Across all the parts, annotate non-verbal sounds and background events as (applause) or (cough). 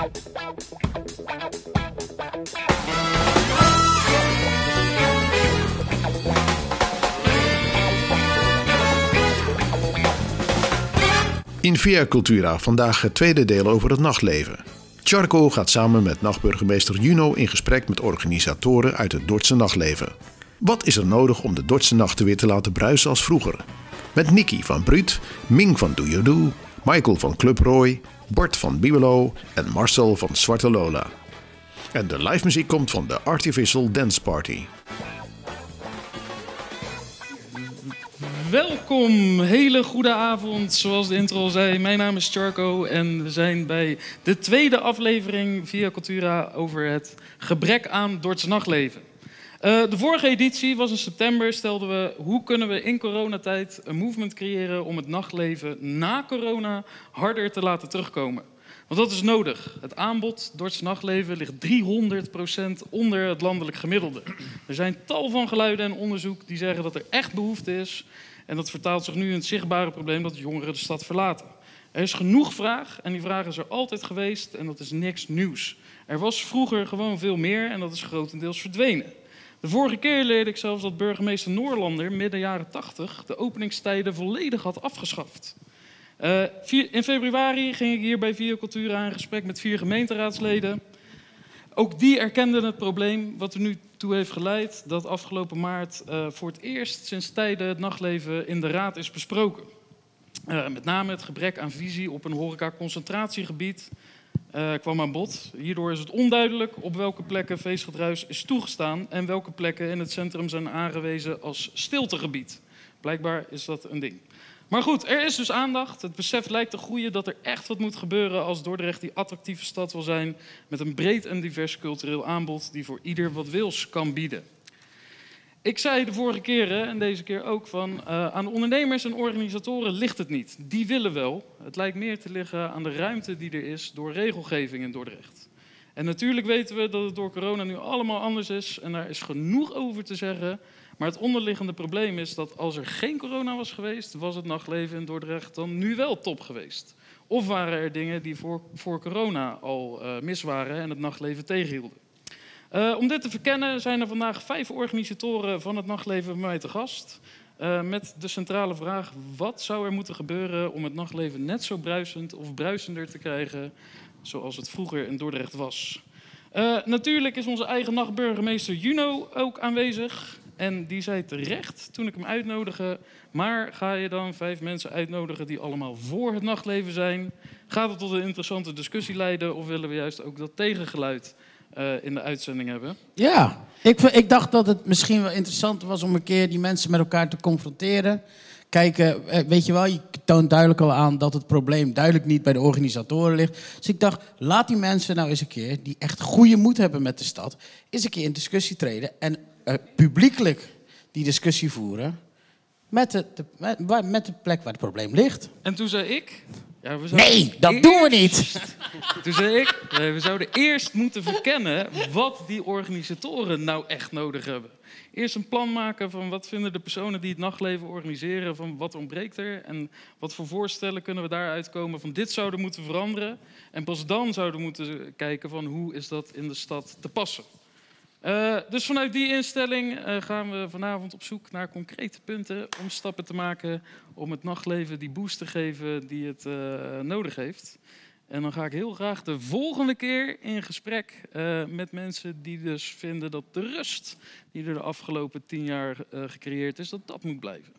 In Via Cultura vandaag het tweede deel over het nachtleven. Charco gaat samen met nachtburgemeester Juno in gesprek met organisatoren uit het Dordtse nachtleven. Wat is er nodig om de Dordtse nachten weer te laten bruisen als vroeger? Met Nicky van Bruut, Ming van Do You Do, Michael van Club Roy, Bart van Bibelo en Marcel van Zwarte Lola. En de live muziek komt van de Artificial Dance Party. Welkom, hele goede avond. Zoals de intro al zei, mijn naam is Charco en we zijn bij de tweede aflevering via Cultura over het gebrek aan Dordts nachtleven. Uh, de vorige editie was in september, stelden we hoe kunnen we in coronatijd een movement creëren om het nachtleven na corona harder te laten terugkomen. Want dat is nodig. Het aanbod Dordts nachtleven ligt 300% onder het landelijk gemiddelde. Er zijn tal van geluiden en onderzoek die zeggen dat er echt behoefte is en dat vertaalt zich nu in het zichtbare probleem dat jongeren de stad verlaten. Er is genoeg vraag en die vraag is er altijd geweest en dat is niks nieuws. Er was vroeger gewoon veel meer en dat is grotendeels verdwenen. De vorige keer leerde ik zelfs dat burgemeester Noorlander midden jaren 80 de openingstijden volledig had afgeschaft. Uh, in februari ging ik hier bij Via Cultura in gesprek met vier gemeenteraadsleden. Ook die erkenden het probleem, wat er nu toe heeft geleid dat afgelopen maart uh, voor het eerst sinds tijden het nachtleven in de raad is besproken. Uh, met name het gebrek aan visie op een horeca-concentratiegebied uh, kwam aan bod. Hierdoor is het onduidelijk op welke plekken feestgedruis is toegestaan en welke plekken in het centrum zijn aangewezen als stiltegebied. Blijkbaar is dat een ding. Maar goed, er is dus aandacht. Het besef lijkt te groeien dat er echt wat moet gebeuren als Dordrecht die attractieve stad wil zijn met een breed en divers cultureel aanbod die voor ieder wat wils kan bieden. Ik zei de vorige keren en deze keer ook van uh, aan ondernemers en organisatoren ligt het niet. Die willen wel. Het lijkt meer te liggen aan de ruimte die er is door regelgeving in Dordrecht. En natuurlijk weten we dat het door corona nu allemaal anders is en daar is genoeg over te zeggen. Maar het onderliggende probleem is dat als er geen corona was geweest, was het nachtleven in Dordrecht dan nu wel top geweest. Of waren er dingen die voor, voor corona al uh, mis waren en het nachtleven tegenhielden. Uh, om dit te verkennen zijn er vandaag vijf organisatoren van het nachtleven bij mij te gast. Uh, met de centrale vraag: wat zou er moeten gebeuren om het nachtleven net zo bruisend of bruisender te krijgen zoals het vroeger in Dordrecht was? Uh, natuurlijk is onze eigen nachtburgemeester Juno ook aanwezig. En die zei terecht toen ik hem uitnodigde: maar ga je dan vijf mensen uitnodigen die allemaal voor het nachtleven zijn? Gaat het tot een interessante discussie leiden of willen we juist ook dat tegengeluid in de uitzending hebben? Ja, ik, ik dacht dat het misschien wel interessant was om een keer die mensen met elkaar te confronteren. Kijken, eh, weet je wel, je toont duidelijk al aan dat het probleem duidelijk niet bij de organisatoren ligt. Dus ik dacht, laat die mensen nou eens een keer, die echt goede moed hebben met de stad, eens een keer in discussie treden en uh, publiekelijk die discussie voeren met de, de, met, met de plek waar het probleem ligt. En toen zei ik, ja, we nee, dat eerst, doen we niet. (laughs) Toen zei ik, we zouden eerst moeten verkennen wat die organisatoren nou echt nodig hebben. Eerst een plan maken van wat vinden de personen die het nachtleven organiseren, van wat ontbreekt er en wat voor voorstellen kunnen we daaruit komen van dit zouden moeten veranderen. En pas dan zouden we moeten kijken van hoe is dat in de stad te passen. Uh, dus vanuit die instelling uh, gaan we vanavond op zoek naar concrete punten om stappen te maken om het nachtleven die boost te geven die het uh, nodig heeft. En dan ga ik heel graag de volgende keer in gesprek met mensen die dus vinden dat de rust die er de afgelopen tien jaar gecreëerd is, dat dat moet blijven.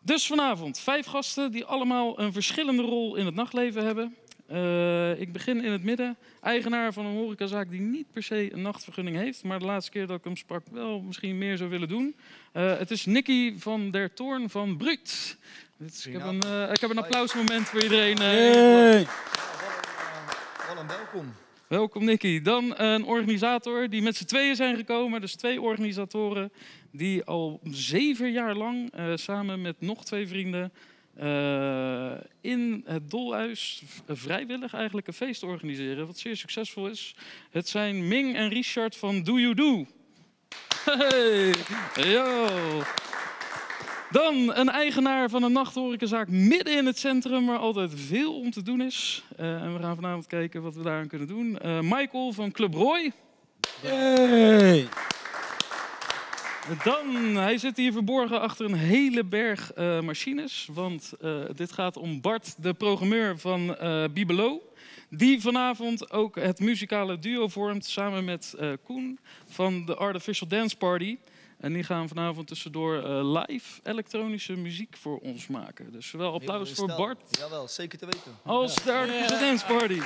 Dus vanavond vijf gasten die allemaal een verschillende rol in het nachtleven hebben. Uh, ik begin in het midden. Eigenaar van een horecazaak die niet per se een nachtvergunning heeft. Maar de laatste keer dat ik hem sprak wel misschien meer zou willen doen. Uh, het is Nicky van der Toorn van Brut. Is, ik, heb een, uh, ik heb een applausmoment voor iedereen. Hey. Wel een welkom. Welkom Nicky. Dan een organisator die met z'n tweeën zijn gekomen. Dus twee organisatoren die al zeven jaar lang samen met nog twee vrienden uh, in het Dolhuis vrijwillig eigenlijk een feest organiseren, wat zeer succesvol is. Het zijn Ming en Richard van Do You Do. Hey, yo. Dan een eigenaar van een nachthorecazaak midden in het centrum, waar altijd veel om te doen is. Eh, en we gaan vanavond kijken wat we daaraan kunnen doen. Eh, Michael van Club Roy. Hey. Dan, hij zit hier verborgen achter een hele berg eh, machines. Want eh, dit gaat om Bart, de programmeur van eh Bibelo. Die vanavond ook het muzikale duo vormt samen met Koen van de Artificial Dance Party. En die gaan vanavond tussendoor live elektronische muziek voor ons maken. Dus wel applaus voor. Bart Jawel, zeker te weten. als de Artificial Dance Party.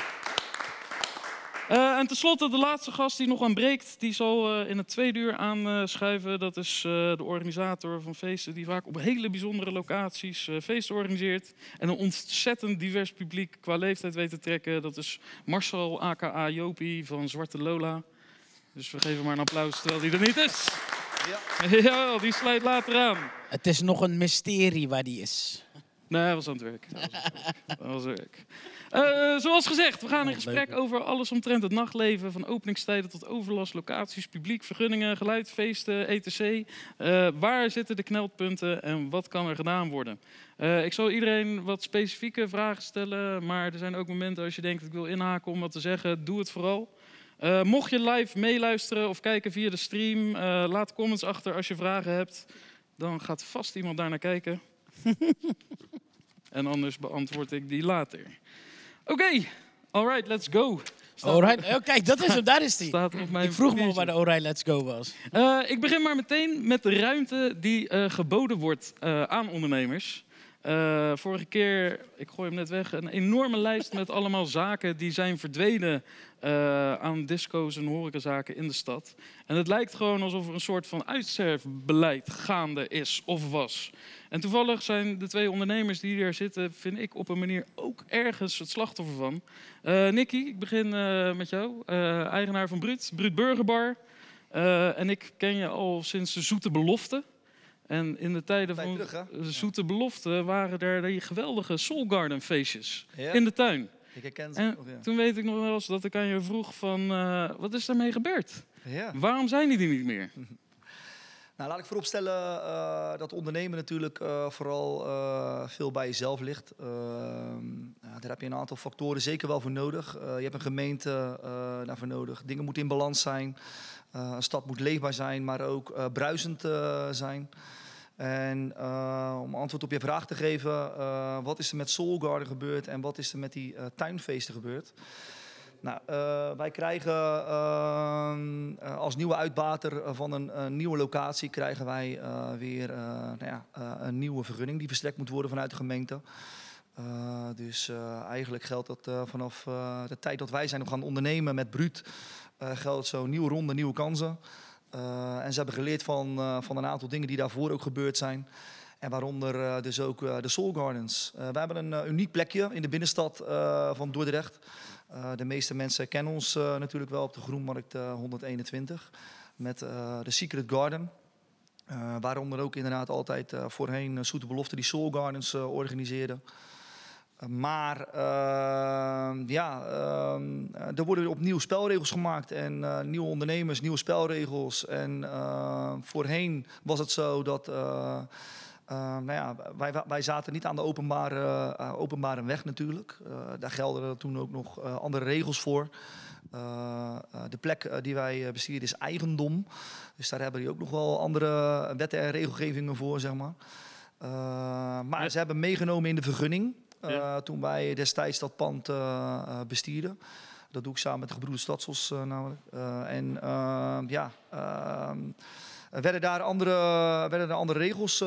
Eh, en tenslotte de laatste gast die nog ontbreekt, die zal eh, in het tweede uur aanschuiven. Dat is eh, de organisator van feesten die vaak op hele bijzondere locaties eh, feesten organiseert. En een ontzettend divers publiek qua leeftijd weet te trekken. Dat is Marcel aka Jopie van Zwarte Lola. Dus we geven maar een applaus terwijl die er niet is. Ja. (laughs) Ja, die sluit later aan. Het is nog een mysterie waar die is. Nee, hij was aan het werk. Hij was aan het werk. Eh, zoals gezegd, we gaan in gesprek over alles omtrent het nachtleven. Van openingstijden tot overlast, locaties, publiek, vergunningen, geluid, feesten, etc. Eh, waar zitten de knelpunten en wat kan er gedaan worden? Eh, ik zal iedereen wat specifieke vragen stellen. Maar er zijn ook momenten als je denkt, ik wil inhaken om wat te zeggen. Doe het vooral. Mocht je live meeluisteren of kijken via de stream, laat comments achter als je vragen hebt. Dan gaat vast iemand daar naar kijken. (laughs) En anders beantwoord ik die later. Oké, alright, let's go. Alright. Oh, kijk, dat is hem. Daar is (laughs) mijn Ik vroeg me waar de Alright Let's Go was. Eh, ik begin maar meteen met de ruimte die eh, geboden wordt eh, aan ondernemers. Vorige keer, ik gooi hem net weg, een enorme lijst met allemaal zaken die zijn verdwenen aan disco's en horecazaken in de stad. En het lijkt gewoon alsof er een soort van uitsterfbeleid gaande is of was. En toevallig zijn de twee ondernemers die er zitten, vind ik op een manier ook ergens het slachtoffer van. Eh Nicky, ik begin eh, met jou, eh, eigenaar van Bruut, Bruut Burgerbar. En ik ken je al sinds de Zoete Belofte. En in de tijden Tijd van terug, Zoete Belofte waren er die geweldige Soul Garden feestjes Ja. in de tuin. Ik herken ze En nog, ja. toen weet ik nog wel eens dat ik aan je vroeg van, wat is daarmee gebeurd? ja. Waarom zijn die er niet meer? (laughs) Nou, laat ik vooropstellen eh, dat ondernemen natuurlijk eh, vooral eh, veel bij jezelf ligt. Ehm, daar heb je een aantal factoren zeker wel voor nodig. Je hebt een gemeente daarvoor nodig. Dingen moeten in balans zijn. Een stad moet leefbaar zijn, maar ook bruisend zijn. En om antwoord op je vraag te geven, wat is er met Soul Garden gebeurd en wat is er met die tuinfeesten gebeurd? Nou, eh, wij krijgen ehm, eh, als nieuwe uitbater eh, van een, nieuwe locatie krijgen wij weer nou ja, een nieuwe vergunning die verstrekt moet worden vanuit de gemeente. Dus eigenlijk geldt dat vanaf de tijd dat wij zijn gaan ondernemen met Bruut, geldt zo nieuwe ronde, nieuwe kansen. En ze hebben geleerd van, van een aantal dingen die daarvoor ook gebeurd zijn. En waaronder dus ook de Soul Gardens. We hebben een uniek plekje in de binnenstad van Dordrecht. Eh, de meeste mensen kennen ons eh, natuurlijk wel op de Groenmarkt eh, 121 met eh, de Secret Garden. Waaronder ook inderdaad altijd voorheen Zoete Belofte die Soul Gardens organiseerde. Uh, maar ja, uh, er worden opnieuw spelregels gemaakt en nieuwe ondernemers, nieuwe spelregels. En voorheen was het zo dat uh, nou ja, wij, wij zaten niet aan de openbare, uh, openbare weg natuurlijk. Uh, daar gelden toen ook nog andere regels voor. De plek die wij bestieren is eigendom. Dus daar hebben die ook nog wel andere wetten en regelgevingen voor, zeg maar. Maar ja. ze hebben meegenomen in de vergunning. Ja. Toen wij destijds dat pand bestierden. Dat doe ik samen met de gebroeders Stadsels namelijk. en ja, ehm, werden daar andere, werden daar andere regels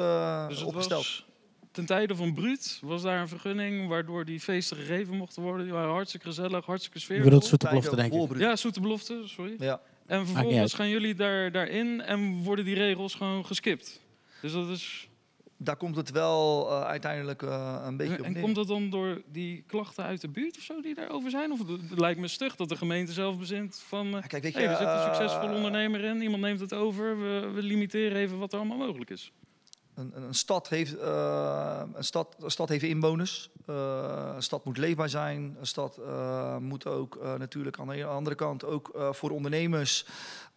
dus opgesteld. Was ten tijde van Bruut was daar een vergunning waardoor die feesten gegeven mochten worden. Die waren hartstikke gezellig, hartstikke sfeer. Je bedoelt zoete belofte, denk ik. Ja, zoete belofte, sorry. Ja. En vervolgens gaan jullie daar, daarin en worden die regels gewoon geskipt. Dus dat is... Daar komt het wel uh, uiteindelijk uh, een beetje en, op En neer. komt dat dan door die klachten uit de buurt of zo die daarover zijn? Of het lijkt me stug dat de gemeente zelf bezint van... Uh, Kijk, weet je, hey, er zit een succesvol ondernemer in, iemand neemt het over. We, we limiteren even wat er allemaal mogelijk is. Een, een, stad heeft, een, stad, een stad heeft inwoners. Een stad moet leefbaar zijn. Een stad moet ook natuurlijk aan de andere kant ook voor ondernemers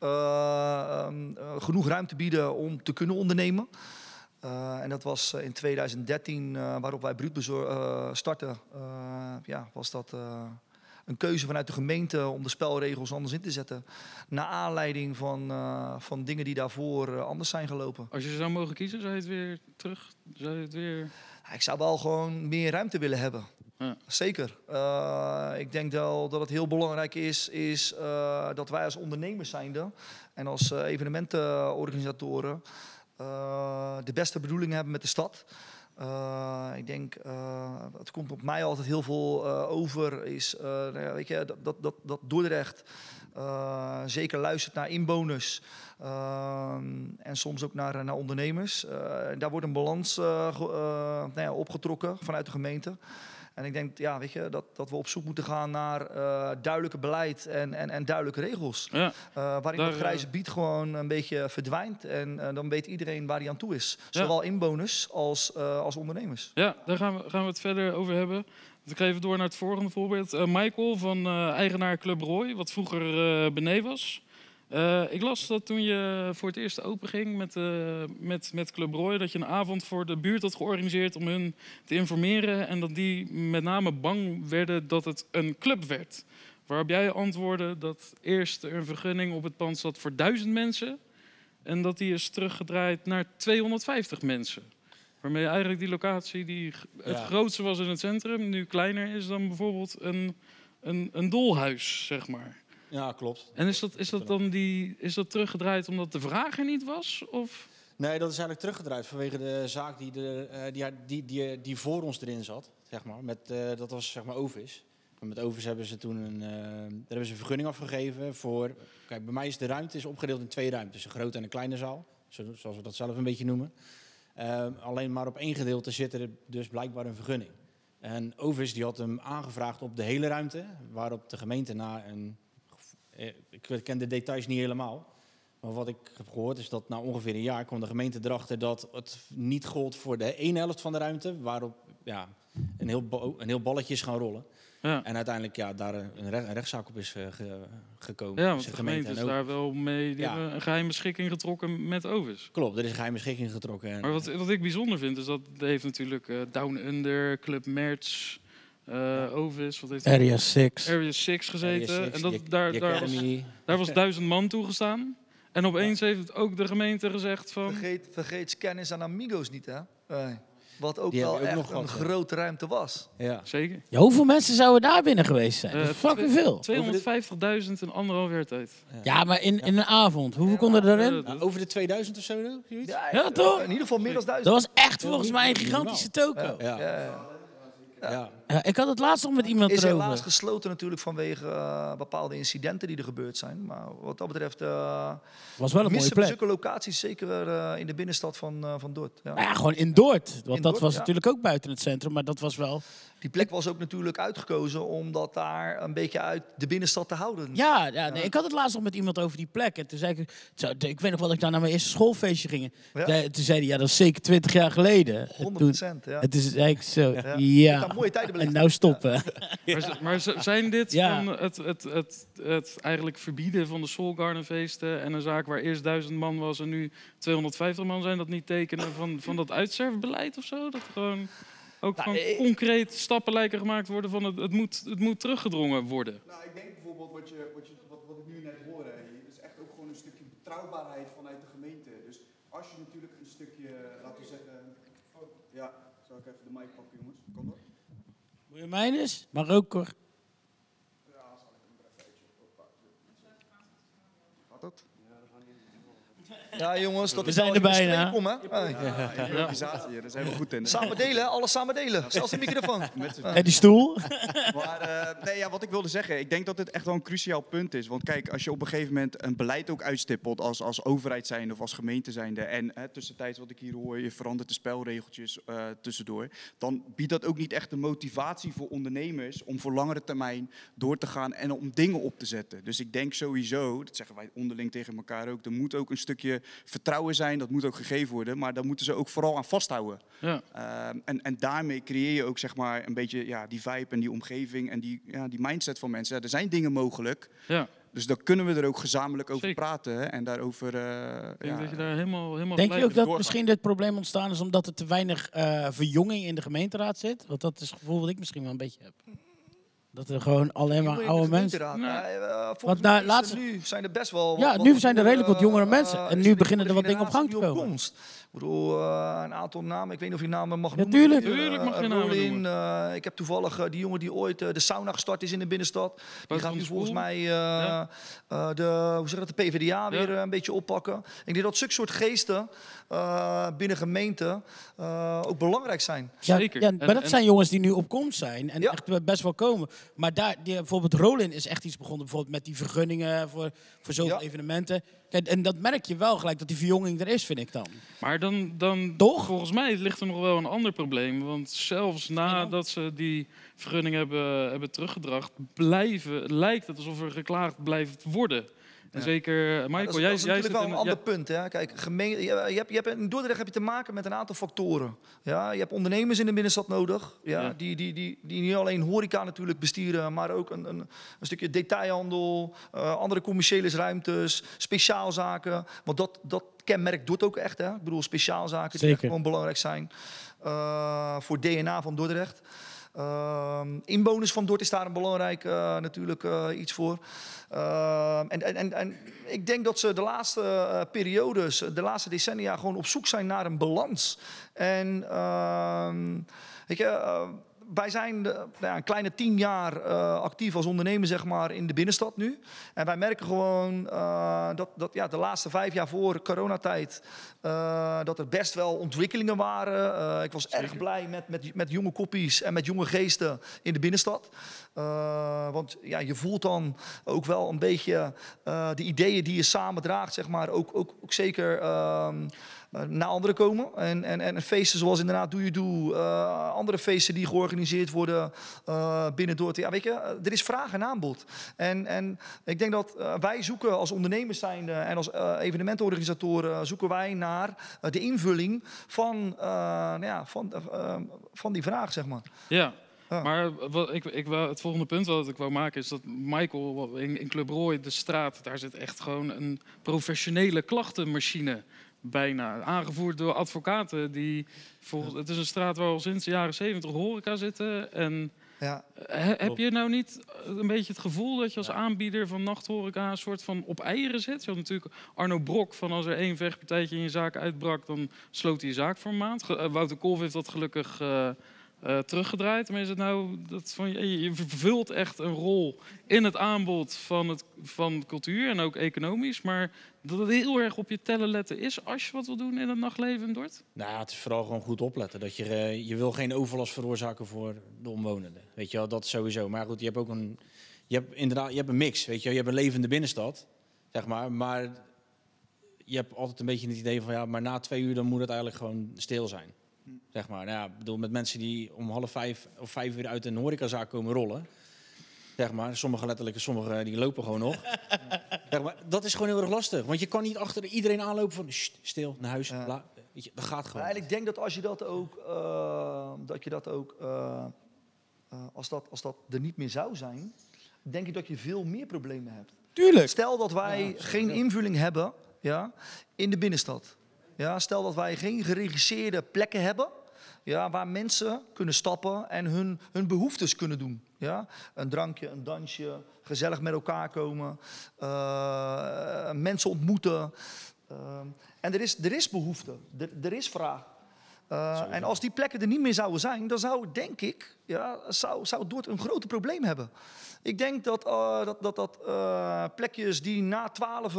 um, genoeg ruimte bieden om te kunnen ondernemen. Eh, en dat was eh, in 2013, eh, waarop wij Bruut. Eh, ja, was dat een keuze vanuit de gemeente om de spelregels anders in te zetten. Naar aanleiding van, van dingen die daarvoor anders zijn gelopen. Als je zou mogen kiezen, zou je het weer terug... Zou je het weer... Ja, Ik zou wel gewoon meer ruimte willen hebben. Ja. Zeker. Ik denk wel dat het heel belangrijk is, is dat wij als ondernemers zijnde en als evenementenorganisatoren de beste bedoelingen hebben met de stad. Eh, ik denk, eh, het komt op mij altijd heel veel eh, over, is eh, nou ja, weet je, dat, dat, dat, Dordrecht eh, zeker luistert naar inwoners en soms ook naar, naar ondernemers. Eh, daar wordt een balans eh, eh, nou ja, opgetrokken vanuit de gemeente. En ik denk ja, weet je, dat, dat we op zoek moeten gaan naar eh, duidelijke beleid en, en, en duidelijke regels. Ja, Eh, waarin Daar, dat grijze gebied gewoon een beetje verdwijnt. En eh, dan weet iedereen waar hij aan toe is. Ja. Zowel inwoners als, eh, als ondernemers. ja daar gaan we, gaan we het verder over hebben. Dan ga ik even door naar het volgende voorbeeld. Eh, Michael van eh, eigenaar Club Roy, wat vroeger eh Benee was. Eh, ik las dat toen je voor het eerst open ging met, eh, met, met Club Roy... dat je een avond voor de buurt had georganiseerd om hun te informeren... en dat die met name bang werden dat het een club werd. Waarop jij antwoordde dat eerst er een vergunning op het pand zat voor duizend mensen... en dat die is teruggedraaid naar 250 mensen. Waarmee eigenlijk die locatie die het Ja. grootste was in het centrum... nu kleiner is dan bijvoorbeeld een, een, een dolhuis, zeg maar. Ja, klopt. En is dat, is dat dan die, is dat teruggedraaid omdat de vraag er niet was? Of? Nee, dat is eigenlijk teruggedraaid vanwege de zaak die, de, eh, die, die, die, die voor ons erin zat. Zeg maar. Met, eh, dat was zeg maar Ovis. En met Ovis hebben ze toen een, eh, daar hebben ze een vergunning afgegeven voor... Kijk, bij mij is de ruimte is opgedeeld in twee ruimtes. Een grote en een kleine zaal, zo- zoals we dat zelf een beetje noemen. Alleen maar op één gedeelte zit er dus blijkbaar een vergunning. En Ovis die had hem aangevraagd op de hele ruimte, waarop de gemeente na een... eh, Ik ken de details niet helemaal, maar wat ik heb gehoord is dat na ongeveer een jaar kwam de gemeente erachter dat het niet gold voor de ene helft van de ruimte, waarop ja, een, heel een heel balletje is gaan rollen. Ja, En uiteindelijk ja, daar een, re- een rechtszaak op is eh, ge- gekomen. ja want de gemeente is daar wel mee... Die Ja. hebben een geheime schikking getrokken met Ovis. Klopt, er is een geheime schikking getrokken. En, Maar wat, wat ik bijzonder vind, is dat heeft natuurlijk eh, Down Under, Club Merch, eh, Ovis, wat Area 6. Area 6 gezeten. Area 6, en dat, daar, daar, was, daar was duizend man toegestaan. En opeens heeft het ook de gemeente gezegd van... Vergeet, vergeet Scannis aan Amigos niet, hè? Nee. Wat ook Die wel ook echt nog een grote ruimte was. Ja. Zeker. Ja, hoeveel mensen zouden daar binnen geweest zijn? Dat Eh, fucking veel. 250.000 in anderhalf jaar tijd. Ja, maar in, in een avond. Hoeveel konden erin? Eh, Nou, over de 2000 of zo? Ja, Ja, toch? In ieder geval meer dan Dat duizend. was echt volgens mij een gigantische toko. Ja. Ja, ja. Ik had het laatst nog met iemand Is helaas erover. gesloten natuurlijk vanwege eh, bepaalde incidenten die er gebeurd zijn. Maar wat dat betreft eh Was wel een mooie plek. zulke locaties zeker eh, in de binnenstad van, van Dordt. Ja. Nou ja, gewoon in Dordt. Want In dat Dordt, was ja. natuurlijk ook buiten het centrum. Maar dat was wel... Die plek was ook natuurlijk uitgekozen om dat daar een beetje uit de binnenstad te houden. Ja, ja nee, ik had het laatst nog met iemand over die plek. En toen zei ik... Zo, ik weet nog wel dat ik daar naar mijn eerste schoolfeestje ging. Ja. Toen zei hij, ja, dat is zeker 20 jaar geleden. En 100 toen. Ja. toen zei ik zo, Ja. ja. Daar mooie tijden En nou stoppen. (laughs) Maar, maar zijn dit Ja. van het, het, het, het eigenlijk verbieden van de Soul Garden feesten en een zaak waar eerst duizend man was en nu 250 man zijn, dat niet tekenen van, van dat uitsterfbeleid of zo? Dat gewoon ook Nou, van ik- concreet stappen lijken gemaakt worden van het, het, moet, het moet teruggedrongen worden. Nou, ik denk bijvoorbeeld wat, je, wat, je, wat, wat ik nu net hoor, is echt ook gewoon een stukje betrouwbaarheid vanuit de gemeente. Dus als je natuurlijk een stukje, laten we zeggen, ja, zal ik even de mic pakken? Moet je mijn eens? Maar ook hoor. Gaat dat? Ja, jongens, dat We is zijn er bijna. streep om, hè? Ja, improvisatie hier, daar zijn we goed in. hè? Samen delen, hè? alles samen delen. Zelfs de microfoon. En die stoel? (laughs) Maar eh, nee, ja, wat ik wilde zeggen, ik denk dat dit echt wel een cruciaal punt is. Want kijk, als je op een gegeven moment een beleid ook uitstippelt als, als overheid zijnde of als gemeente zijnde. En hè, tussentijds wat ik hier hoor, je verandert de spelregeltjes eh, tussendoor. Dan biedt dat ook niet echt de motivatie voor ondernemers om voor langere termijn door te gaan en om dingen op te zetten. Dus ik denk sowieso, dat zeggen wij onderling tegen elkaar ook, er moet ook een stukje vertrouwen zijn, dat moet ook gegeven worden. Maar daar moeten ze ook vooral aan vasthouden. Ja. Ehm, en, en daarmee creëer je ook zeg maar, een beetje ja, die vibe en die omgeving en die, ja, die mindset van mensen. Ja, er zijn dingen mogelijk. Ja. Dus dan kunnen we er ook gezamenlijk over Zeker. praten hè, en daarover... eh, Ik denk ja, dat je daar helemaal, helemaal Denk je ook dat misschien dit probleem ontstaan is omdat er te weinig eh, verjonging in de gemeenteraad zit? Want dat is het gevoel wat ik misschien wel een beetje heb. Dat er gewoon alleen maar oude mensen... gemeenteraad. Nee. Ja, eh, Want is laatst- nu zijn er best wel. Ja, nu wat zijn er redelijk wat jongere mensen. eh, En nu beginnen er wat dingen op gang te komen. opkomst. Ik bedoel, eh, een aantal namen. Ik weet niet of je namen mag noemen. tuurlijk. Eh, Tuurlijk mag je namen Rolin, noemen. eh, ik heb toevallig eh, die jongen die ooit eh, de sauna gestart is in de binnenstad. Die gaat nu volgens mij eh, Ja. eh, de, hoe zeg dat, de PvdA weer eh, een beetje oppakken. Ik denk dat zulke soort geesten eh, binnen gemeenten eh, ook belangrijk zijn. Ja, Zeker. ja, En- maar dat en- zijn jongens die nu op komst zijn en Ja. echt best wel komen. Maar daar, die, bijvoorbeeld Rolin is echt iets begonnen, bijvoorbeeld met die vergunningen voor, voor zoveel Ja. evenementen. En dat merk je wel gelijk dat die verjonging er is, vind ik dan. Maar dan, dan Toch? volgens mij ligt er nog wel een ander probleem. Want zelfs nadat ze die vergunning hebben, hebben teruggedracht, blijven, lijkt het alsof er geklaagd blijft worden. En Ja. zeker, eh, Michael, dat is, jij, dat is jij natuurlijk zit wel in een ja, ander punt. Hè? Kijk, gemeen, je, je hebt, je hebt, in Dordrecht heb je te maken met een aantal factoren. Ja? Je hebt ondernemers in de binnenstad nodig. Ja? Ja. Die, die, die, die niet alleen horeca natuurlijk bestieren, maar ook een, een, een stukje detailhandel, eh, andere commerciële ruimtes, speciaalzaken. Want dat, dat kenmerk doet ook echt. Hè? Ik bedoel, speciaalzaken die echt Zeker. gewoon belangrijk zijn eh, voor DNA van Dordrecht. Ehm, inwoners van Dort is daar een belangrijk eh, natuurlijk eh, iets voor. Ehm, en, en, en, ik denk dat ze de laatste eh, periodes, de laatste decennia, gewoon op zoek zijn naar een balans. En ehm, weet je, wij zijn de- nou ja, een kleine tien jaar eh, actief als ondernemer zeg maar, in de binnenstad nu. En wij merken gewoon eh, dat, dat ja, de laatste vijf jaar voor coronatijd... eh, dat er best wel ontwikkelingen waren. Eh, ik was erg blij met, met, met jonge koppies en met jonge geesten in de binnenstad. Eh, want ja, je voelt dan ook wel een beetje eh, de ideeën die je samen draagt, zeg maar, ook, ook, ook zeker ehm, eh, naar anderen komen. En, en, en feesten zoals inderdaad Doe Je Doe, eh, andere feesten die georganiseerd worden eh, binnen Dordt. Ja, weet je, eh, er is vraag en aanbod. En, en ik denk dat wij zoeken als ondernemers zijnde en als evenementenorganisatoren zoeken wij naar de invulling van, nou ja, van, van die vraag, zeg maar. Ja. Ja. Maar wat ik, ik het volgende punt wat ik wou maken is dat Michael in, in Club Roy, de straat, daar zit echt gewoon een professionele klachtenmachine bijna. Aangevoerd door advocaten. Die volgens, het is een straat waar al sinds de jaren zeventig horeca zitten. En Ja. he- heb je nou niet een beetje het gevoel dat je als aanbieder van nachthoreca een soort van op eieren zit? Je had natuurlijk Arno Brok van als er één vechtpartijtje in je zaak uitbrak, dan sloot hij je zaak voor een maand. Eh, Wouter Kolf heeft dat gelukkig eh, eh, teruggedraaid. Maar is het nou dat van, je, vervult echt een rol in het aanbod van, het, van cultuur en ook economisch. Maar dat het heel erg op je tellen letten is als je wat wil doen in het nachtleven in Dort? Nou, het is vooral gewoon goed opletten. Dat je, eh, je wil geen overlast veroorzaken voor de omwonenden. Weet je wel, dat sowieso. Maar goed, je hebt ook een, je hebt inderdaad, je hebt een mix. Weet je, je hebt een levende binnenstad, zeg maar. Maar je hebt altijd een beetje het idee van, ja, maar na twee uur dan moet het eigenlijk gewoon stil zijn. Zeg maar. Nou ja, ik bedoel, met mensen die om half vijf of vijf uur uit een horecazaak komen rollen. Zeg maar, sommige letterlijk, sommige die lopen gewoon nog. (laughs) zeg maar, dat is gewoon heel erg lastig. Want je kan niet achter iedereen aanlopen van, "Sst, stil, naar huis. Ja. bla." Weet je, dat gaat gewoon. Maar ik denk dat als je dat ook, eh, dat je dat ook, eh, eh, als, dat, als dat er niet meer zou zijn, denk ik dat je veel meer problemen hebt. Tuurlijk. Stel dat wij geen invulling hebben ja, in de binnenstad. Ja, stel dat wij geen geregisseerde plekken hebben ja, waar mensen kunnen stappen en hun, hun behoeftes kunnen doen. Ja? Een drankje, een dansje, gezellig met elkaar komen, eh, mensen ontmoeten. Ehm, en er is, er is behoefte, er, er is vraag. Eh, en als die plekken er niet meer zouden zijn, dan zou, denk ik, ja, zou, zou Dordt een groot probleem hebben. Ik denk dat, eh, dat, dat, dat eh, plekjes die na twaalf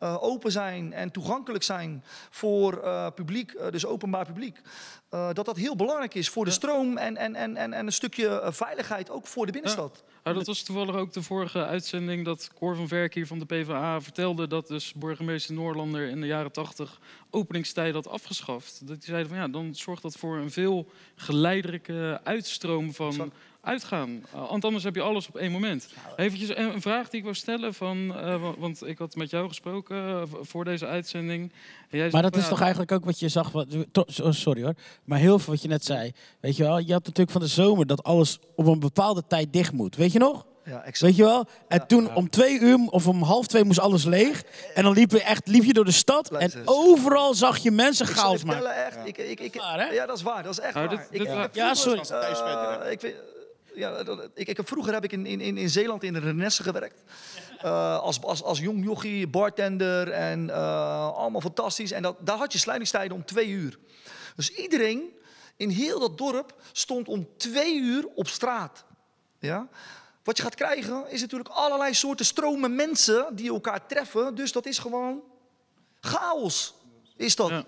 open zijn en toegankelijk zijn voor eh, publiek, eh, dus openbaar publiek, eh, dat dat heel belangrijk is voor de stroom en, en, en, en, en een stukje eh, veiligheid ook voor de binnenstad. Nou, dat was toevallig ook de vorige uitzending dat Cor van Verk hier van de PvdA vertelde dat dus burgemeester Noorlander in de jaren 80 openingstijden had afgeschaft. Dat die zeiden van ja, dan zorgt dat voor een veel geleidelijke uitstroom van. Uitgaan. Uh, want anders heb je alles op één moment. Eventjes een, vraag die ik wil stellen van, eh, wa- want ik had met jou gesproken eh, voor deze uitzending. En jij Maar dat van, is toch eigenlijk ook wat je zag. Wat, so- sorry hoor. Maar heel veel wat je net zei. Weet je wel, je had natuurlijk van de zomer dat alles op een bepaalde tijd dicht moet. Weet je nog? Ja, exact. Weet je wel? En Ja. toen om twee uur of om half twee moest alles leeg. En dan liep je echt liep je door de stad. En overal zag je mensen Ik zal je chaos maken. vertellen, echt. Ik, ja, dat is waar. Dat is echt Nou, waar. dit- dit ik Ja, sorry. Eh, ik, weet- ja, dat- ik, ik heb, vroeger heb ik in, in, in in Zeeland in de Renesse gewerkt. (laughs) Eh, als, als, als jong jochie, bartender en eh, allemaal fantastisch. En dat, daar had je sluitingstijden om twee uur. Dus iedereen in heel dat dorp stond om twee uur op straat. Ja? Wat je gaat krijgen is natuurlijk allerlei soorten stromen mensen die elkaar treffen. Dus dat is gewoon chaos. Is dat. Ja.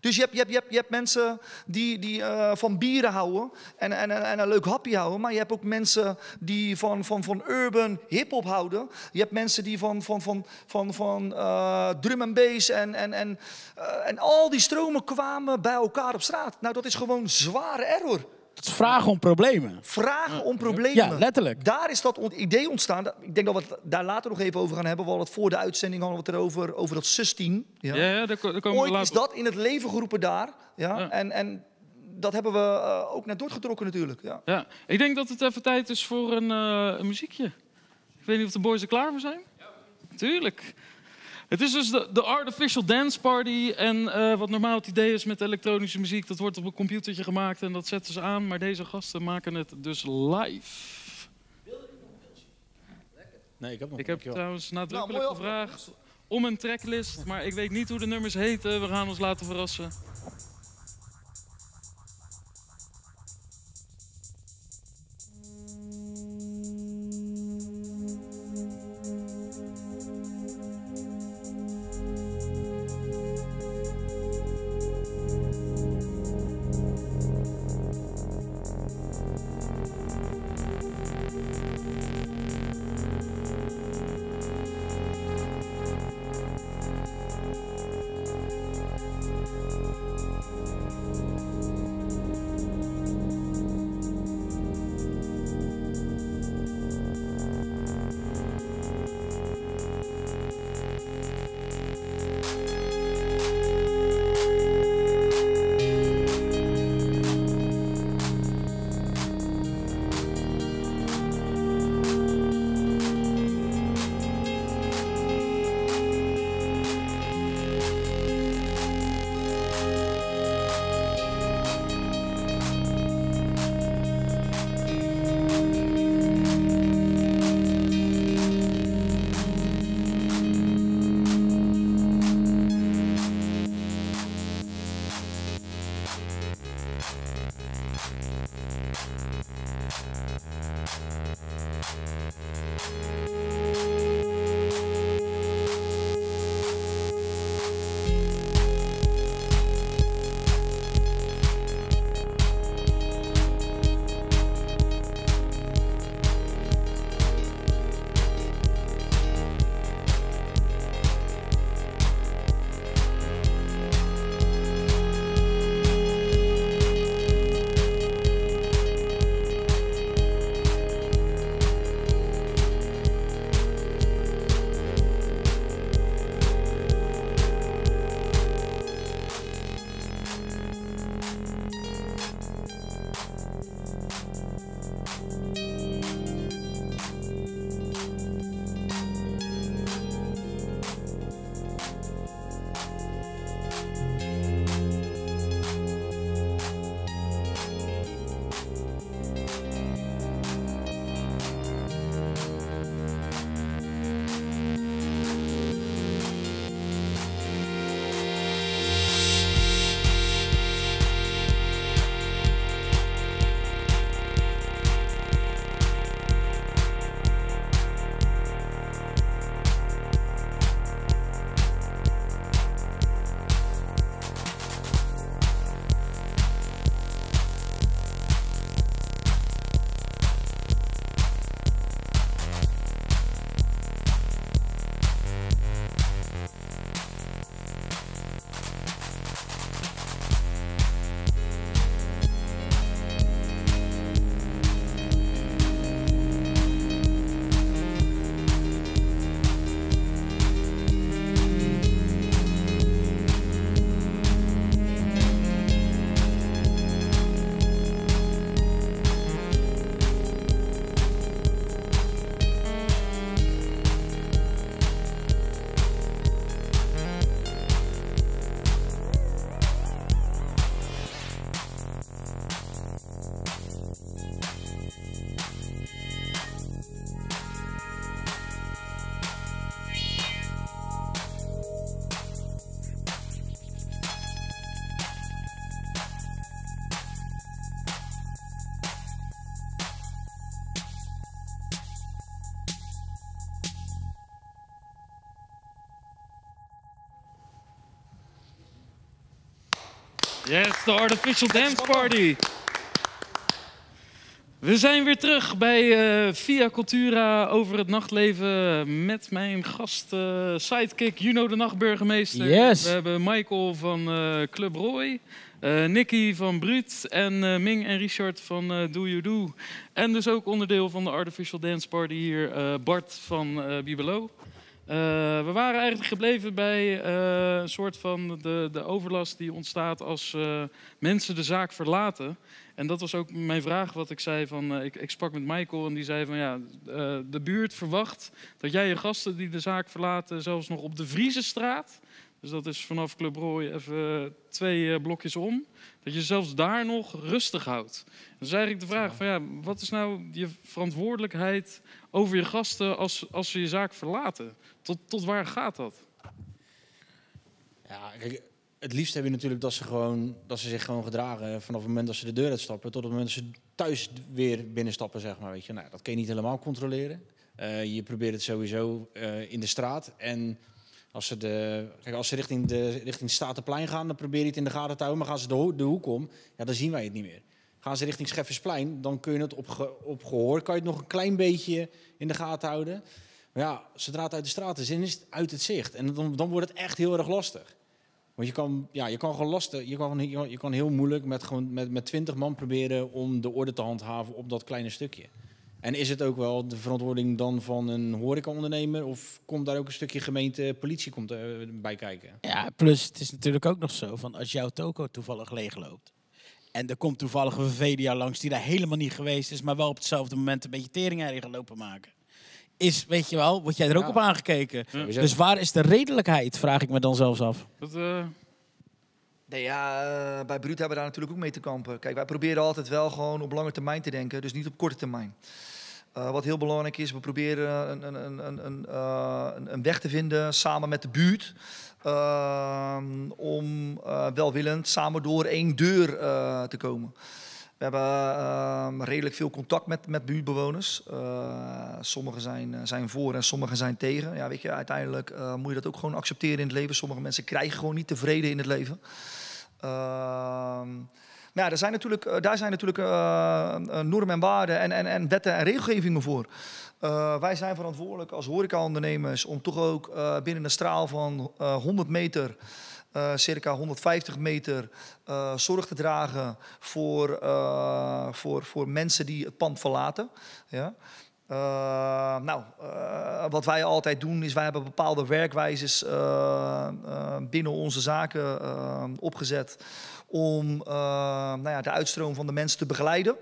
Dus je hebt, je, hebt, je, hebt, mensen die, die eh, van bieren houden en, en, en, en een leuk hapje houden. Maar je hebt ook mensen die van, van, van urban hip-hop houden. Je hebt mensen die van, van, van, van, van eh, drum en bass en, en, en, eh, en al die stromen kwamen bij elkaar op straat. Nou, dat is gewoon zware error. Het is vragen om problemen. Vragen om problemen. Ja, letterlijk. Daar is dat idee ontstaan. Ik denk dat we het daar later nog even over gaan hebben. We hadden het voor de uitzending hadden we het erover, over dat sus-team. Ja, ja, daar, ko- daar komen we Ooit is later dat in het leven geroepen daar. Ja? Ja. En, en dat hebben we eh, ook naar doorgetrokken natuurlijk. Ja. Ja, ik denk dat het even tijd is voor een, eh, een muziekje. Ik weet niet of de boys er klaar voor zijn. Ja. Tuurlijk. Het is dus de, de Artificial Dance Party. En eh, wat normaal het idee is met elektronische muziek, dat wordt op een computertje gemaakt en dat zetten ze aan. Maar deze gasten maken het dus live. Nee, ik heb nog Ik heb trouwens Nou, nadrukkelijk mooi gevraagd om een tracklist, maar ik weet niet hoe de nummers heten. We gaan ons laten verrassen. Yes, de Artificial Dance Party. We zijn weer terug bij eh, Via Cultura over het nachtleven met mijn gast eh, sidekick Juno de Nachtburgemeester. Yes. We hebben Michael van eh, Club Roy, Nicky van Bruut en Ming en Richard van Do You Do. En dus ook onderdeel van de Artificial Dance Party hier Bart van Bibelo. Eh, we waren eigenlijk gebleven bij eh, een soort van de, de overlast die ontstaat als eh, mensen de zaak verlaten. En dat was ook mijn vraag wat ik zei van, ik, ik sprak met Michael en die zei van ja, de buurt verwacht dat jij je gasten die de zaak verlaten zelfs nog op de Vriezenstraat, dus dat is vanaf Club Roy even twee eh, blokjes om, dat je zelfs daar nog rustig houdt. Dus eigenlijk de vraag van ja, wat is nou je verantwoordelijkheid over je gasten als, als ze je zaak verlaten? Tot, tot waar gaat dat? Ja, kijk, het liefst heb je natuurlijk dat ze, gewoon, dat ze zich gewoon gedragen vanaf het moment dat ze de deur uitstappen tot het moment dat ze thuis weer binnenstappen, zeg maar. Weet je. Nou, dat kun je niet helemaal controleren. Eh, je probeert het sowieso eh, in de straat. En als ze, de, kijk, als ze richting, de, richting Statenplein gaan, dan probeer je het in de gaten te houden. Maar gaan ze de, de hoek om, ja, dan zien wij het niet meer. Gaan ze richting Scheffersplein, dan kun je het op, op gehoor, kan je het nog een klein beetje in de gaten houden. Maar ja, zodra het uit de straat is, is het uit het zicht. En dan, dan wordt het echt heel erg lastig. Want je kan, ja, je kan gewoon lastig, je kan, je kan- je kan heel moeilijk met, gewoon, met, met 20 man proberen om de orde te handhaven op dat kleine stukje. En is het ook wel de verantwoording dan van een horecaondernemer? Of komt daar ook een stukje gemeente politie komt, eh, bij kijken? Ja, plus het is natuurlijk ook nog zo van als jouw toko toevallig leegloopt. En er komt toevallig een VVDA langs die daar helemaal niet geweest is, maar wel op hetzelfde moment een beetje teringherrie gaan lopen maken. Is, weet je wel, word jij er ook Ja. op aangekeken? Dus waar is de redelijkheid, vraag ik me dan zelfs af. Dat, eh, Nee, ja, eh, bij Bruut hebben we daar natuurlijk ook mee te kampen. Kijk, wij proberen altijd wel gewoon op lange termijn te denken, dus niet op korte termijn. Eh, wat heel belangrijk is, we proberen een, een, een, een, een, eh, weg te vinden samen met de buurt. om welwillend samen door één deur te komen. We hebben redelijk veel contact met, met buurtbewoners. Sommigen zijn, zijn voor en sommigen zijn tegen. Ja, weet je, uiteindelijk moet je dat ook gewoon accepteren in het leven. Sommige mensen krijgen gewoon niet tevreden in het leven. Ehm, maar ja, er zijn natuurlijk, eh, daar zijn natuurlijk eh, eh, normen en waarden en, en, en wetten en regelgevingen voor. Wij zijn verantwoordelijk als horecaondernemers om toch ook binnen een straal van eh, 100 meter, circa 150 meter, zorg te dragen voor, voor, voor mensen die het pand verlaten. Ja. Eh, nou, eh, wat wij altijd doen is wij hebben bepaalde werkwijzes eh, binnen onze zaken opgezet om nou ja, de uitstroom van de mensen te begeleiden.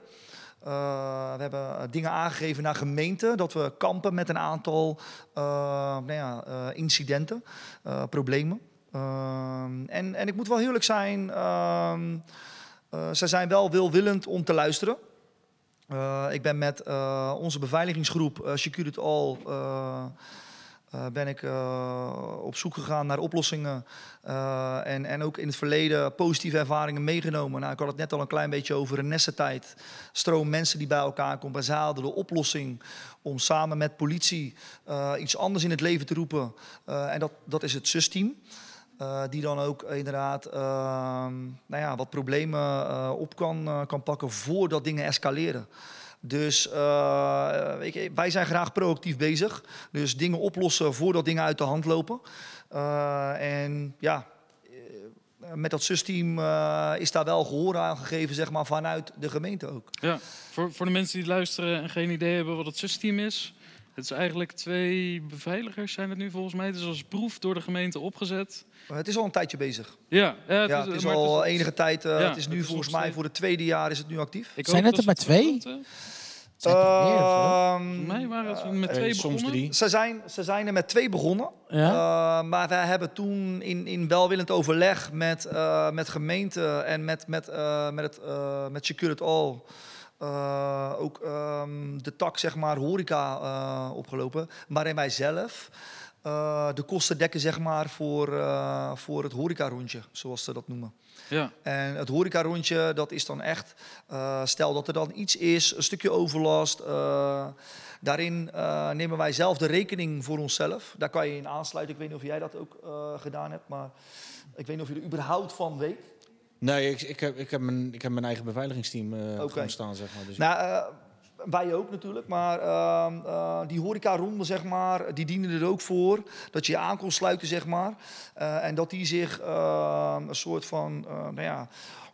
We hebben dingen aangegeven naar gemeenten dat we kampen met een aantal nou ja, incidenten, problemen. Ehm, en, en ik moet wel eerlijk zijn, ehm, eh, ze zijn wel wilwillend om te luisteren. Eh, ik ben met eh, onze beveiligingsgroep uh, Security All ben ik op zoek gegaan naar oplossingen en, en ook in het verleden positieve ervaringen meegenomen. Nou, ik had het net al een klein beetje over een nestentijd. Stroom mensen die bij elkaar komen. En zij hadden de oplossing om samen met politie iets anders in het leven te roepen. En dat, dat is het SUS-team. Uh, die dan ook inderdaad uh, nou ja, wat problemen uh, op kan, kan pakken voordat dingen escaleren. Dus wij zijn graag proactief bezig. Dus dingen oplossen voordat dingen uit de hand lopen. en ja, met dat SUS-team is daar wel gehoor aan gegeven, zeg maar, vanuit de gemeente ook. Ja, voor, voor de mensen die luisteren en geen idee hebben wat het SUS-team is. Het is eigenlijk twee beveiligers zijn het nu volgens mij. Het is als proef door de gemeente opgezet. Het is al een tijdje bezig. Ja, ja, het, ja, is, het is al het is, enige tijd. Uh, ja, het is nu het is volgens mij voor het tweede jaar is het nu actief. Ik zijn het er maar twee? Uh, Volgens mij waren het met twee soms begonnen. drie. Ze zijn, ze zijn er met twee begonnen. Ja? Uh, maar wij hebben toen in, in welwillend overleg met, uh, met gemeente en met, met, uh, met, het, met Secure All... ook um, de tak, zeg maar, horeca opgelopen. Waarin wij zelf de kosten dekken, zeg maar, voor, voor het horeca-rondje, zoals ze dat noemen. Ja. En het horeca-rondje, dat is dan echt, uh, stel dat er dan iets is, een stukje overlast. Uh, daarin uh, nemen wij zelf de rekening voor onszelf. Daar kan je in aansluiten. Ik weet niet of jij dat ook gedaan hebt, maar ik weet niet of je er überhaupt van weet. Nee, ik, ik, heb, ik, heb mijn, ik heb mijn eigen beveiligingsteam gewoon staan, zeg maar. Dus Nou, eh, wij ook natuurlijk, maar ehm, eh, die horecaronde, zeg maar, die dienen er ook voor. Dat je je aan kon sluiten, zeg maar. En dat die zich ehm, een soort van, nou ja,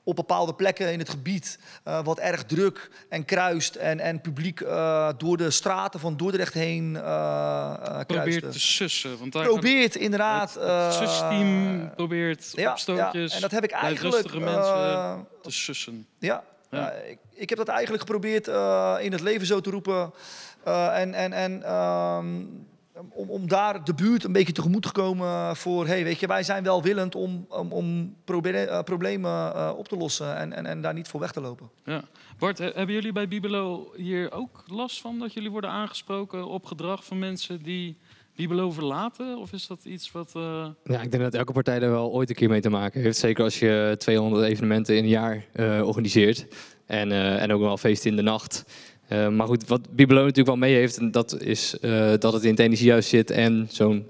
op bepaalde plekken in het gebied, eh, wat erg druk en kruist en, en publiek eh, door de straten van Dordrecht heen eh, Probeert te sussen. Want daar Probeert inderdaad. Het, het susteam probeert ja, opstootjes ja, en dat heb ik eigenlijk. rustige mensen te sussen. ja, Ja. ja, ik, ik heb dat eigenlijk geprobeerd in het leven zo te roepen. En en, en ehm, om, om daar de buurt een beetje tegemoet te komen voor... hey, weet je, wij zijn welwillend om, om, om proble- eh, problemen eh, op te lossen en, en, en daar niet voor weg te lopen. Ja. Bart, he- hebben jullie bij Bibelo hier ook last van dat jullie worden aangesproken op gedrag van mensen die Bibelo verlaten? Of is dat iets wat. eh, Ja, ik denk dat elke partij daar wel ooit een keer mee te maken heeft. Zeker als je 200 evenementen in een jaar eh, organiseert. En, eh, en ook wel feesten in de nacht. Eh, maar goed, wat Bibelo natuurlijk wel mee heeft, en dat is eh, dat het in het energiehuis zit en zo'n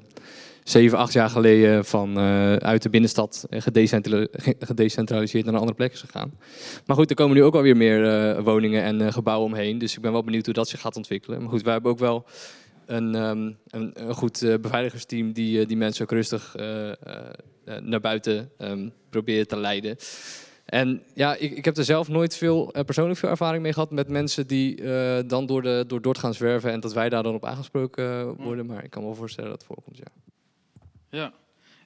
7, 8 jaar geleden van eh, uit de binnenstad gedecentrali- ge- gedecentraliseerd naar een andere plek is gegaan. Maar goed, er komen nu ook alweer meer woningen en gebouwen omheen. Dus ik ben wel benieuwd hoe dat zich gaat ontwikkelen. Maar goed, wij hebben ook wel een, ehm, een, goed beveiligingsteam die, die mensen ook rustig naar buiten ehm, proberen te leiden. En ja, ik, ik heb er zelf nooit veel, eh, persoonlijk veel ervaring mee gehad met mensen die eh, dan door, de, door Dort gaan zwerven en dat wij daar dan op aangesproken eh, worden. Maar ik kan me wel voorstellen dat het voorkomt, ja. Ja.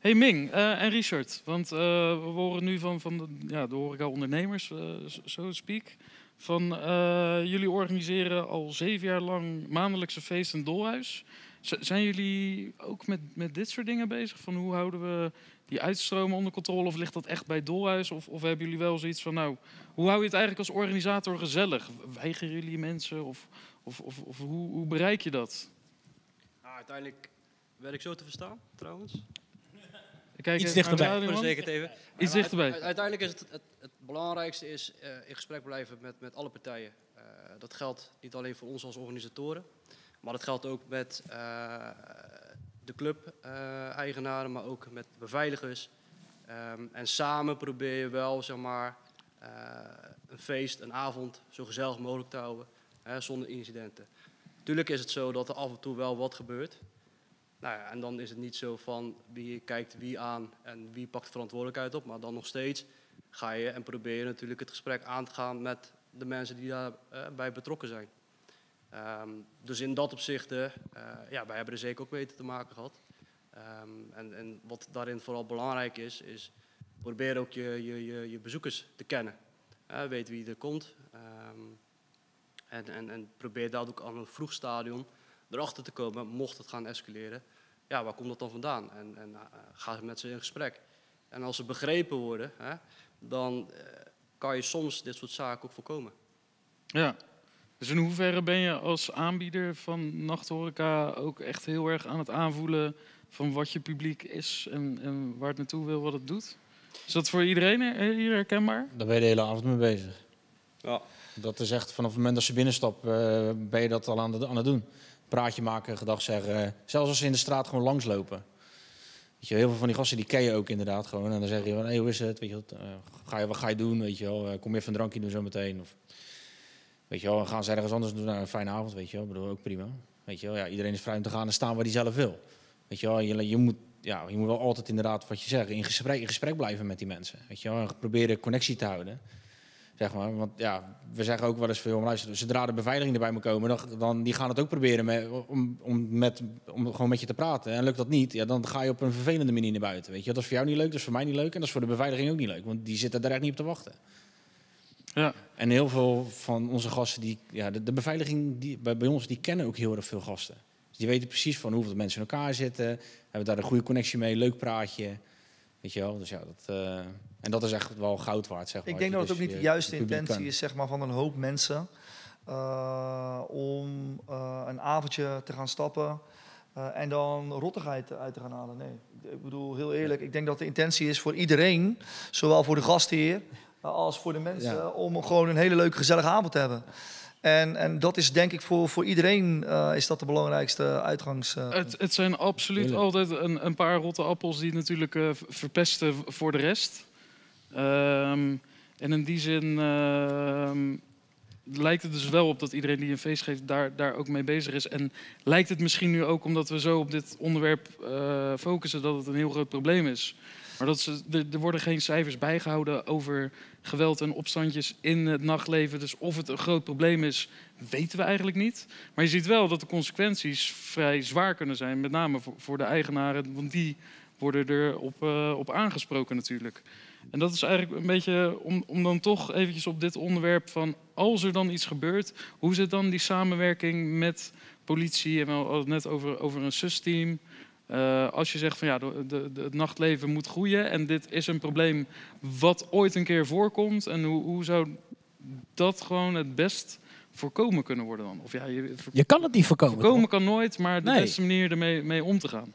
Hey Ming en Richard, want we horen nu van, van de, ja, de horeca-ondernemers, eh, so speak. Van jullie organiseren al zeven jaar lang maandelijkse feest en dolhuis. Z- zijn jullie ook met, met dit soort dingen bezig? Van hoe houden we die uitstromen onder controle? Of ligt dat echt bij dolhuis? Of, of hebben jullie wel zoiets van, nou, hoe hou je het eigenlijk als organisator gezellig? Weigeren jullie mensen? Of, of, of, of hoe, hoe bereik je dat? Nou, uiteindelijk werd ik zo te verstaan, trouwens. Ik kijk Iets dichterbij. Voor de man. zekerheid even. Iets dichterbij. Uiteindelijk is het, het, het belangrijkste is eh, in gesprek blijven met, met alle partijen. Eh, dat geldt niet alleen voor ons als organisatoren, maar dat geldt ook met eh, de club-eigenaren, maar ook met beveiligers. Ehm, en samen probeer je wel, zeg maar, eh, een feest, een avond zo gezellig mogelijk te houden, hè, zonder incidenten. Tuurlijk is het zo dat er af en toe wel wat gebeurt. Nou en dan is het niet zo van wie kijkt wie aan en wie pakt verantwoordelijkheid op. Maar dan nog steeds ga je en probeer je natuurlijk het gesprek aan te gaan met de mensen die daarbij bij betrokken zijn. Ehm, dus in dat opzicht, eh, ja, wij hebben er zeker ook weten te maken gehad. Ehm, en, en wat daarin vooral belangrijk is, is probeer ook je, je, je, je bezoekers te kennen. Eh, weet wie er komt. Ehm, en, en, en probeer daar ook aan een vroeg stadion erachter te komen, mocht het gaan escaleren. Ja, waar komt dat dan vandaan? En, en eh, ga met ze in gesprek. En als ze begrepen worden, hè, dan kan je soms dit soort zaken ook voorkomen. Ja. Dus in hoeverre ben je als aanbieder van nachthoreca ook echt heel erg aan het aanvoelen van wat je publiek is en, en waar het naartoe wil, wat het doet? Is dat voor iedereen hier herkenbaar? Daar ben je de hele avond mee bezig. Ja. Dat is echt vanaf het moment dat ze binnenstappen, eh, ben je dat al aan, de, aan het doen. Praatje maken, gedag zeggen. Zelfs als ze in de straat gewoon langslopen. Weet je, heel veel van die gasten die ken je ook inderdaad gewoon. En dan zeg je van, hey, hoe is het? Weet je, wat, eh, ga je, wat ga je doen? Weet je wel, Eh, kom je even een drankje doen zo meteen? Of, weet je wel, gaan ze ergens anders doen? Nou, een fijne avond, weet je wel. Ik bedoel, ook prima. Weet je wel, ja, iedereen is vrij om te gaan en staan waar hij zelf wil. Weet je wel, je, je, moet, ja, je moet wel altijd inderdaad, wat je zegt, in gesprek, in gesprek blijven met die mensen. Weet je wel, en proberen connectie te houden. Zeg maar, want ja, we zeggen ook wel eens veel, luister, zodra de beveiliging erbij moet komen, dan, dan die gaan het ook proberen met, om, om, met, om gewoon met je te praten. En lukt dat niet, ja, dan ga je op een vervelende manier naar buiten. Weet je, dat is voor jou niet leuk, dat is voor mij niet leuk en dat is voor de beveiliging ook niet leuk, want die zitten daar echt niet op te wachten. Ja. En heel veel van onze gasten, die, ja, de, de beveiliging die, bij, bij ons, die kennen ook heel erg veel gasten. Dus die weten precies van hoeveel mensen in elkaar zitten, hebben daar een goede connectie mee, leuk praatje. Weet je wel, dus ja, dat, eh, en dat is echt wel goud waard, zeg maar. Ik denk dat het Dus ook niet de juiste intentie kan. is zeg maar, van een hoop mensen eh, om eh, een avondje te gaan stappen eh, en dan rottigheid uit te gaan halen. Nee, ik- ik bedoel heel eerlijk, ik denk dat de intentie is voor iedereen, zowel voor de gastheer als voor de mensen, Ja. om gewoon een hele leuke gezellige avond te hebben. En, en dat is denk ik voor, voor iedereen eh, is dat de belangrijkste uitgangs. eh, Het, het zijn absoluut altijd een, een paar rotte appels die natuurlijk eh, verpesten voor de rest. Ehm, en in die zin ehm, lijkt het dus wel op dat iedereen die een feest geeft daar, daar ook mee bezig is. En lijkt het misschien nu ook omdat we zo op dit onderwerp eh, focussen dat het een heel groot probleem is. Maar dat ze, er, worden geen cijfers bijgehouden over geweld en opstandjes in het nachtleven. Dus of het een groot probleem is, weten we eigenlijk niet. Maar je ziet wel dat de consequenties vrij zwaar kunnen zijn. Met name voor, voor de eigenaren, want die worden er op, eh, op aangesproken natuurlijk. En dat is eigenlijk een beetje om, om dan toch eventjes op dit onderwerp van... als er dan iets gebeurt, hoe zit dan die samenwerking met politie? En we hadden het net over, over een SUS-team. Eh, als je zegt van ja, de, de, de- het nachtleven moet groeien... en dit is een probleem wat ooit een keer voorkomt... en hoe, hoe zou dat gewoon het best voorkomen kunnen worden dan? Of ja, je, voor- Je kan het niet voorkomen. voorkomen toch? kan nooit, maar de Nee. beste manier ermee mee om te gaan.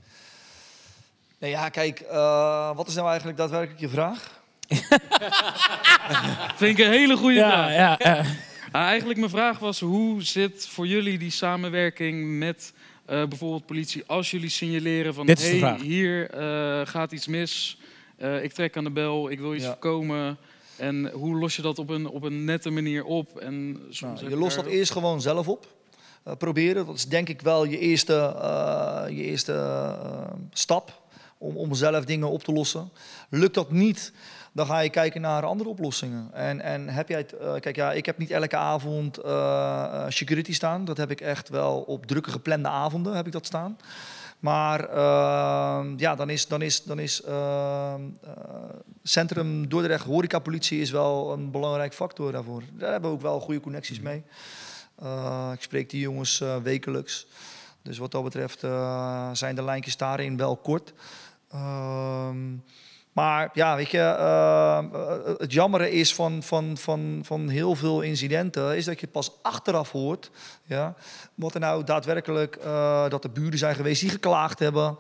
Nee, ja, kijk, eh, wat is nou eigenlijk daadwerkelijk je vraag? (laughs) Vind ik een hele goede Ja, vraag. ja, ja. Ah, eigenlijk mijn vraag was, hoe zit voor jullie die samenwerking met bijvoorbeeld politie... als jullie signaleren van, Dit is de hey, vraag. hier eh, gaat iets mis, eh, ik trek aan de bel, ik wil iets Ja. voorkomen... En hoe los je dat op een, op een nette manier op? En soms Nou, je lost dat eerst gewoon zelf op. Eh, proberen. Dat is denk ik wel je eerste, eh, je eerste eh, stap om, om zelf dingen op te lossen. Lukt dat niet, dan ga je kijken naar andere oplossingen. En, en heb jij het, eh, kijk, ja, ik heb niet elke avond eh, eh, security staan. Dat heb ik echt wel op drukke geplande avonden heb ik dat staan. Maar ehm, ja, dan is, dan is, dan is ehm, eh, Centrum Dordrecht Horecapolitie is wel een belangrijk factor daarvoor. Daar hebben we ook wel goede connecties mee. Eh, ik spreek die jongens wekelijks. Dus wat dat betreft zijn de lijntjes daarin wel kort. Ehm, maar ja, weet je, eh, eh, het jammere is van, van, van, van heel veel incidenten, is dat je pas achteraf hoort, ja, wat er nou daadwerkelijk, eh, dat de buren zijn geweest die geklaagd hebben.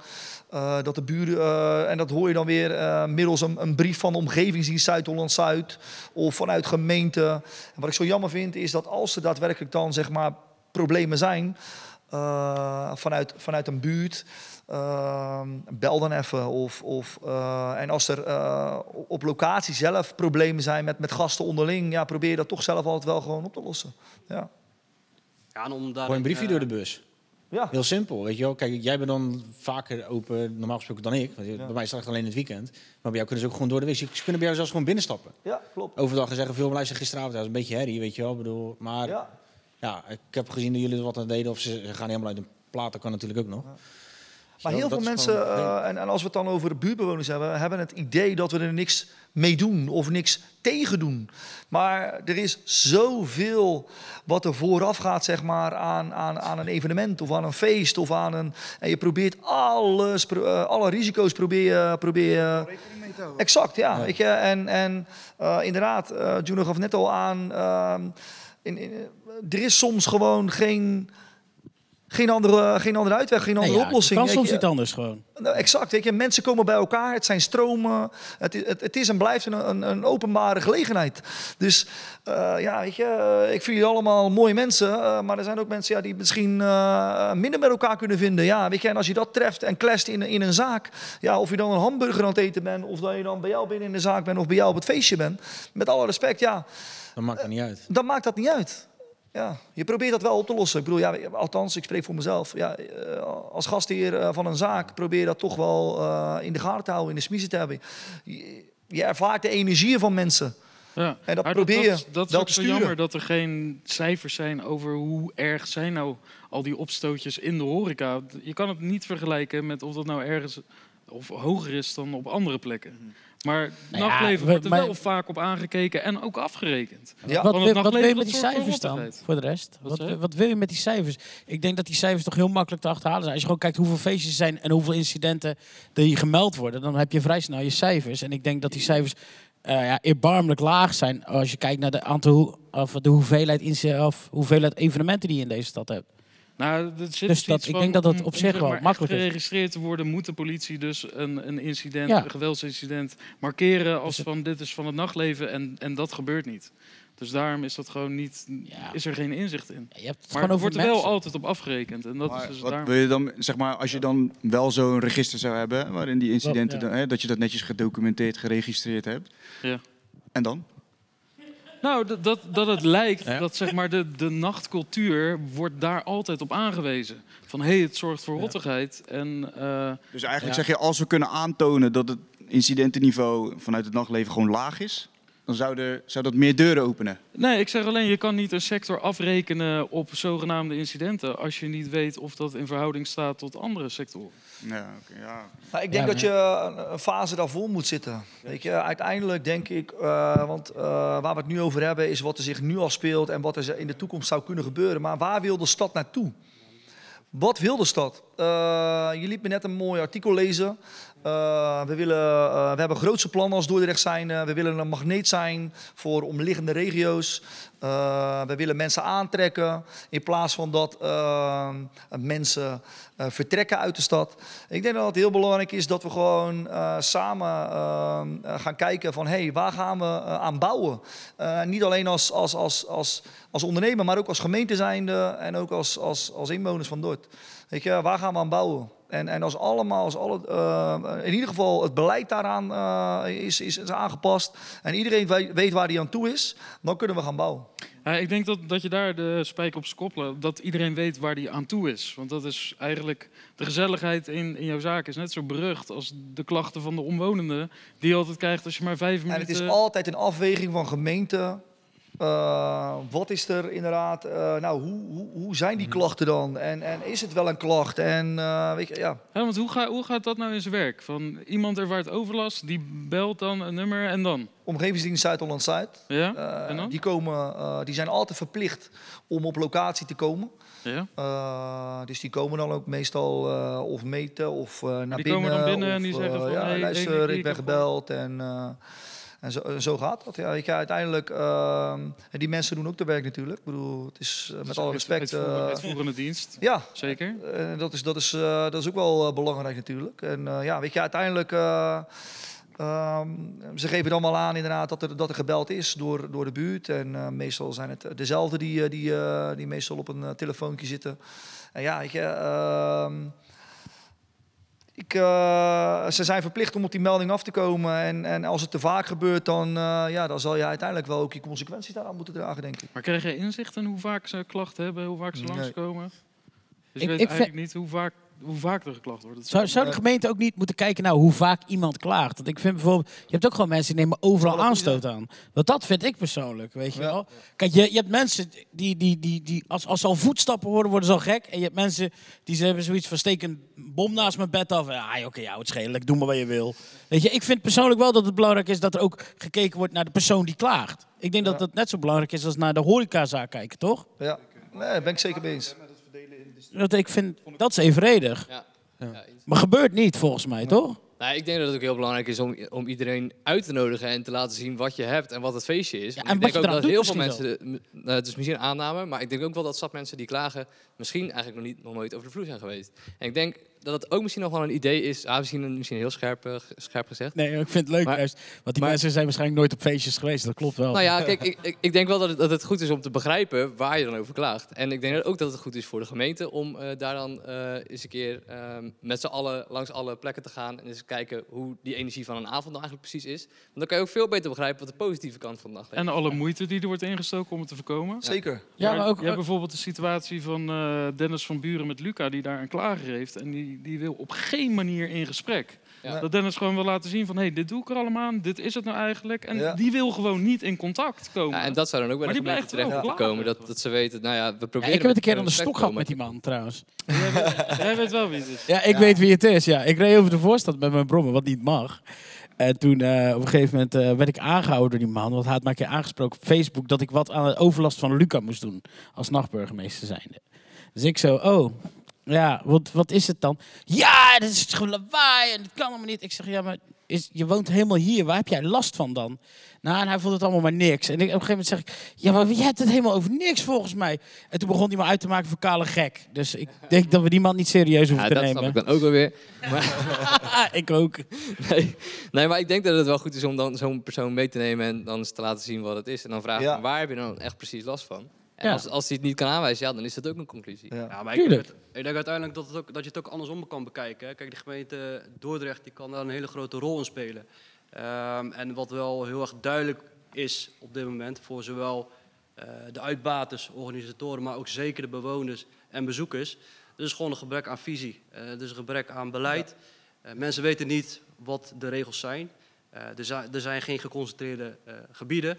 dat de buren, en dat hoor je dan weer middels een, brief van de omgevingsdienst Zuid-Holland-Zuid of vanuit gemeente. En wat ik zo jammer vind, is dat als er daadwerkelijk dan zeg maar problemen zijn, vanuit, vanuit een buurt. Ehm, bel dan even. Of, of, eh, en als er eh, op locatie zelf problemen zijn met, met gasten onderling, ja, probeer dat toch zelf altijd wel gewoon op te lossen. Ja. Ja, en om Gooi daarin, een briefje eh, door de bus. Ja. Heel simpel, weet je wel. Kijk, jij bent dan vaker open, normaal gesproken, dan ik. Want Ja. Bij mij is het echt alleen in het weekend. Maar bij jou kunnen ze ook gewoon door de week. Ze kunnen bij jou zelfs gewoon binnenstappen. ja, klopt. Overdag en zeggen, veel luister gisteravond, dat is een beetje herrie, weet je wel. Ik bedoel, maar ja. Ja. ik heb gezien dat jullie er wat aan deden. Of ze, ze gaan helemaal uit een plaat, dat kan natuurlijk ook nog. Maar heel veel mensen, gewoon- eh, en, en als we het dan over de buurtbewoners hebben, hebben het idee dat we er niks mee doen of niks tegen doen. Maar er is zoveel wat er vooraf gaat, zeg maar, aan, aan, aan een evenement of aan een feest of aan een. En je probeert alles, eh, alle risico's probeer je. Probeer je houden. Exact, ja. En, en eh, inderdaad, eh Juno gaf net al aan, ehm, in, in, er is soms gewoon geen, geen, andere, geen andere uitweg, geen andere Nee, ja, oplossing. kan weet soms niet anders gewoon. Nou, exact, weet je, mensen komen bij elkaar, het zijn stromen, het, is- het, het is en blijft een, een, een openbare gelegenheid. Dus eh, ja, weet je, ik vind jullie allemaal mooie mensen, eh, maar er zijn ook mensen ja, die misschien eh, minder met elkaar kunnen vinden. Ja, weet je, en als je dat treft en clasht in, in een zaak, ja, of je dan een hamburger aan het eten bent, of dat je dan bij jou binnen in de zaak bent, of bij jou op het feestje bent, met alle respect, ja, Dat maakt er niet uit. dan maakt dat niet uit. Ja, je probeert dat wel op te lossen. Ik bedoel, ja, althans, ik spreek voor mezelf. Ja, eh, als gastheer eh, van een zaak probeer je dat toch wel eh, in de gaten te houden, in de smiezen te hebben. Je, je ervaart de energieën van mensen. Ja. En dat Maar probeer dat, je is- dat is zo jammer dat er geen cijfers zijn over hoe erg zijn nou al die opstootjes in de horeca. Je kan het niet vergelijken met of dat nou ergens of hoger is dan op andere plekken. Maar Nou nachtleven wordt er maar- wel vaak op aangekeken en ook afgerekend. Ja, wat, wil, wat wil je met die cijfers dan, voor de rest? Wat Wat, wil je met die cijfers? Ik denk dat die cijfers toch heel makkelijk te achterhalen zijn. Als je gewoon kijkt hoeveel feestjes er zijn en hoeveel incidenten er hier gemeld worden, dan heb je vrij snel je cijfers. En ik denk dat die cijfers eh, ja, erbarmelijk laag zijn als je kijkt naar de, aantal, of de hoeveelheid, of hoeveelheid evenementen die je in deze stad hebt. Nou, zit Dus dat- ik van, denk dat dat op om, zich zeg wel maar, makkelijk is. geregistreerd te worden, moet de politie dus een, een incident, Ja. een geweldsincident, markeren als Dus het- van dit is van het nachtleven en, en dat gebeurt niet. Dus daarom is dat gewoon niet, Ja. is er geen inzicht in. Je hebt het Maar er over wordt er wel altijd op afgerekend. En dat Maar is dus wat daarom. wil je dan, zeg maar, als je dan wel zo'n register zou hebben, waarin die incidenten, dan, hè, dat je dat netjes gedocumenteerd, geregistreerd hebt. Ja. En dan? Nou, dat, dat, dat het lijkt Ja. dat zeg maar, de, de nachtcultuur wordt daar altijd op aangewezen. Van hé, hey, het zorgt voor rottigheid. En eh, Dus eigenlijk Ja. zeg je, als we kunnen aantonen dat het incidentenniveau vanuit het nachtleven gewoon laag is, dan zou, er, zou dat meer deuren openen. Nee, ik zeg alleen, je kan niet een sector afrekenen op zogenaamde incidenten als je niet weet of dat in verhouding staat tot andere sectoren. Ja, oké, ja. Nou, ik denk Ja, dat je een, een fase daarvoor moet zitten. Weet je, uiteindelijk denk ik, eh, want eh, waar we het nu over hebben is wat er zich nu al speelt en wat er in de toekomst zou kunnen gebeuren. Maar waar wil de stad naartoe? Wat wil de stad? Eh, je liet me net een mooi artikel lezen. Eh, we, willen, eh, we hebben grootse plannen als Dordrecht zijn. Eh, we willen een magneet zijn voor omliggende regio's. We willen mensen aantrekken in plaats van dat mensen vertrekken uit de stad. Ik denk dat het heel belangrijk is dat we gewoon samen gaan kijken van... hey, waar gaan we aan bouwen? Niet alleen als, als, als, als, als ondernemer, maar ook als gemeente zijnde... en ook als, als, als inwoners van Dort. Weet je, waar gaan we aan bouwen? En, en als allemaal, als alle, eh, in ieder geval het beleid daaraan eh, is, is, is aangepast... en iedereen weet, weet waar die aan toe is, dan kunnen we gaan bouwen. Ja, ik denk dat, dat je daar de spijker op koppelen. Dat iedereen weet waar die aan toe is. Want dat is eigenlijk de gezelligheid in, in jouw zaak is net zo berucht als de klachten van de omwonenden. Die je altijd krijgt als je maar vijf En minuten. het is altijd een afweging van gemeente. Eh, wat is er inderdaad? eh, nou, hoe, hoe, hoe zijn die klachten dan? En, en is het wel een klacht? En eh, weet je, ja. Ja, want hoe, ga, hoe gaat dat nou in zijn werk? Van iemand ervaart overlast, die belt dan een nummer en dan? Omgevingsdienst Zuid-Holland-Zuid. Ja? eh, en dan? die, komen, die zijn altijd verplicht om op locatie te komen. Ja? Dus die komen dan ook meestal of meten of naar die binnen. komen dan binnen of, en die zeggen van, ja, hey, luister, hey, ik ben gebeld en, en zo, zo gaat dat. Ja, weet je, uiteindelijk, eh, en die mensen doen ook de werk natuurlijk. Ik bedoel, het is eh, met alle respect... Uitvoer- eh, Uitvoerende dienst, (laughs) ja, zeker. eh, dat, is, dat, is, eh, dat is ook wel eh, belangrijk natuurlijk. En eh, ja, weet je, uiteindelijk... eh, ehm, ze geven dan wel aan inderdaad dat er, dat er gebeld is door, door de buurt. En eh, meestal zijn het dezelfde die, eh, die, eh, die meestal op een eh, telefoontje zitten. En ja, weet je... ik, eh, ze zijn verplicht om op die melding af te komen. En, en als het te vaak gebeurt, dan, eh, ja, dan zal je uiteindelijk wel ook je consequenties daaraan moeten dragen, denk ik. Maar krijg je inzicht in hoe vaak ze klachten hebben, hoe vaak ze Nee. langskomen? Dus je Ik- weet ik eigenlijk niet hoe vaak, hoe vaak er geklacht wordt. Zou, zou de gemeente ook niet moeten kijken naar hoe vaak iemand klaagt? Want ik vind bijvoorbeeld, je hebt ook gewoon mensen die nemen overal aanstoot aan. Want dat vind ik persoonlijk, weet je Ja. wel. Kijk, je, je hebt mensen die, die, die, die als, als ze al voetstappen horen, worden ze al gek. En je hebt mensen die ze hebben zoiets van, steek een bom naast mijn bed af. Ja, oké, ja, het schelen, doe maar wat je wil. Weet je, ik vind persoonlijk wel dat het belangrijk is dat er ook gekeken wordt naar de persoon die klaagt. Ik denk dat dat net zo belangrijk is als naar de horecazaak kijken, toch? Ja, nee, ben ik zeker mee eens. Dat ik vind, dat is evenredig. Ja. Ja. Maar gebeurt niet, volgens mij, toch? Nou, ik denk dat het ook heel belangrijk is om, om iedereen uit te nodigen en te laten zien wat je hebt en wat het feestje is. Ja, Want en ik denk ook dat heel veel mensen, nou, het is misschien een aanname, maar ik denk ook wel dat stadmensen die klagen misschien eigenlijk nog niet nog nooit over de vloer zijn geweest. En ik denk dat het ook misschien nog wel een idee is, ah, misschien, misschien heel scherp, scherp gezegd. Nee, ik vind het leuk Maar- juist. Want die maar- mensen zijn waarschijnlijk nooit op feestjes geweest. Dat klopt wel. Nou ja, kijk, (laughs) ik, ik, ik denk wel dat het, dat het goed is om te begrijpen waar je dan over klaagt. En ik denk ook dat het goed is voor de gemeente om eh, daar dan eh, eens een keer ehm, met z'n allen langs alle plekken te gaan. En eens kijken hoe die energie van een avond dan eigenlijk precies is. Want dan kan je ook veel beter begrijpen wat de positieve kant van de dag is. En alle moeite die er wordt ingestoken om het te voorkomen. Zeker. ja, maar ook, je hebt bijvoorbeeld de situatie van eh, Dennis van Buren met Luca, die daar een klager heeft. En die, die wil op geen manier in gesprek. Ja. Dat Dennis gewoon wil laten zien van, hé, hey, dit doe ik er allemaal aan, dit is het nou eigenlijk. En Ja. die wil gewoon niet in contact komen. Ja, en dat zou dan ook bij Maar de gemeente blijft terecht moeten komen. Dat, dat ze weten, nou ja, we ja, proberen... ik heb het een keer aan de stok gehad met die man, trouwens. Jij, weet, jij weet wel wie het is. Ja, ik weet wie het is. Ja. Ik reed over de voorstad met mijn brommen, wat niet mag. En toen eh, op een gegeven moment eh, werd ik aangehouden door die man. Want hij had mij een keer aangesproken op Facebook dat ik wat aan de overlast van Luca moest doen. Als nachtburgemeester zijnde. Dus ik zo, oh, ja, wat, wat is het dan? Ja, dat is gewoon lawaai en dat kan allemaal niet. Ik zeg, ja, maar is, je woont helemaal hier, waar heb jij last van dan? Nou, en hij vond het allemaal maar niks. En ik, op een gegeven moment zeg ik, ja, maar jij hebt het helemaal over niks volgens mij. En toen begon hij me uit te maken voor kale gek. Dus ik denk dat we die man niet serieus hoeven Ja, te dat nemen. snap ik dan ook wel weer. (laughs) ik ook. Nee, nee, maar ik denk dat het wel goed is om dan zo'n persoon mee te nemen en dan eens te laten zien wat het is. En dan vragen Ja. van, waar heb je dan echt precies last van? En Ja. als, als hij het niet kan aanwijzen, ja, dan is dat ook een conclusie. Ja. Ja, maar ik denk, ik denk uiteindelijk dat, het ook, dat je het ook andersom kan bekijken. hè. Kijk, de gemeente Dordrecht die kan daar een hele grote rol in spelen. Ehm, en wat wel heel erg duidelijk is op dit moment voor zowel eh, de uitbaters, organisatoren, maar ook zeker de bewoners en bezoekers. Er is gewoon een gebrek aan visie. Eh, er is een gebrek aan beleid. Eh, mensen weten niet wat de regels zijn. Eh, er, zijn er zijn geen geconcentreerde eh, gebieden.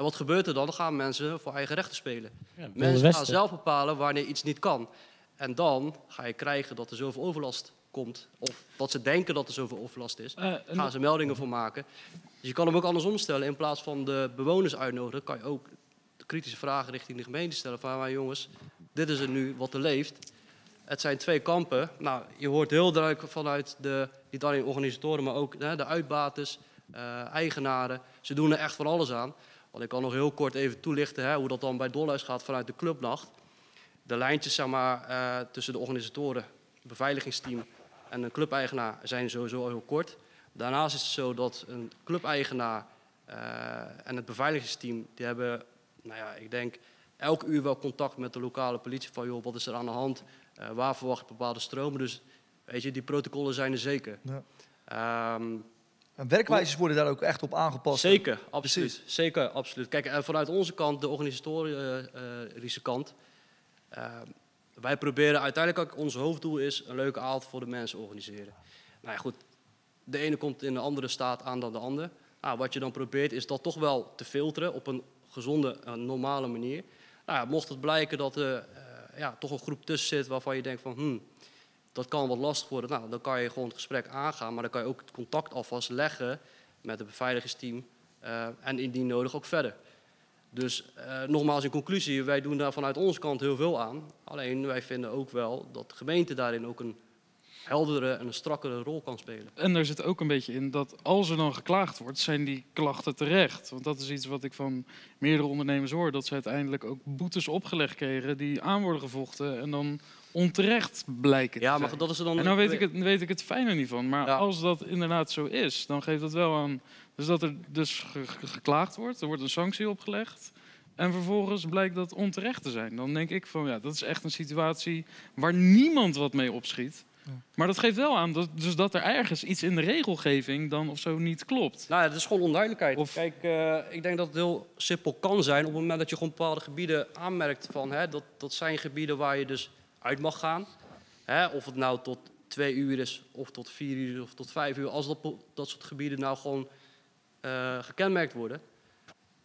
En wat gebeurt er dan? Dan gaan mensen voor eigen rechten spelen. Wilde Mensen gaan zelf bepalen wanneer iets niet kan. En dan ga je krijgen dat er zoveel overlast komt. Of dat ze denken dat er zoveel overlast is. En- Gaan ze meldingen voor maken. Dus je kan hem ook andersom stellen. In plaats van de bewoners uitnodigen, kan je ook kritische vragen richting de gemeente stellen. Van maar jongens, dit is het nu wat er leeft. Het zijn twee kampen. Nou, je hoort heel duidelijk vanuit de, niet alleen organisatoren, maar ook hè, de uitbaters, eh, eigenaren. Ze doen er echt van alles aan. Want ik kan nog heel kort even toelichten hè, hoe dat dan bij Dolhuis gaat vanuit de clubnacht. De lijntjes zeg maar, eh, tussen de organisatoren, het beveiligingsteam en een clubeigenaar zijn sowieso heel kort. Daarnaast is het zo dat een clubeigenaar eh, en het beveiligingsteam, die hebben, nou ja, ik denk elk uur wel contact met de lokale politie van joh, wat is er aan de hand, Eh, waar verwacht bepaalde stromen. Dus weet je, die protocollen zijn er zeker. Ja. Ehm, En werkwijzes worden daar ook echt op aangepast. Zeker, absoluut. Precies. Zeker, absoluut. Kijk, en vanuit onze kant, de organisatorische kant, eh, wij proberen uiteindelijk ook, ons hoofddoel is een leuke avond voor de mensen organiseren. Nou ja, goed, de ene komt in een andere staat aan dan de ander. Nou, wat je dan probeert is dat toch wel te filteren op een gezonde, een normale manier. Nou ja, mocht het blijken dat er eh, ja, toch een groep tussen zit waarvan je denkt van... Hmm, dat kan wat lastig worden. Nou, dan kan je gewoon het gesprek aangaan, maar dan kan je ook het contact alvast leggen met het beveiligingsteam eh, en indien nodig ook verder. Dus eh, nogmaals in conclusie, wij doen daar vanuit onze kant heel veel aan. Alleen wij vinden ook wel dat de gemeente daarin ook een heldere en een strakkere rol kan spelen. En er zit ook een beetje in dat als er dan geklaagd wordt, zijn die klachten terecht. Want dat is iets wat ik van meerdere ondernemers hoor. Dat ze uiteindelijk ook boetes opgelegd kregen die aan worden gevochten en dan onterecht blijken te Ja, maar zijn. dat is er dan... En nou weet ik, het, weet ik het fijne niet van. Maar Ja. als dat inderdaad zo is, dan geeft dat wel aan... Dus dat er dus ge- ge- geklaagd wordt, er wordt een sanctie opgelegd... en vervolgens blijkt dat onterecht te zijn. Dan denk ik van, ja, dat is echt een situatie waar niemand wat mee opschiet. Maar dat geeft wel aan dat, dus dat er ergens iets in de regelgeving dan of zo niet klopt. Nou ja, het is gewoon onduidelijkheid. Of- Kijk, eh, ik denk dat het heel simpel kan zijn op het moment dat je gewoon bepaalde gebieden aanmerkt van hè, dat, dat zijn gebieden waar je dus uit mag gaan. Hè, of het nou tot twee uur is, of tot vier uur, of tot vijf uur. Als dat, dat soort gebieden nou gewoon eh, gekenmerkt worden,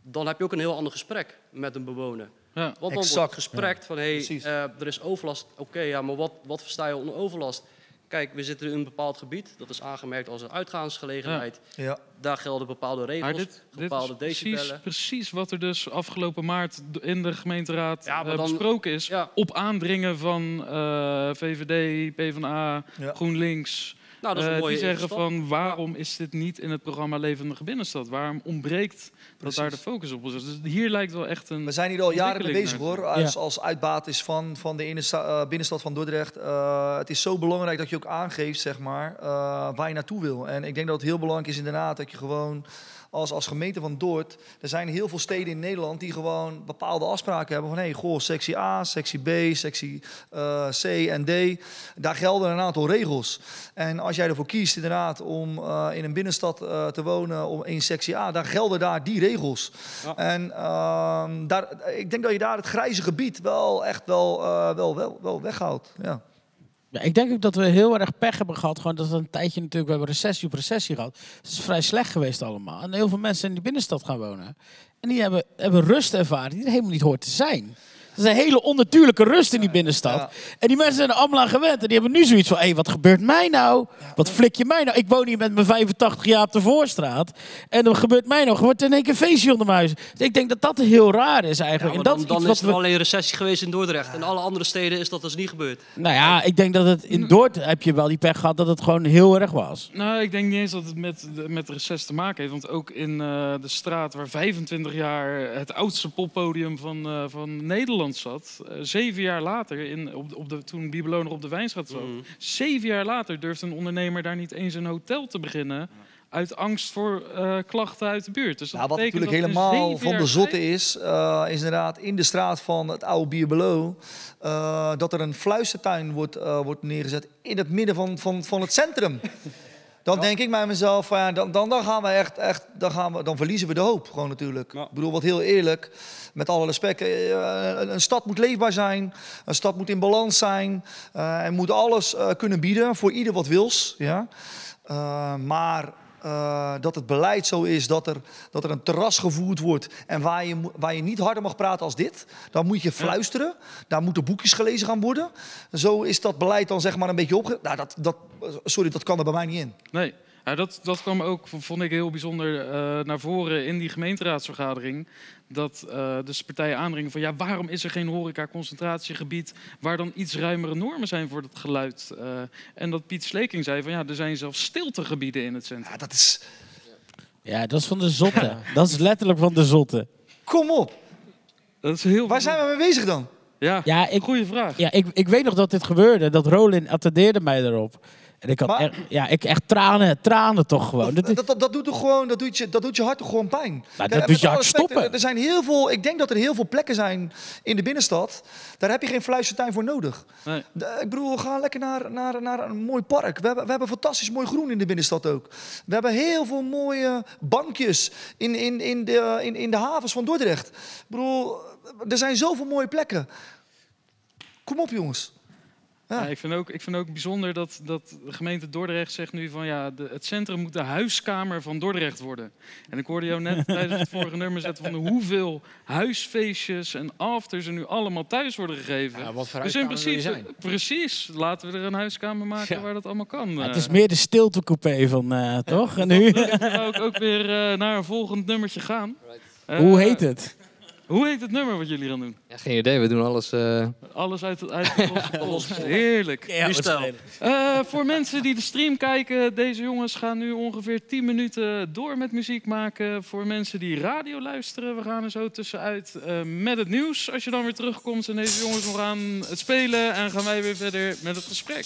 dan heb je ook een heel ander gesprek met een bewoner. Ja. Want dan Exact, wordt gesprek van, hé, hey, eh, er is overlast. Oké, ja, maar wat, wat versta je onder overlast? Kijk, we zitten in een bepaald gebied. Dat is aangemerkt als een uitgaansgelegenheid. Ja. Daar gelden bepaalde regels, Maar dit, dit bepaalde is precies, decibellen. precies wat er dus afgelopen maart in de gemeenteraad Ja, eh, dan- besproken is. Ja. Op aandringen van eh, VVD, PvdA, Ja. GroenLinks. Nou, dat is een Eh, mooie die zeggen stap. van waarom is dit niet in het programma Levendige Binnenstad? Waarom ontbreekt dat daar de focus op is? Dus hier lijkt wel echt een... We zijn hier al jaren mee bezig hoor, als, als uitbaters van, van de eh, binnenstad van Dordrecht. Eh, het is zo belangrijk dat je ook aangeeft zeg maar, eh, waar je naartoe wil. En ik denk dat het heel belangrijk is inderdaad dat je gewoon als, als gemeente van Dordt... Er zijn heel veel steden in Nederland die gewoon bepaalde afspraken hebben van... hé, hey, goh, sectie A, sectie B, sectie eh, C en D. Daar gelden een aantal regels. En als jij ervoor kiest inderdaad om eh, in een binnenstad eh, te wonen om in sectie A... dan gelden daar die regels. Ja. En ehm, daar, ik denk dat je daar het grijze gebied wel echt wel, wel, wel, wel weghoudt. Ja. Ja, ik denk ook dat we heel erg pech hebben gehad. Gewoon dat we een tijdje natuurlijk, we hebben recessie op recessie gehad. Het is vrij slecht geweest allemaal. En heel veel mensen in die binnenstad gaan wonen. En die hebben, hebben rust ervaren die er helemaal niet hoort te zijn. Is een hele onnatuurlijke rust in die binnenstad. Ja. En die mensen zijn er allemaal aan gewend. En die hebben nu zoiets van, hé, wat gebeurt mij nou? Wat flik je mij nou? Ik woon hier met mijn 85 jaar op de Voorstraat. En dan gebeurt mij nou? Er wordt in één keer een feestje onder mijn huis. Dus ik denk dat dat heel raar is Ja, eigenlijk. en dat dan is wat er we- alleen recessie geweest in Dordrecht. In alle andere steden is dat dus niet gebeurd. Nou ja, ik denk dat het in Dordt heb je wel die pech gehad dat het gewoon heel erg was. Nou, ik denk niet eens dat het met, met recess te maken heeft. Want ook in eh, de straat waar 25 jaar het oudste poppodium van, eh, van Nederland zat. eh, zeven jaar later, in, op, de- op de, toen Bibelo nog op de Wijnstraat zat. Mhm. Zeven jaar later durfde een ondernemer daar niet eens een hotel te beginnen. Uit angst voor eh, klachten uit de buurt. Dus dat Nou, wat natuurlijk dat helemaal van de zotte is, eh, is inderdaad in de straat van het oude Bierbelo, eh dat er een fluistertuin wordt, eh, wordt neergezet in het midden van, van, van het centrum. (laughs) Dan denk ik bij mezelf, van, ja, dan, dan, dan gaan we echt, echt dan, gaan we, dan verliezen we de hoop gewoon natuurlijk. Ik bedoel, wat heel eerlijk, met alle respect, eh, een, een stad moet leefbaar zijn, een stad moet in balans zijn eh, en moet alles eh, kunnen bieden voor ieder wat wils. Ja? Maar eh, dat het beleid zo is dat er, dat er een terras gevoerd wordt en waar je, waar je niet harder mag praten als dit, dan moet je fluisteren. Daar moeten boekjes gelezen gaan worden. Zo is dat beleid dan zeg maar een beetje opge... Nou, dat, dat, sorry, dat kan er bij mij niet in. Nee, ja, dat, dat kwam ook, vond ik heel bijzonder, eh, naar voren in die gemeenteraadsvergadering. Dat eh dus partijen aandringen van ja, waarom is er geen horeca-concentratiegebied waar dan iets ruimere normen zijn voor dat geluid? Eh, en dat Piet Sleking zei van ja, er zijn zelfs stiltegebieden in het centrum. Ja, dat is... Ja, dat is van de zotte. Dat is letterlijk van de zotte. Kom op, Dat is heel waar zijn we mee bezig dan? Ja, Ja, ik, goede vraag. ja ik, ik weet nog dat dit gebeurde. Dat Rolin attendeerde mij erop. En ik had Maar- echt, ja, ik echt tranen, tranen toch gewoon. Dat Dat, dat, dat doet toch gewoon, dat doet je, dat doet je hart toch gewoon pijn. dat Kijk, doet met je hart respect, stoppen. Er, zijn heel veel, ik denk dat er heel veel plekken zijn in de binnenstad. Daar heb je geen fluistertuin voor nodig. Nee. Ik bedoel, we gaan lekker naar, naar, naar een mooi park. We hebben, we hebben fantastisch mooi groen in de binnenstad ook. We hebben heel veel mooie bankjes in, in, in, de, in, in de havens van Dordrecht. Ik bedoel, er zijn zoveel mooie plekken. Kom op, jongens. Ja. Ja, ik, vind ook, ik vind ook bijzonder dat, dat de gemeente Dordrecht zegt nu van ja, de, het centrum moet de huiskamer van Dordrecht worden. En ik hoorde jou net (laughs) tijdens het vorige nummer zetten van hoeveel huisfeestjes en afters er nu allemaal thuis worden gegeven. Ja, wat voor dus in principe, precies, laten we er een huiskamer maken Ja. waar dat allemaal kan. Het eh. is meer de stiltecoupé van, eh, toch? En nu? Dan ik ook weer eh, naar een volgend nummertje gaan. Hoe heet het? Hoe heet het nummer wat jullie gaan doen? Ja, geen idee, we doen alles. eh, Alles uit het uit de losse pols. (laughs) Heerlijk. Ja. Eh, voor mensen die de stream kijken, deze jongens gaan nu ongeveer 10 minuten door met muziek maken. Voor mensen die radio luisteren, we gaan er zo tussenuit eh, met het nieuws. Als je dan weer terugkomt, zijn deze jongens nog aan het spelen en gaan wij weer verder met het gesprek.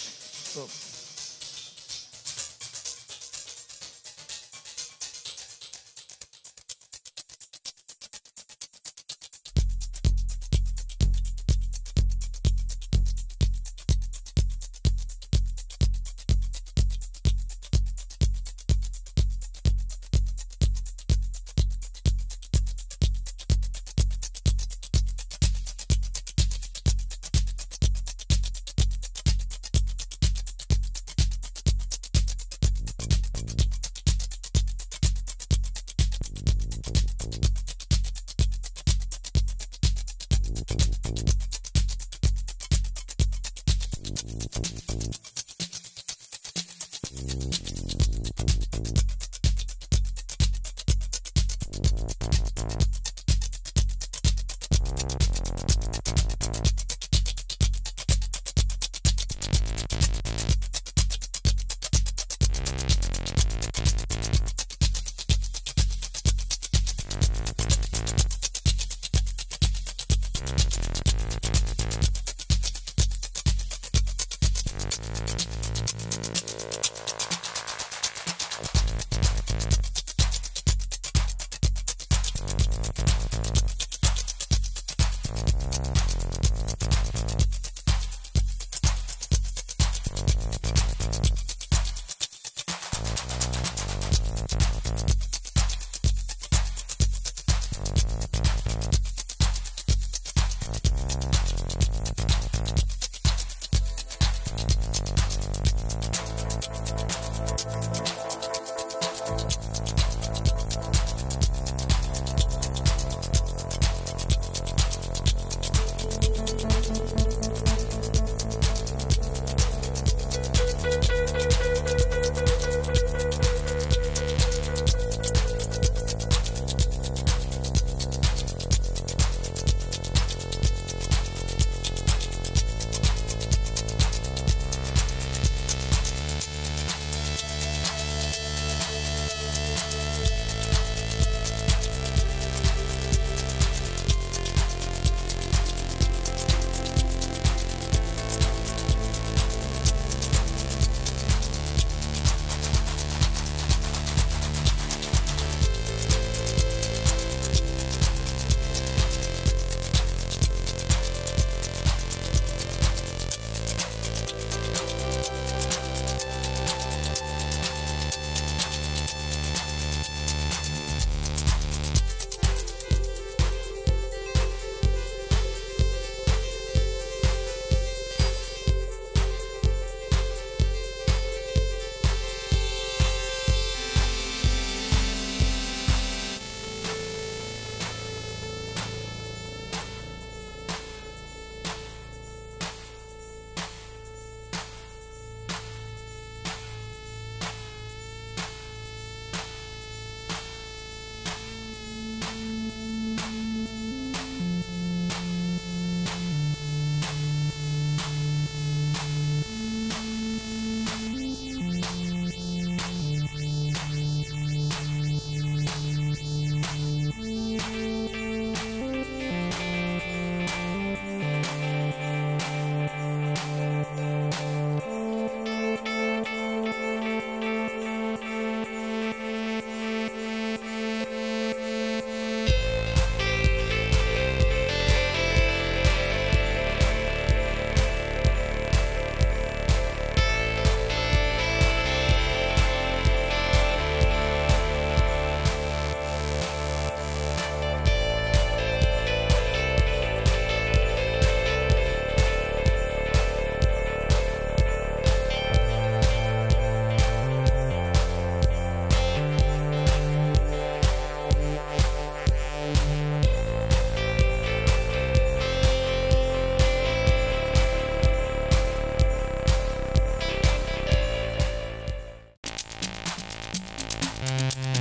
Mm-hmm.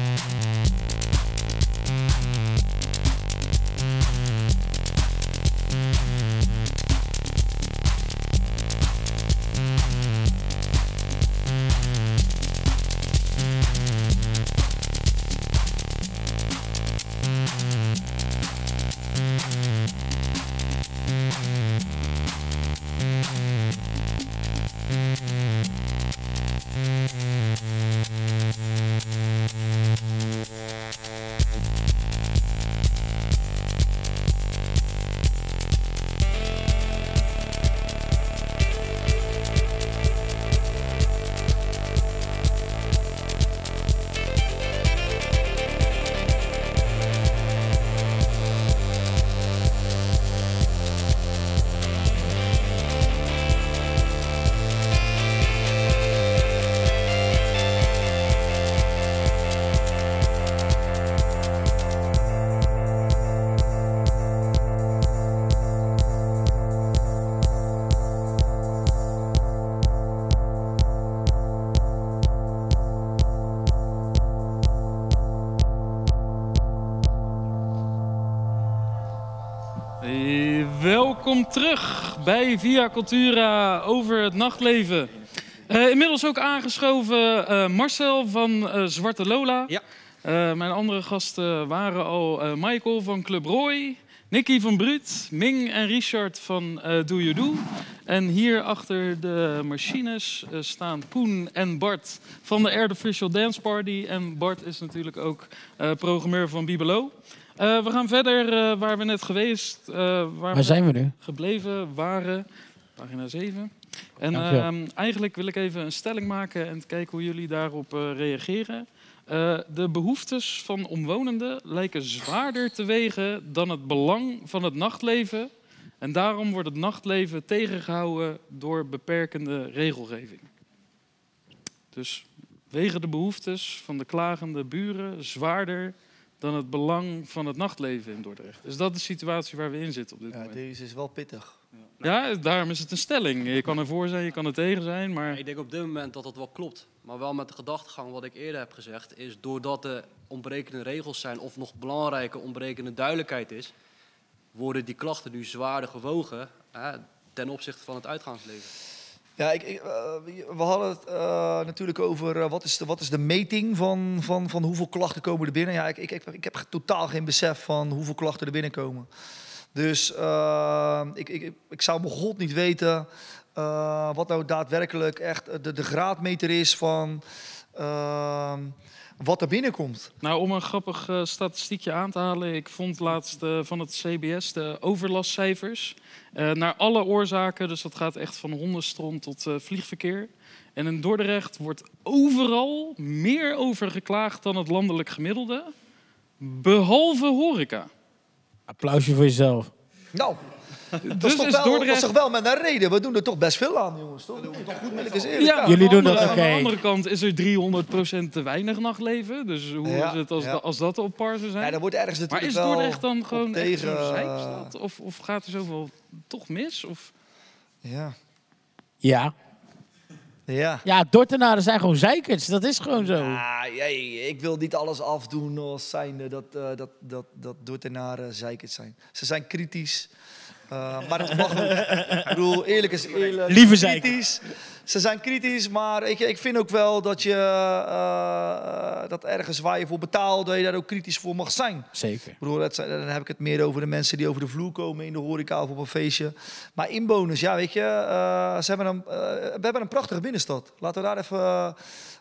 Welkom terug bij Via Cultura over het nachtleven. Eh, inmiddels ook aangeschoven eh, Marcel van eh, Zwarte Lola. Ja. Mijn andere gasten waren al Michael van Club Roy, Nicky van Bruut, Ming en Richard van Do You Do. En hier achter de machines staan Koen en Bart van de Artificial Dance Party. En Bart is natuurlijk ook programmeur van Bibelo. Eh, we gaan verder eh, waar we net geweest, eh, waar, Waar we zijn we nu? gebleven waren. Pagina 7. En ehm, eigenlijk wil ik even een stelling maken en kijken hoe jullie daarop reageren. De behoeftes van omwonenden lijken zwaarder te wegen dan het belang van het nachtleven. En daarom wordt het nachtleven tegengehouden door beperkende regelgeving. Dus wegen de behoeftes van de klagende buren zwaarder dan het belang van het nachtleven in Dordrecht. Is dat de situatie waar we in zitten op dit Ja, moment? deze is wel pittig. Ja, daarom is het een stelling. Je kan ervoor zijn, je kan er tegen zijn, maar... Ik denk op dit moment dat dat wel klopt. Maar wel met de gedachtegang wat ik eerder heb gezegd, is doordat er ontbrekende regels zijn of nog belangrijke ontbrekende duidelijkheid is, worden die klachten nu zwaarder gewogen hè, ten opzichte van het uitgaansleven. Ja, ik, eh, we hadden het eh, natuurlijk over eh, wat, is de, wat is de meting van, van, van hoeveel klachten komen er binnen. Ja, ik, ik, ik, heb totaal geen besef van hoeveel klachten er binnenkomen. Dus ik, ik, ik zou mijn god niet weten wat nou daadwerkelijk echt de, de graadmeter is van wat er binnenkomt. Nou, om een grappig eh, statistiekje aan te halen. Ik vond laatst eh, van het CBS de overlastcijfers. eh, naar alle oorzaken, dus dat gaat echt van hondenstront tot eh, vliegverkeer. En in Dordrecht wordt overal meer over geklaagd dan het landelijk gemiddelde. Behalve horeca. Applausje voor jezelf. Nou, dat is, Dus toch is wel, dat is Dordrecht... toch wel met een reden. We doen er toch best veel aan, jongens. Toch? Dat moet toch goed eerlijk eens eerlijk. Ja, Jullie aan de doen dat andere- oké. Aan de andere kant is er 300% te weinig nachtleven. Dus hoe Ja, is het als, ja. da- als dat op par zou zijn? Ja, daar wordt ergens Maar is wel Dordrecht dan gewoon echt zo'n tegen, zeikstad? Of, of gaat er zoveel toch mis? Of... Ja. Ja. Ja. Ja, Dortenaren zijn gewoon zeikers. Dat is gewoon zo. Jee, ik wil niet alles afdoen als zijnde dat, eh dat, dat, dat Dordtenaren zeikers zijn. Ze zijn kritisch. Eh, maar dat mag ook. ik bedoel, eerlijk is eerlijk. Lieve zeiker. kritisch. Ze zijn kritisch, maar ik, ik vind ook wel dat je eh, dat ergens waar je voor betaalt, dat je daar ook kritisch voor mag zijn. Zeker. Ik bedoel, dat zijn- dan heb ik het meer over de mensen die over de vloer komen in de horeca of op een feestje. Maar inwoners, ja, weet je, eh, ze hebben een, eh, we hebben een prachtige binnenstad. Laten we daar even...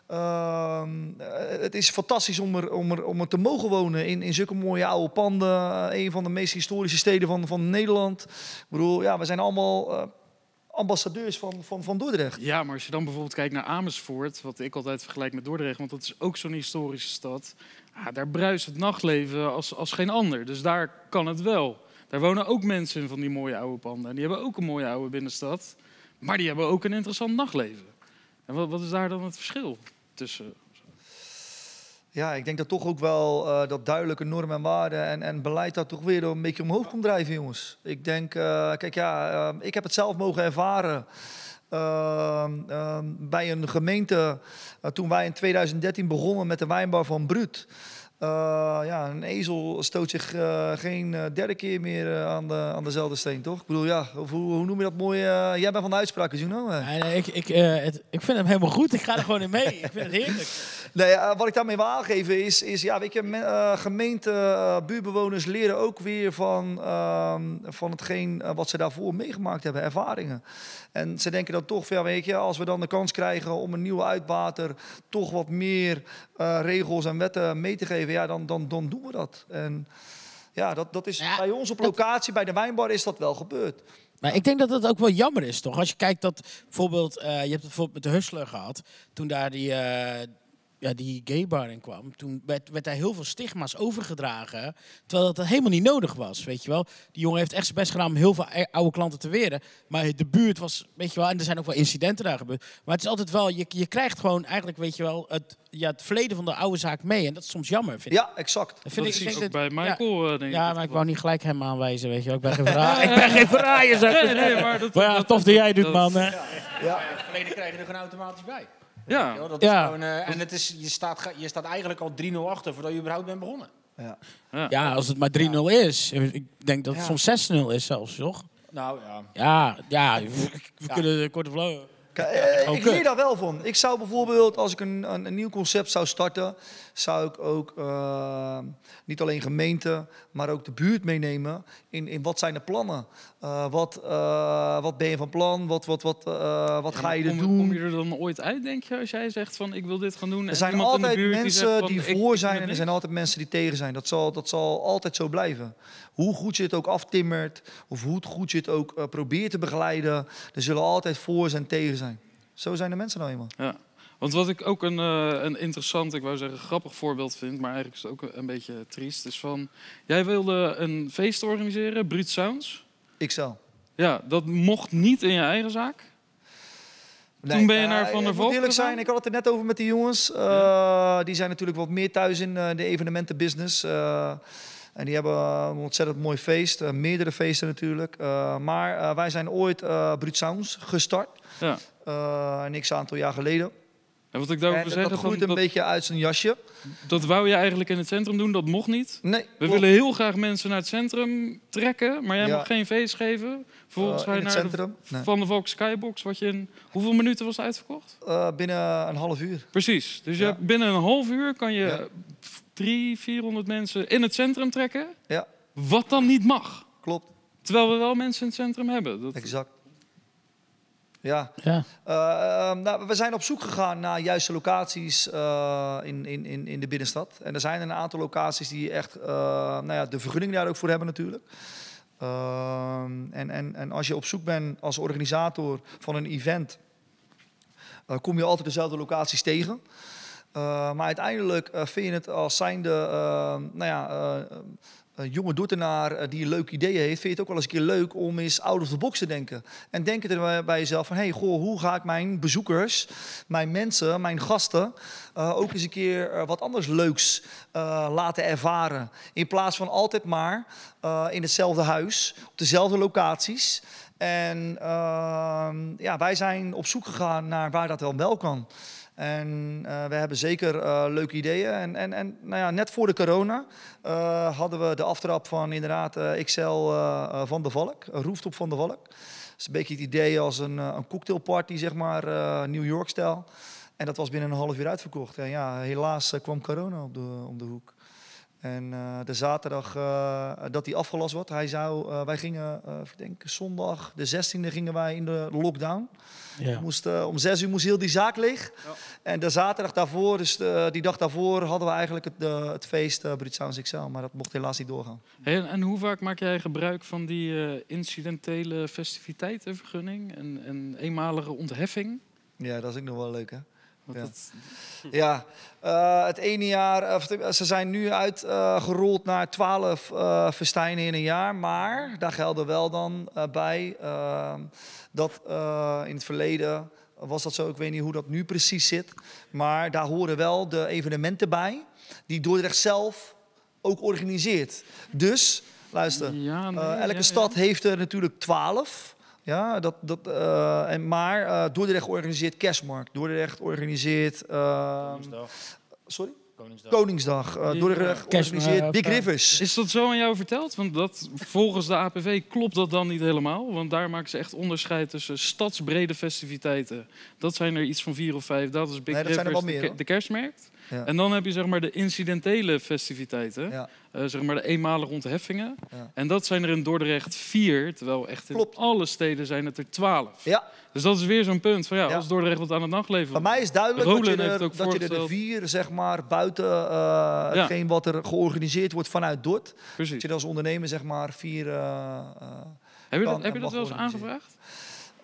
eh, ehm, eh, het is fantastisch om er, om er, om te mogen wonen in, in zulke mooie oude panden. Eh, een van de meest historische steden van, van Nederland. Ik bedoel, ja, we zijn allemaal eh, ambassadeurs van, van, van Dordrecht. Ja, maar als je dan bijvoorbeeld kijkt naar Amersfoort, wat ik altijd vergelijk met Dordrecht, want dat is ook zo'n historische stad. Ja, daar bruist het nachtleven als, als geen ander. Dus daar kan het wel. Daar wonen ook mensen in van die mooie oude panden. En die hebben ook een mooie oude binnenstad. Maar die hebben ook een interessant nachtleven. En wat, wat is daar dan het verschil tussen? Ja, ik denk dat toch ook wel eh, dat duidelijke normen en waarden en, en beleid dat toch weer een beetje omhoog komt drijven, jongens. Ik denk, eh, kijk ja, eh, ik heb het zelf mogen ervaren. ehm, ehm, bij een gemeente, eh, toen wij in 2013 begonnen met de wijnbar van Bruut. Eh, ja, een ezel stoot zich eh, geen eh, derde keer meer aan, de, aan dezelfde steen, toch? Ik bedoel, ja, of hoe, hoe noem je dat mooi? jij bent van de uitspraken, Juno. Nee, nee, ik, ik, het, ik vind hem helemaal goed. Ik ga er gewoon in mee. Ik vind het heerlijk. (laughs) Nee, wat ik daarmee wil aangeven is, is ja, weet je, me- gemeente, buurtbewoners leren ook weer van, ehm, van hetgeen wat ze daarvoor meegemaakt hebben, ervaringen. En ze denken dan toch, van, ja, weet je, als we dan de kans krijgen om een nieuwe uitbater toch wat meer eh, regels en wetten mee te geven, ja, dan, dan, dan doen we dat. En ja, dat, dat is Ja, bij ons op dat- locatie, bij de wijnbar, is dat wel gebeurd. Maar ik denk dat het ook wel jammer is, toch? Als je kijkt dat bijvoorbeeld, eh, je hebt het bijvoorbeeld met de Hustler gehad, toen daar die, eh ja, die gaybar in kwam, toen werd, werd daar heel veel stigma's overgedragen, terwijl dat helemaal niet nodig was, weet je wel. Die jongen heeft echt zijn best gedaan om heel veel e- oude klanten te weren, maar de buurt was, weet je wel, en er zijn ook wel incidenten daar gebeurd, maar het is altijd wel, je, je krijgt gewoon eigenlijk, weet je wel, het, ja, het verleden van de oude zaak mee, en dat is soms jammer, vind ik. Ja, exact. Dat vind ik, ook dat- bij ja. Michael, eh, denk ik. Ja, dat maar ik wou niet gelijk hem aanwijzen, weet je wel. Ik ben geen (laughs) verraaier. ik ben geen verraaier, zeg. Nee, nee, maar dat- ja, dat- tof dat jij doet, dat- man. hè. Het verleden krijg je er gewoon automatisch bij. Ja, Dat Ja. is gewoon, eh, en het is, je, staat, je staat eigenlijk al 3-0 achter voordat je überhaupt bent begonnen. Ja. Ja, als het maar 3-0 is. Ik denk dat het Ja. soms 6-0 is zelfs, toch? Nou ja. Ja, ja, we kunnen de korte vlogen. Eh, Oh, ik leer daar wel van. Ik zou bijvoorbeeld, als ik een, een, een nieuw concept zou starten, zou ik ook eh, niet alleen gemeente, maar ook de buurt meenemen in, in wat zijn de plannen? Eh, wat, eh, wat ben je van plan? Wat, wat, wat, wat ga je er kom, doen? Kom je er dan ooit uit, denk je, als jij zegt van ik wil dit gaan doen? Er en zijn iemand in de altijd buurt mensen van, die voor zijn en er zijn altijd mensen die tegen zijn. Dat zal, dat zal altijd zo blijven. Hoe goed je het ook aftimmert, of hoe goed je het ook probeert te begeleiden, er zullen altijd voor en tegen zijn. Zo zijn de mensen nou eenmaal. Ja. Want wat ik ook een, eh, een interessant, ik wou zeggen grappig voorbeeld vind, maar eigenlijk is het ook een beetje triest, is van, jij wilde een feest organiseren, Bruut Sounds. XL. Ja, dat mocht niet in je eigen zaak. Toen ben je naar eh, Van der Ik moet Valk eerlijk gegaan? zijn, ik had het er net over met die jongens. Eh, Die zijn natuurlijk wat meer thuis in de evenementenbusiness. En die hebben een ontzettend mooi feest. meerdere feesten natuurlijk. Maar wij zijn ooit Brut Sounds gestart. Ja. Een x aantal jaar geleden. En wat ik daarover En zeggen, dat groeit een dat, beetje uit zijn jasje. dat wou je eigenlijk in het centrum doen, dat mocht niet. Nee, We klopt. willen heel graag mensen naar het centrum trekken, maar jij Ja. mag geen feest geven. Eh, naar centrum. de Nee. Van de Valk Skybox, wat je in hoeveel minuten was het uitverkocht? Eh, binnen een half uur. Precies. Dus je Ja. binnen een half uur kan je Ja. drie, 400 mensen in het centrum trekken. Ja, Wat dan niet mag. klopt. Terwijl we wel mensen in het centrum hebben. Dat, Exact. Ja, Ja. Eh, ehm, nou, we zijn op zoek gegaan naar juiste locaties eh, in, in, in, in de binnenstad. En er zijn een aantal locaties die echt eh, nou ja, de vergunning daar ook voor hebben natuurlijk. Ehm, en, en, en als je op zoek bent als organisator van een event, kom je altijd dezelfde locaties tegen. Maar uiteindelijk vind je het als zijnde, nou ja, een jonge Dordtenaar eh, die een leuk idee heeft, vind je het ook wel eens een keer leuk om eens out of the box te denken. En denk er bij- jezelf van, hey, goh, hoe ga ik mijn bezoekers, mijn mensen, mijn gasten, eh, ook eens een keer eh, wat anders leuks laten ervaren. In plaats van altijd maar in hetzelfde huis, op dezelfde locaties. En ehm, ja, wij zijn op zoek gegaan naar waar dat wel wel kan. En eh, we hebben zeker eh, leuke ideeën. En, en, en nou ja, net voor de corona eh, hadden we de aftrap van inderdaad XL van de Valk, rooftop van de Valk. Dat is een beetje het idee als een, een cocktailparty, zeg maar, New York-stijl. En dat was binnen een half uur uitverkocht. En ja, helaas kwam corona op de, om de hoek. En de zaterdag dat die afgelast wordt, hij zou, wij gingen, ik denk zondag de 16e gingen wij in de lockdown. Ja. Moest, eh, om zes uur moest heel die zaak leeg. En de zaterdag daarvoor, dus de- die dag daarvoor, hadden we eigenlijk het, de- het feest uh, Brit Sounds XL. Maar dat mocht helaas niet doorgaan. Hey, en, hoe vaak maak jij gebruik van die eh, incidentele festiviteitenvergunning en, en eenmalige ontheffing? Ja, dat is ook nog wel leuk hè. Ja. dat- Ja, eh, het ene jaar, eh, of ze zijn nu uitgerold naar 12 eh festijnen in een jaar. Maar daar gelden wel dan eh, bij eh, dat eh, in het verleden was dat zo. Ik weet niet hoe dat nu precies zit. Maar daar horen wel de evenementen bij die Dordrecht zelf ook organiseert. Dus, luister, Ja, nee, eh, elke ja. stad heeft er natuurlijk 12. Ja, dat, dat, eh, en, maar eh, Dordrecht organiseert kerstmarkt. Dordrecht organiseert... eh, Koningsdag. sorry? Koningsdag. Koningsdag. eh. Dordrecht organiseert Big. Rivers. Is dat zo aan jou verteld? Want dat, volgens de APV klopt dat dan niet helemaal. Want daar maken ze echt onderscheid tussen stadsbrede festiviteiten. Dat zijn er iets van vier of vijf. Dat is Big Nee, dat zijn er Rivers, wel meer, de, de kerstmarkt. Ja. En dan heb je zeg maar de incidentele festiviteiten. Ja. Eh, zeg maar de eenmalige ontheffingen. Ja. En dat zijn er in Dordrecht vier. Terwijl echt in Klopt. alle steden zijn het er twaalf. ja, Dus dat is weer zo'n punt van ja, als Dordrecht wat aan het nachtleven bij mij is duidelijk dat je, er, dat je er de vier, zeg maar, buiten eh, hetgeen wat er georganiseerd wordt vanuit Dort. Precies. Dat je als ondernemer, zeg maar, vier... eh, Heb je dat, heb je dat wel eens aangevraagd?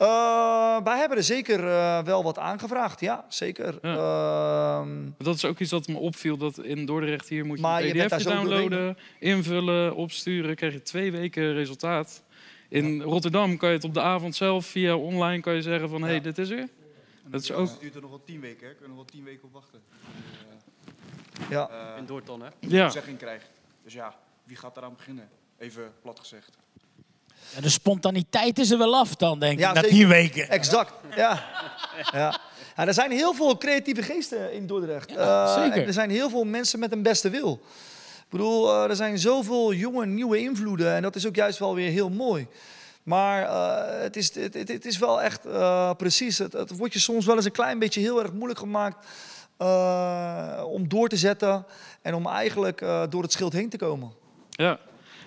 Eh, wij hebben er zeker eh, wel wat aangevraagd, ja, zeker. Ehm, Dat is ook iets dat me opviel, dat in Dordrecht hier moet je Maar je een pdf downloaden, invullen, opsturen, krijg je twee weken resultaat. In Rotterdam kan je het op de avond zelf via online kan je zeggen van hé, hey, Ja. dit is er. Dat is ook- Het duurt er nog wel tien weken, hè? Kunnen nog wel tien weken op wachten. ja. Eh, In Dordt dan, hè? Ja, zegging krijgt. Dus ja, wie gaat eraan beginnen? Even plat gezegd. Ja, de spontaniteit is er wel af dan, denk ik, Ja, na zeker. tien weken. Exact, ja. (laughs) ja. ja. Er zijn heel veel creatieve geesten in Dordrecht. Ja, Eh, zeker. en er zijn heel veel mensen met een beste wil. Ik bedoel, eh, er zijn zoveel jonge, nieuwe invloeden. En dat is ook juist wel weer heel mooi. Maar eh, het, is, het, het, het is wel echt eh, precies. Het, het wordt je soms wel eens een klein beetje heel erg moeilijk gemaakt eh, om door te zetten en om eigenlijk eh, door het schild heen te komen. Ja.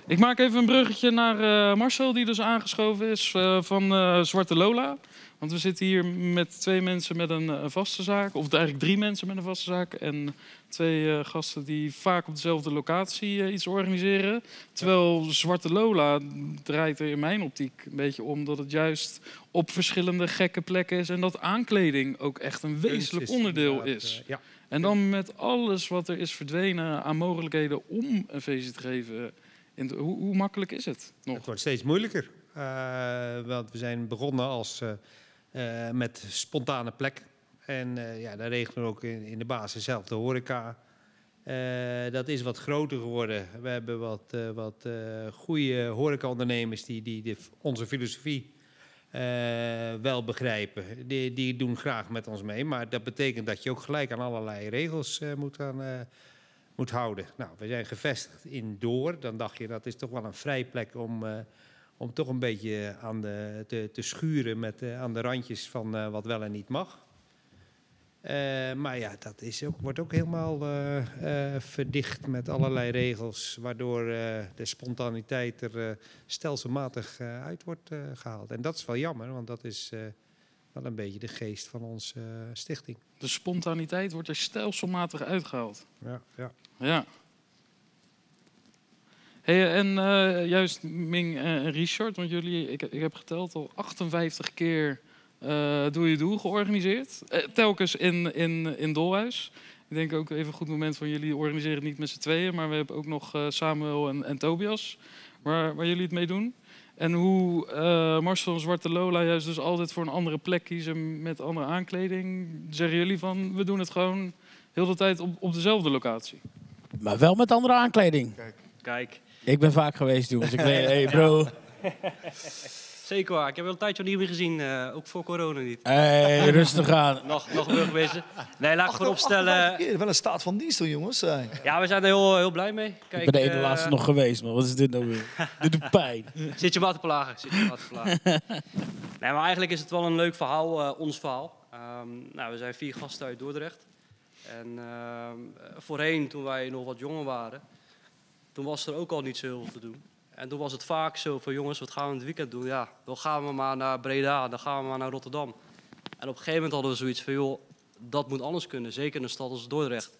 Ik maak even een bruggetje naar eh, Marcel, die dus aangeschoven is eh, van eh, Zwarte Lola. Want we zitten hier met twee mensen met een vaste zaak. Of eigenlijk drie mensen met een vaste zaak. En twee gasten die vaak op dezelfde locatie iets organiseren. Terwijl Zwarte Lola draait er in mijn optiek een beetje om dat het juist op verschillende gekke plekken is. En dat aankleding ook echt een wezenlijk onderdeel is. En dan met alles wat er is verdwenen aan mogelijkheden om een feestje te geven. Hoe, hoe makkelijk is het nog? Het wordt steeds moeilijker. Eh, want we zijn begonnen als, eh, eh, met spontane plek. En ja, daar regelen we ook in, de basis zelf de horeca. Dat is wat groter geworden. We hebben wat, wat goede horecaondernemers die, die onze filosofie wel begrijpen. Die, die doen graag met ons mee. Maar dat betekent dat je ook gelijk aan allerlei regels moet gaan... moet houden. Nou, we zijn gevestigd in Door. Dan dacht je dat is toch wel een vrij plek om, eh, om toch een beetje aan de, te, te schuren met, eh, aan de randjes van eh, wat wel en niet mag. Maar ja, dat is ook, wordt ook helemaal verdicht met allerlei regels, waardoor de spontaniteit er stelselmatig uit wordt eh, gehaald. En dat is wel jammer, want dat is wel een beetje de geest van onze eh, stichting. De spontaniteit wordt er stelselmatig uitgehaald. Ja, ja. Ja. Hey, en eh, juist Ming en Richard, want jullie, ik, ik heb geteld al 58 keer eh Doe Je Doe georganiseerd. Telkens in, in, in Dolhuis. Ik denk ook even een goed moment van jullie organiseren het niet met z'n tweeën, maar we hebben ook nog eh, Samuel en, en Tobias, waar, waar jullie het mee doen. En hoe eh, Marcel en Zwarte Lola juist dus altijd voor een andere plek kiezen met andere aankleding. Zeggen jullie van, we doen het gewoon heel de tijd op, op dezelfde locatie. Maar wel met andere aankleding. Kijk, Ik ben vaak geweest, jongens. Ik weet, (laughs) hey bro. (laughs) zeker waar. Ik heb wel een tijdje niet meer gezien, eh, ook voor corona niet. Hey, (laughs) rustig aan. Nog, nog burgemeester. Nee, laat ik gewoon opstellen. Ja, wel een staat van dienst, hoor, jongens. eh. Ja, we zijn er heel, heel blij mee. Kijk, Ik ben de ene eh, laatste nog geweest, man. Wat is dit nou weer? (laughs) dit doet pijn. Zit je maar te plagen. Zit je maar te plagen. (laughs) nee, maar eigenlijk is het wel een leuk verhaal, eh, ons verhaal. Ehm, nou, we zijn vier gasten uit Dordrecht. En ehm, eh, voorheen, toen wij nog wat jonger waren, toen was er ook al niet zo heel veel te doen. En toen was het vaak zo van, jongens, wat gaan we in het weekend doen? Ja, dan gaan we maar naar Breda, dan gaan we maar naar Rotterdam. En op een gegeven moment hadden we zoiets van, joh, dat moet anders kunnen. Zeker in een stad als Dordrecht.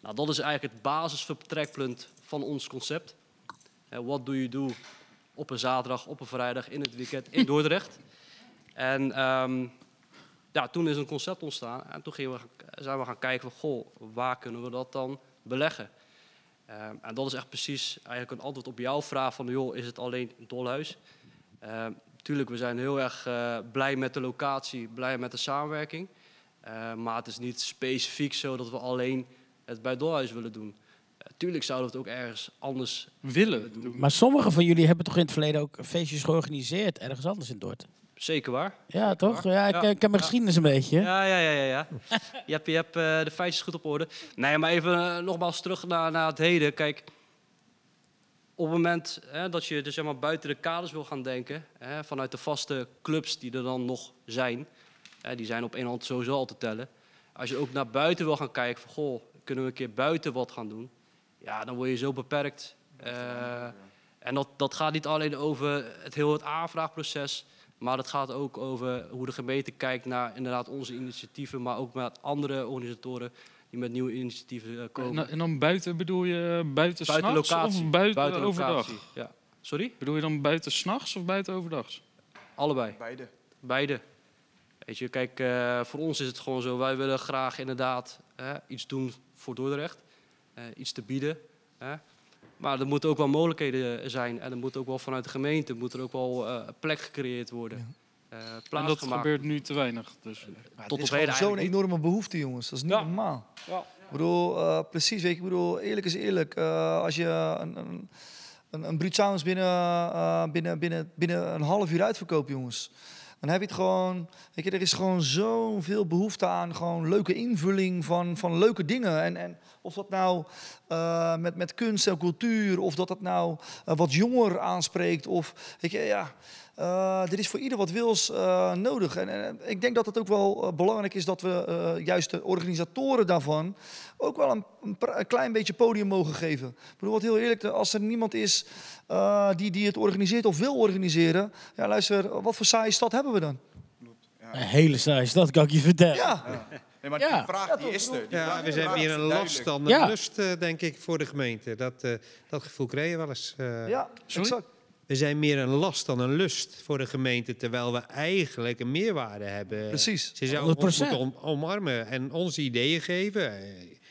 Nou, dat is eigenlijk het basisvertrekpunt van ons concept. Wat doe je doe op een zaterdag, op een vrijdag, in het weekend in (laughs) Dordrecht. En ehm, ja, toen is een concept ontstaan. En toen gingen we, zijn we gaan kijken van, goh, waar kunnen we dat dan beleggen? Ehm, en dat is echt precies eigenlijk een antwoord op jouw vraag van, joh, is het alleen Dolhuis? Ehm tuurlijk, we zijn heel erg eh, blij met de locatie, blij met de samenwerking. Eh, maar het is niet specifiek zo dat we alleen het bij Dolhuis willen doen. Eh, tuurlijk zouden we het ook ergens anders Willen doen. Maar sommigen van jullie hebben toch in het verleden ook feestjes georganiseerd ergens anders in Dordt? Zeker waar. Ja, toch? Ja, ik, Ja. ik ken mijn geschiedenis een beetje. Ja, ja, ja, ja. ja. Je hebt, je hebt eh, de feitjes goed op orde. Nee, maar even eh, nogmaals terug naar, naar het heden. Kijk, op het moment hè, dat je dus zeg maar, buiten de kaders wil gaan denken, hè, vanuit de vaste clubs die er dan nog zijn, hè, die zijn op één hand sowieso al te tellen. Als je ook naar buiten wil gaan kijken, van goh, kunnen we een keer buiten wat gaan doen? Ja, dan word je zo beperkt. Eh, en dat, dat gaat niet alleen over het heel het aanvraagproces, maar het gaat ook over hoe de gemeente kijkt naar inderdaad onze initiatieven, maar ook met andere organisatoren die met nieuwe initiatieven eh, komen. En, en dan buiten bedoel je buiten, buiten s'nachts locatie. of buiten, buiten overdag? locatie, Ja. Sorry? Bedoel je dan buiten s'nachts of buiten overdags? Allebei. Beide. Beide. Weet je, kijk, eh, voor ons is het gewoon zo. Wij willen graag inderdaad eh, iets doen voor Dordrecht. eh, iets te bieden. Maar er moeten ook wel mogelijkheden zijn. En er moet ook wel vanuit de gemeente moet er ook wel eh, plek gecreëerd worden. Eh, plaats En dat gemaakt. gebeurt nu te weinig. Dus. Maar Tot het is op heden zo'n enorme behoefte, jongens. Dat is niet Ja. normaal. Ja. Ik bedoel, eh, precies, weet je, ik bedoel, eerlijk is eerlijk. eh, als je een, een, een, een Bruut Sounds binnen, eh, binnen, binnen, binnen een half uur uitverkoopt, jongens. Dan heb je het gewoon, weet je, er is gewoon zoveel behoefte aan gewoon leuke invulling van, van leuke dingen. En, en of dat nou eh, met, met kunst en cultuur, of dat dat nou eh, wat jonger aanspreekt, of weet je, ja. Eh, er is voor ieder wat wils eh, nodig. En, en ik denk dat het ook wel eh, belangrijk is dat we eh, juist de organisatoren daarvan ook wel een, een, klein beetje podium mogen geven. Ik bedoel, wat heel eerlijk, als er niemand is eh, die, die het organiseert of wil organiseren, ja, luister, wat voor saaie stad hebben we dan? Een hele saai, dat kan ik je vertellen. Ja, Nee, maar Ja. die vraag die is er. Die Ja, we zijn is een last dan een Ja. lust, eh, denk ik, voor de gemeente. Dat, eh, dat gevoel krijg je wel eens. eh. ja exact. We zijn meer een last dan een lust voor de gemeente, terwijl we eigenlijk een meerwaarde hebben. Precies. Ze zouden ons 100%. moeten om- omarmen en onze ideeën geven.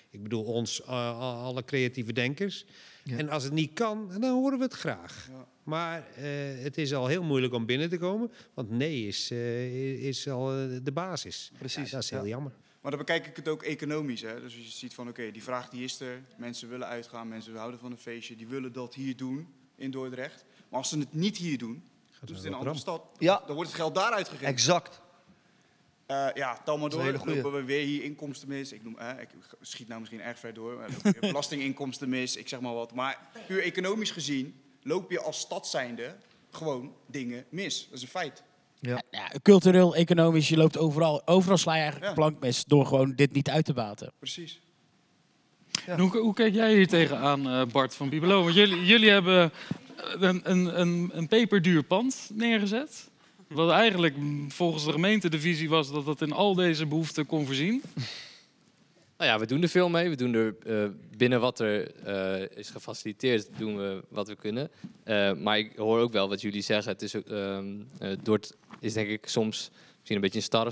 Ik bedoel, ons, eh, al- alle creatieve denkers. En als het niet kan, dan horen we het graag. Maar eh, het is al heel moeilijk om binnen te komen, want nee is, eh, is al de basis. Precies, Ja, dat is heel ja. jammer. Maar dan bekijk ik het ook economisch. Hè? Dus je ziet van, oké, die vraag die is er. Mensen willen uitgaan, mensen houden van een feestje. Die willen dat hier doen, in Dordrecht. Maar als ze het niet hier doen, doen ze het in een andere stad. Ja. Dan wordt het geld daar uitgegeven. Exact. Eh, ja, tel maar Dat is een door. hele goeie. lopen we weer hier inkomsten mis. Ik, noem, eh, ik schiet nou misschien erg ver door. maar lopen weer (laughs) belastinginkomsten mis, ik zeg maar wat. Maar puur economisch gezien loop je als stad zijnde gewoon dingen mis. Dat is een feit. Ja, cultureel, economisch, je loopt overal. Overal sla je eigenlijk Ja. plank mis door gewoon dit niet uit te baten. Precies. En Hoe, hoe kijk jij hier tegenaan, eh Bart van Bibelo? Want jullie, jullie hebben een, een, een, een peperduur pand neergezet. Wat eigenlijk volgens de gemeente de visie was dat het in al deze behoeften kon voorzien. Nou ja, we doen er veel mee. We doen er eh, binnen wat er eh, is gefaciliteerd, doen we wat we kunnen. Eh, maar ik hoor ook wel wat jullie zeggen. Het is, ehm, eh, Dordt is denk ik soms misschien een beetje een starre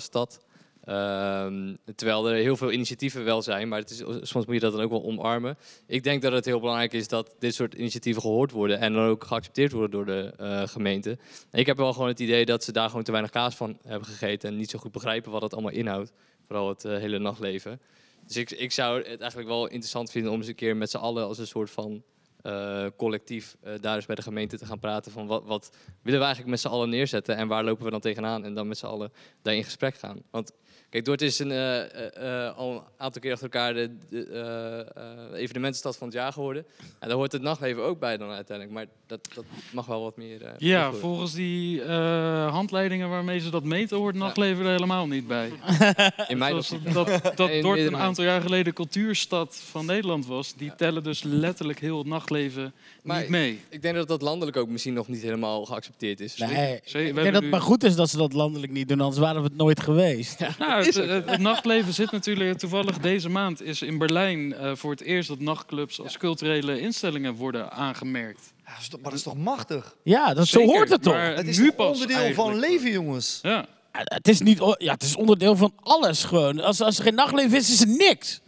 Ehm, terwijl er heel veel initiatieven wel zijn, maar het is, soms moet je dat dan ook wel omarmen. Ik denk dat het heel belangrijk is dat dit soort initiatieven gehoord worden en dan ook geaccepteerd worden door de eh, gemeente. En ik heb wel gewoon het idee dat ze daar gewoon te weinig kaas van hebben gegeten en niet zo goed begrijpen wat het allemaal inhoudt. Vooral het eh, hele nachtleven. Dus ik, ik zou het eigenlijk wel interessant vinden om eens een keer met z'n allen als een soort van eh, collectief daar eens bij de gemeente te gaan praten van wat, wat willen we eigenlijk met z'n allen neerzetten en waar lopen we dan tegenaan en dan met z'n allen daar in gesprek gaan. Want kijk, Dordt is een, eh, eh, eh, al een aantal keer achter elkaar de, de evenementenstad van het jaar geworden. En daar hoort het nachtleven ook bij dan uiteindelijk, maar dat, dat mag wel wat meer. eh, Ja, volgens die eh, handleidingen waarmee ze dat meten, hoort nachtleven er helemaal niet bij. (laughs) in mijn optiek- dat, dat In Dordt een aantal jaar geleden cultuurstad van Nederland was. Die tellen dus letterlijk heel het nachtleven Maar niet mee. Ik denk dat dat landelijk ook misschien nog niet helemaal geaccepteerd is. Nee, ik denk dat het maar goed is dat ze dat landelijk niet doen, anders waren we het nooit geweest. Nou, het, het- het nachtleven zit natuurlijk toevallig deze maand is in Berlijn eh, voor het eerst dat nachtclubs als culturele instellingen worden aangemerkt. Ja, dat is toch- maar dat is toch machtig? Ja, dat, zo hoort het toch? Het is nu pas onderdeel van leven, jongens. Ja. Ja, Het is, niet, ja, het is onderdeel van alles gewoon. Als, als er geen nachtleven is, is er niks.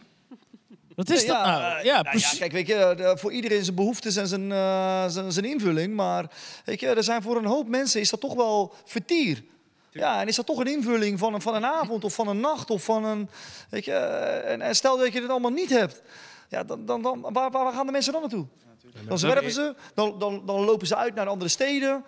Wat is dat nou? eh, Ja, nou precies. kijk, weet je, voor iedereen zijn behoeftes en zijn, eh, zijn, zijn invulling. Maar weet je, er zijn voor een hoop mensen is dat toch wel vertier. Ja, en is dat toch een invulling van een, van een avond of van een nacht of van een... Weet je, eh, en, en stel dat je het allemaal niet hebt. Ja, dan, dan, dan, waar, waar gaan de mensen dan naartoe? Dan zwerven ze, dan, dan, dan lopen ze uit naar andere steden.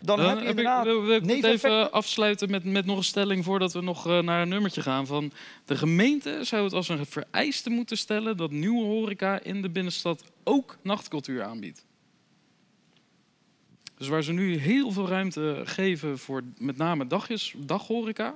Dan, Dan heb je heb ik, inderdaad wil, wil ik even afsluiten met, met nog een stelling voordat we nog eh, naar een nummertje gaan. Van de gemeente zou het als een vereiste moeten stellen dat nieuwe horeca in de binnenstad ook nachtcultuur aanbiedt. Dus waar ze nu heel veel ruimte geven voor met name dagjes, daghoreca.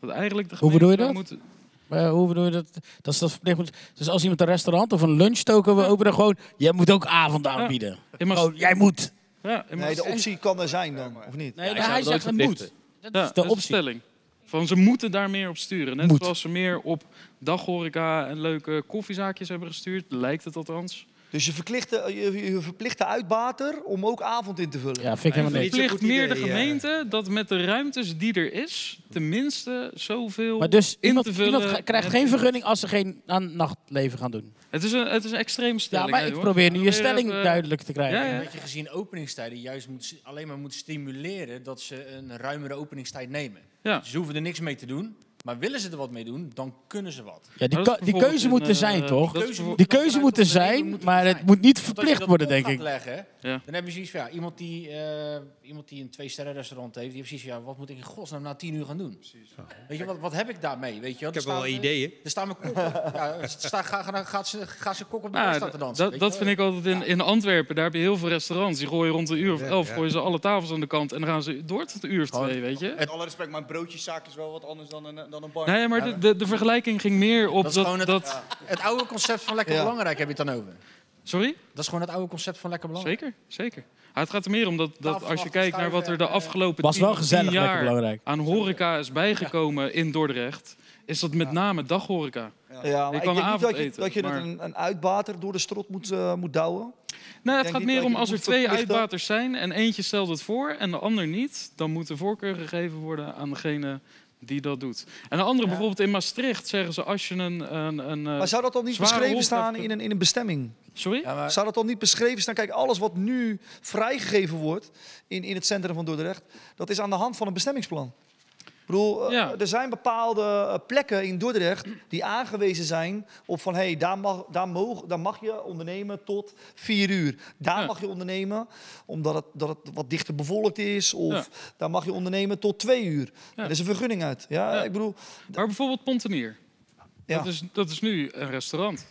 Dat eigenlijk de Hoe bedoel je dat? Moeten, Maar hoe bedoel je dat? dat, is dat verplicht dus als iemand een restaurant of een lunchtoken wil Ja. openen, gewoon, jij moet ook avond aanbieden. Gewoon, jij moet. ja, Nee, de optie kan er zijn dan, of niet? Nee, zou hij zegt het moet. Dat Ja, is de dat is de optie. stelling. Van ze moeten daar meer op sturen. Net Moet. zoals ze meer op daghoreca en leuke koffiezaakjes hebben gestuurd, lijkt het althans. Dus je verplicht, de- je, je verplicht de uitbater om ook avond in te vullen. Ja, vind ik helemaal niet niks. Verplicht meer de gemeente dat met de ruimtes die er is, tenminste zoveel Maar dus in iemand, te vullen. iemand krijgt en- geen vergunning als ze geen aan nachtleven gaan doen. Het is een, het is een extreem Ja, stelling. maar hè, ik probeer nu je stelling duidelijk te krijgen. Ja, ja. Dat je gezien openingstijden juist moet, alleen maar moet stimuleren dat ze een ruimere openingstijd nemen. Ja. Dus ze hoeven er niks mee te doen. Maar willen ze er wat mee doen, dan kunnen ze wat. Ja, die, is die keuze moet er zijn, eh, toch? Die keuze moet er zijn, maar het moet niet verplicht dat worden, denk ik. Leggen, Ja. Dan heb je zoiets van, ja, iemand die, eh, iemand die een twee-sterren-restaurant heeft, die heeft precies, ja, wat moet ik in godsnaam na tien uur gaan doen? Weet je, wat, wat heb ik daarmee? Weet je? Ik heb wel staan- ideeën. Er staan mijn kokken. ja, sta, ga, ga, gaat ze, gaat ze kok op de Nou, rest staan te dansen. dat, weet je dat wel? vind ik altijd in, in Antwerpen. Daar heb je heel veel restaurants. Die gooien rond een uur of elf gooien ze alle tafels aan de kant. En dan gaan ze door tot een uur of twee, weet je. Met alle respect, maar een broodjeszaak is wel wat anders dan een, dan een bar. Nee, maar de, de, de vergelijking ging meer op Dat het, het oude concept van lekker Ja. belangrijk heb je het dan over. Sorry? Dat is gewoon het oude concept van lekker belangrijk. Zeker, zeker. Maar het gaat er meer om dat, dat als je kijkt naar wat er de eh, afgelopen Was tien, wel gezellig, tien lekker jaar belangrijk. aan horeca is bijgekomen in Dordrecht, is dat met name daghoreca. Ja, ik kan denk niet dat je, dat je maar- een, een uitbater door de strot moet, eh, moet douwen. Nee, het gaat meer om als er twee uitbaters zijn en eentje stelt het voor en de ander niet, dan moet de voorkeur gegeven worden aan degene die dat doet. En de andere, bijvoorbeeld in Maastricht, zeggen ze als je een... een, een eh, Maar zou dat dan niet beschreven staan in een, in een bestemming? Sorry? Ja, maar, Zou dat dan niet beschreven staan? Kijk, alles wat nu vrijgegeven wordt in, in het centrum van Dordrecht, dat is aan de hand van een bestemmingsplan. Ik bedoel, eh, Ja. er zijn bepaalde eh, plekken in Dordrecht die aangewezen zijn op van, hé, hey, daar, mag, daar, mogen, daar mag je ondernemen tot vier uur. Daar Ja. mag je ondernemen omdat het, dat het wat dichter bevolkt is. Of Ja. daar mag je ondernemen tot twee uur. Er is een vergunning uit. Ja, ik bedoel, Maar bijvoorbeeld Pontenier. Dat, is, dat is nu een restaurant.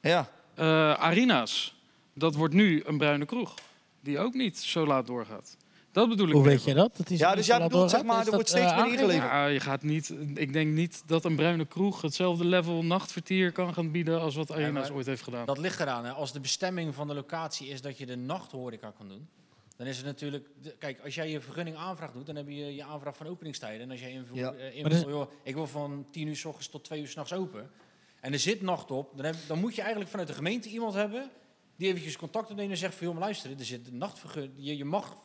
ja. Eh, Arina's, dat wordt nu een bruine kroeg. Die ook niet zo laat doorgaat. Dat bedoel ik. Hoe weet je dat? dat is Ja, dus jij bedoelt, zeg maar, er wordt steeds eh, meer ingeleverd. Ja, je gaat niet, ik denk niet dat een bruine kroeg hetzelfde level nachtvertier kan gaan bieden als wat Arina's maar ooit heeft gedaan. dat ligt eraan. Hè. Als de bestemming van de locatie is dat je de nachthoreca kan doen, dan is het natuurlijk... kijk, als jij je vergunning aanvraag doet, dan heb je je aanvraag van openingstijden. En als jij invult, Ja. invult, dus- joh, ik wil van 10 uur s ochtends tot 2 uur s'nachts open. En er zit nacht op, dan, heb, dan moet je eigenlijk vanuit de gemeente iemand hebben die eventjes contact opneemt en zegt van, joh, maar luister, er zit een nachtvergunning. Je, je mag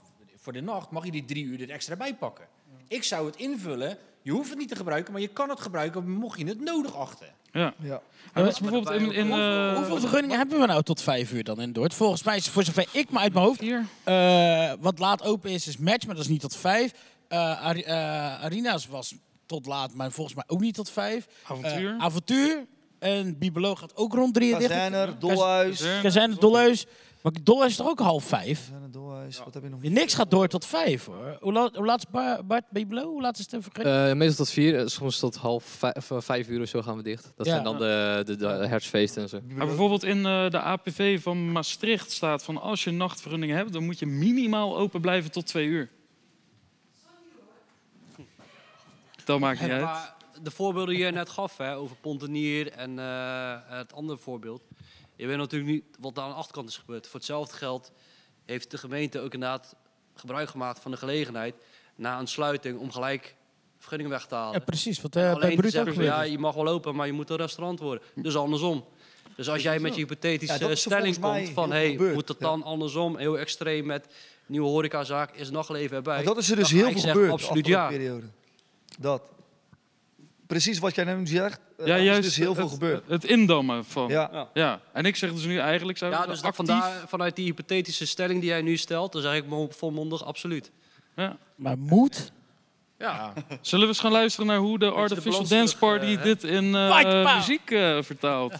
voor de nacht mag je die drie uur er extra bij pakken. Ik zou het invullen. Je hoeft het niet te gebruiken, maar je kan het gebruiken mocht je het nodig achten. Ja. Ja. En dat is bijvoorbeeld in, in eh, Hoeveel vergunningen hebben we nou tot vijf uur dan in Dordt? Volgens mij is voor zover ik me uit mijn hoofd... hier. eh, wat laat open is, is match, maar dat is niet tot vijf. Eh, Ari- eh, Arina's was tot laat, maar volgens mij ook niet tot vijf. Avontuur. Avontuur. En Bibelo gaat ook rond drie dicht. Kazijner, Dolhuis. Kazijn- Kazijn, Dolhuis. Maar Dolhuis is toch ook half vijf? Dolhuis. Wat heb je nog? Niks gaat door tot vijf hoor. Hoe laat, hoe laat is Bar- Bart Bibelo? Hoe laat is het vergunning? Eh, meestal tot vier, eh, soms tot half vijf, of vijf uur of zo gaan we dicht. Dat Ja. zijn dan de, de, de herfstfeesten en zo. Maar bijvoorbeeld in eh, de APV van Maastricht staat van als je nachtvergunning hebt, dan moet je minimaal open blijven tot twee uur. Dat maakt niet uit. Maar de voorbeelden die je net gaf hè, over Pontenier en eh, het andere voorbeeld. Je weet natuurlijk niet wat daar aan de achterkant is gebeurd. Voor hetzelfde geld heeft de gemeente ook inderdaad gebruik gemaakt van de gelegenheid na een sluiting om gelijk vergunningen weg te halen. Ja, precies. Wat eh, bij Alleen ook zeggen van, ja, je mag wel open, maar je moet een restaurant worden. Dus andersom. Dus als jij met je hypothetische stelling komt van... hey, moet het Ja. dan andersom, heel extreem met nieuwe horecazaak, is nachtleven erbij? Maar dat is er dus heel veel gebeurd de Absoluut ja. periode. Dat. Precies wat jij nu zegt. eh, Ja, juist is dus heel veel het, gebeurd. Het indammen van. Ja. Ja. En ik zeg dus nu eigenlijk zijn we Ja, dus vandaar, vanuit die hypothetische stelling die jij nu stelt, dan zeg ik me volmondig absoluut. Ja. Maar moet? Ja. Zullen we eens gaan luisteren naar hoe de Artificial Dance Party eh, dit in eh, muziek eh, vertaalt? (laughs)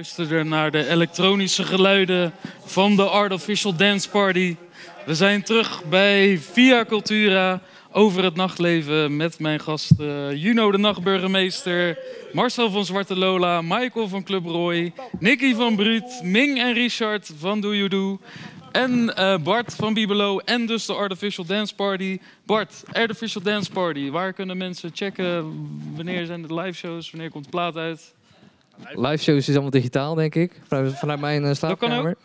luisterde naar de elektronische geluiden van de Artificial Dance Party. We zijn terug bij Via Cultura over het nachtleven met mijn gasten Juno de Nachtburgemeester, Marcel van Zwarte Lola, Michael van Club Roy, Nicky van Bruut, Ming en Richard van Do You Do. En eh, Bart van Bibelo en dus de Artificial Dance Party. Bart, Artificial Dance Party. Waar kunnen mensen checken? Wanneer zijn de live shows? Wanneer komt de plaat uit? Live shows is allemaal digitaal, denk ik. Vanuit, vanuit mijn uh, slaapkamer.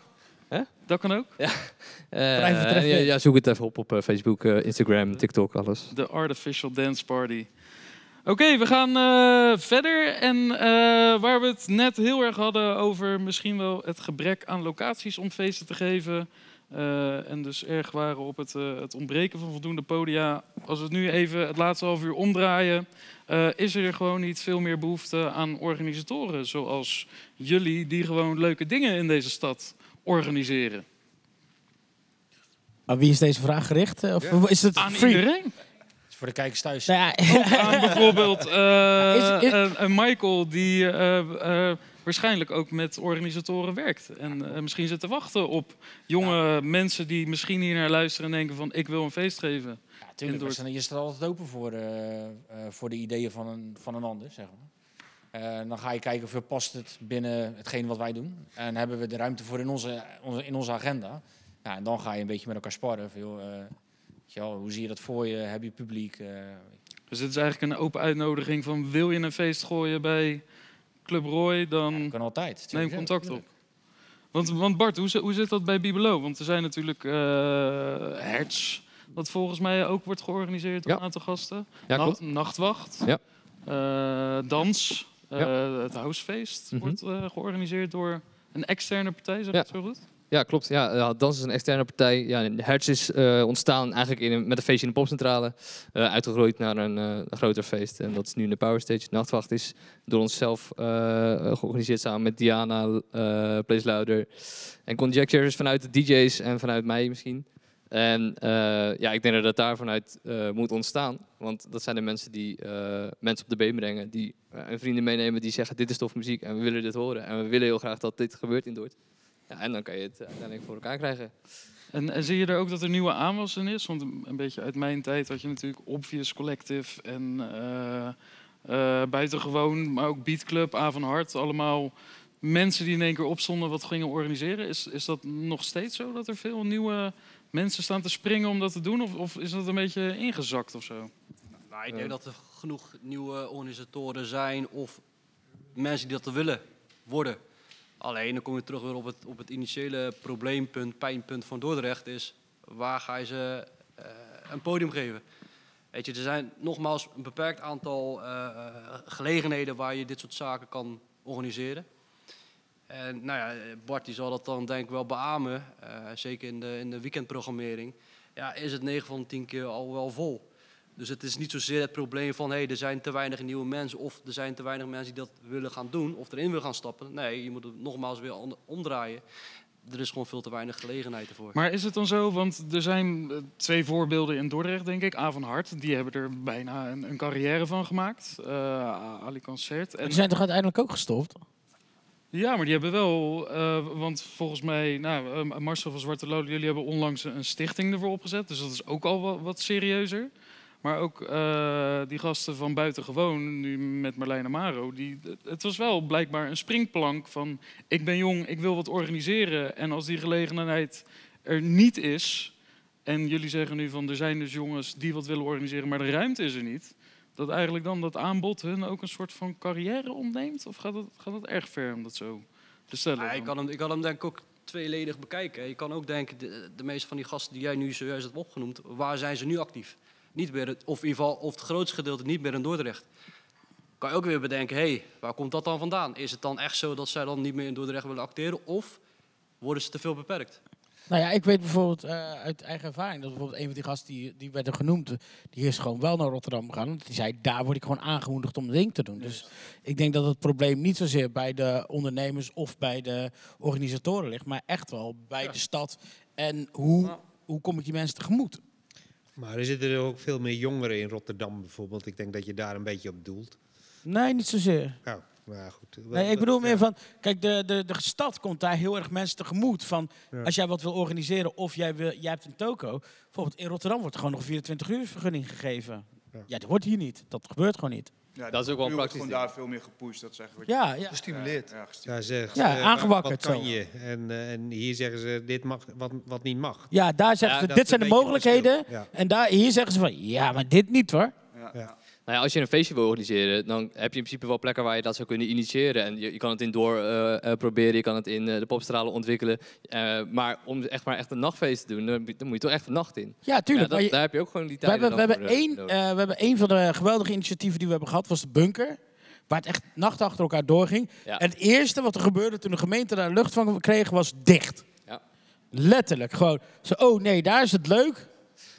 Dat kan ook? Ja. (laughs) Uh, ja, ja, zoek het even op op uh, Facebook, uh, Instagram, TikTok, alles. De Artificial Dance Party. Oké, okay, we gaan verder. En waar we het net heel erg hadden over misschien wel het gebrek aan locaties om feesten te geven. En dus erg waren op het, het ontbreken van voldoende podia. Als we het nu even het laatste half uur omdraaien, is er gewoon niet veel meer behoefte aan organisatoren zoals jullie, die gewoon leuke dingen in deze stad organiseren. Aan wie is deze vraag gericht? Of ja. is het aan free? iedereen? Voor de kijkers thuis. Nou ja, aan (laughs) bijvoorbeeld uh, Is- Michael die uh, uh, waarschijnlijk ook met organisatoren werkt. En uh, misschien zit te wachten op jonge mensen die misschien hier naar luisteren en denken van ik wil een feest geven. Ja, tuurlijk. Je staat altijd open voor, eh, eh, voor de ideeën van een, van een ander, zeg maar. Eh, dan ga je kijken of het past het binnen hetgeen wat wij doen. En hebben we de ruimte voor in onze, onze, in onze agenda. Ja, en dan ga je een beetje met elkaar sparren. Van, joh, eh, hoe zie je dat voor je? Heb je publiek? Eh, Dus dit is eigenlijk een open uitnodiging van wil je een feest gooien bij Club Roy, dan kan altijd. neem tuurlijk, contact op. Want, want Bart, hoe, hoe zit dat bij Bibelo? Want er zijn natuurlijk eh Hertz, dat volgens mij ook wordt georganiseerd door Ja. een aantal gasten. Ja. Nachtwacht, Ja. Eh, dans, eh, het Housefeest Mhm. wordt eh, georganiseerd door een externe partij, zeg ik Ja. het zo goed? Ja, klopt. Ja, ja, Dans is een externe partij. Ja, Hertz is eh, ontstaan eigenlijk in met een feestje in de popcentrale. eh, uitgegroeid naar een, eh, een groter feest. En dat is nu de Power Stage. Nachtwacht is door onszelf georganiseerd samen met Diana, eh Place en Conjectures vanuit de DJ's en vanuit mij misschien. En ja, ik denk dat dat daar vanuit moet ontstaan. Want dat zijn de mensen die mensen op de been brengen. Die hun vrienden meenemen die zeggen dit is tof muziek en we willen dit horen. En we willen heel graag dat dit gebeurt in Dordt. Ja, en dan kan je het uiteindelijk voor elkaar krijgen. En, en zie je er ook dat er nieuwe aanwas in is? Want een, een beetje uit mijn tijd had je natuurlijk Obvious Collective en eh eh, buitengewoon, maar ook Beat Club, A van Hart. Allemaal mensen die in één keer opstonden wat gingen organiseren. Is, is dat nog steeds zo dat er veel nieuwe mensen staan te springen om dat te doen? Of, of is dat een beetje ingezakt of zo? Nou, ik denk dat er genoeg nieuwe organisatoren zijn of mensen die dat willen worden. Alleen dan kom je terug weer op het, op het initiële probleempunt, pijnpunt van Dordrecht is waar ga je ze eh, een podium geven? Weet je, er zijn nogmaals een beperkt aantal eh, eh, gelegenheden waar je dit soort zaken kan organiseren. En nou ja, Bart die zal dat dan denk ik wel beamen, zeker in de, in de weekendprogrammering. Ja, is het 9 van de 10 keer al wel vol. Dus het is niet zozeer het probleem van hey, er zijn te weinig nieuwe mensen of er zijn te weinig mensen die dat willen gaan doen of erin willen gaan stappen. Nee, je moet het nogmaals weer om- omdraaien. Er is gewoon veel te weinig gelegenheid ervoor. Maar is het dan zo, want er zijn eh, twee voorbeelden in Dordrecht, denk ik. A van Hart, die hebben er bijna een, een carrière van gemaakt. Eh Ali Concert. En Die zijn toch uiteindelijk ook gestopt? Ja, maar die hebben wel, eh, want volgens mij, nou, Marcel van Zwarte Loden, jullie hebben onlangs een stichting ervoor opgezet, dus dat is ook al wat, wat serieuzer. Maar ook eh, die gasten van Buitengewoon, nu met Marlijn Amaro, die, het was wel blijkbaar een springplank van ik ben jong, ik wil wat organiseren. En als die gelegenheid er niet is, en jullie zeggen nu van er zijn dus jongens die wat willen organiseren, maar de ruimte is er niet. Dat eigenlijk dan dat aanbod hun ook een soort van carrière ontneemt? Of gaat het, gaat het erg ver om dat zo te stellen? Ja, ik, kan hem, ik kan hem denk ik ook tweeledig bekijken. Je kan ook denken, de, de meeste van die gasten die jij nu zojuist hebt opgenoemd, waar zijn ze nu actief? Niet meer, of in ieder geval, of het grootste gedeelte niet meer in Dordrecht. Kan je ook weer bedenken, hé, hey, waar komt dat dan vandaan? Is het dan echt zo dat zij dan niet meer in Dordrecht willen acteren? Of worden ze te veel beperkt? Nou ja, ik weet bijvoorbeeld eh, uit eigen ervaring dat bijvoorbeeld een van die gasten die, die werden genoemd, die is gewoon wel naar Rotterdam gegaan. Want die zei, daar word ik gewoon aangemoedigd om ding te doen. Dus ik denk dat het probleem niet zozeer bij de ondernemers of bij de organisatoren ligt, maar echt wel bij de stad. En hoe, hoe kom ik die mensen tegemoet? Maar er zitten er ook veel meer jongeren in Rotterdam bijvoorbeeld. Ik denk dat je daar een beetje op doelt. Nee, niet zozeer. Nou, goed. Nee, ik bedoel meer van, kijk, de, de, de stad komt daar heel erg mensen tegemoet. Van, Ja. als jij wat wil organiseren of jij, wil, jij hebt een toko. Bijvoorbeeld in Rotterdam wordt er gewoon nog 24 uur vergunning gegeven. Ja. Ja, dat wordt hier niet. Dat gebeurt gewoon niet. Ja, Dat is ook wel wordt praktisch gewoon daar veel meer gepusht. Dat zeggen we. Ja, ja. Gestimuleerd. Ja, gestimuleerd. Ja, zeg, Ja, eh, aangewakkerd Wat kan zo. je? En, eh, en hier zeggen ze dit mag, wat, wat niet mag. Ja, daar zeggen Ja, ze, dit zijn de mogelijkheden. En daar, hier zeggen ze van, ja, maar dit niet hoor. Ja. Nou ja, als je een feestje wil organiseren, dan heb je in principe wel plekken waar je dat zou kunnen initiëren. En je, je kan het in door eh, eh, proberen, je kan het in eh, de popstralen ontwikkelen. Maar om echt maar echt een nachtfeest te doen, dan, dan moet je toch echt een nacht in. Ja, Ja, tuurlijk. dat- maar je- daar heb je ook gewoon die we, tijd hebben, we, hebben één, we hebben één van de geweldige initiatieven die we hebben gehad, was de bunker. Waar het echt nacht achter elkaar doorging. Ja. En het eerste wat er gebeurde toen de gemeente daar lucht van kreeg, was dicht. Ja. Letterlijk. Gewoon, zo, oh nee, daar is het leuk.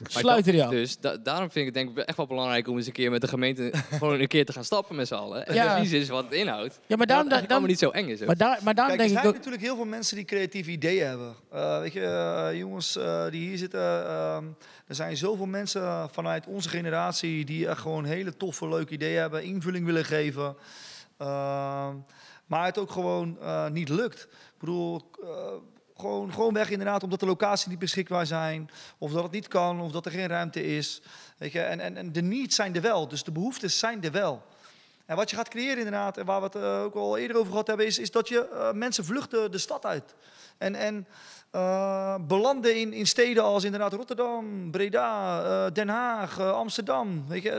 Sluiten die af. Dus da- daarom vind ik het denk ik echt wel belangrijk om eens een keer met de gemeente (laughs) gewoon een keer te gaan stappen met z'n allen. En Ja. ja. niet eens wat het inhoudt. Ja, maar Dat daarom, dan, allemaal niet zo eng is. ook. maar daar, maar daarom Kijk, er denk ik zijn ook... natuurlijk heel veel mensen die creatieve ideeën hebben. Eh, weet je, eh, jongens eh, die hier zitten, ehm, er zijn zoveel mensen vanuit onze generatie die echt gewoon hele toffe, leuke ideeën hebben, invulling willen geven. Ehm, maar het ook gewoon eh, niet lukt. Ik bedoel, eh, gewoon, gewoon weg inderdaad omdat de locaties niet beschikbaar zijn, of dat het niet kan, of dat er geen ruimte is. Weet je, en, en, en de needs zijn er wel, dus de behoeftes zijn er wel. En wat je gaat creëren inderdaad, en waar we het eh, ook al eerder over gehad hebben, is, is dat je eh, mensen vluchten de stad uit. En, en eh, belanden in, in steden als inderdaad Rotterdam, Breda, eh, Den Haag, eh, Amsterdam. Weet je,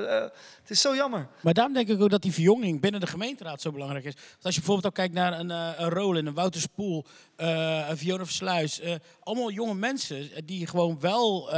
het is zo jammer. Maar daarom denk ik ook dat die verjonging binnen de gemeenteraad zo belangrijk is. Want als je bijvoorbeeld ook kijkt naar een, een Roland, een Wouter Spoel, eh, een Fiona Versluis. allemaal jonge mensen die gewoon wel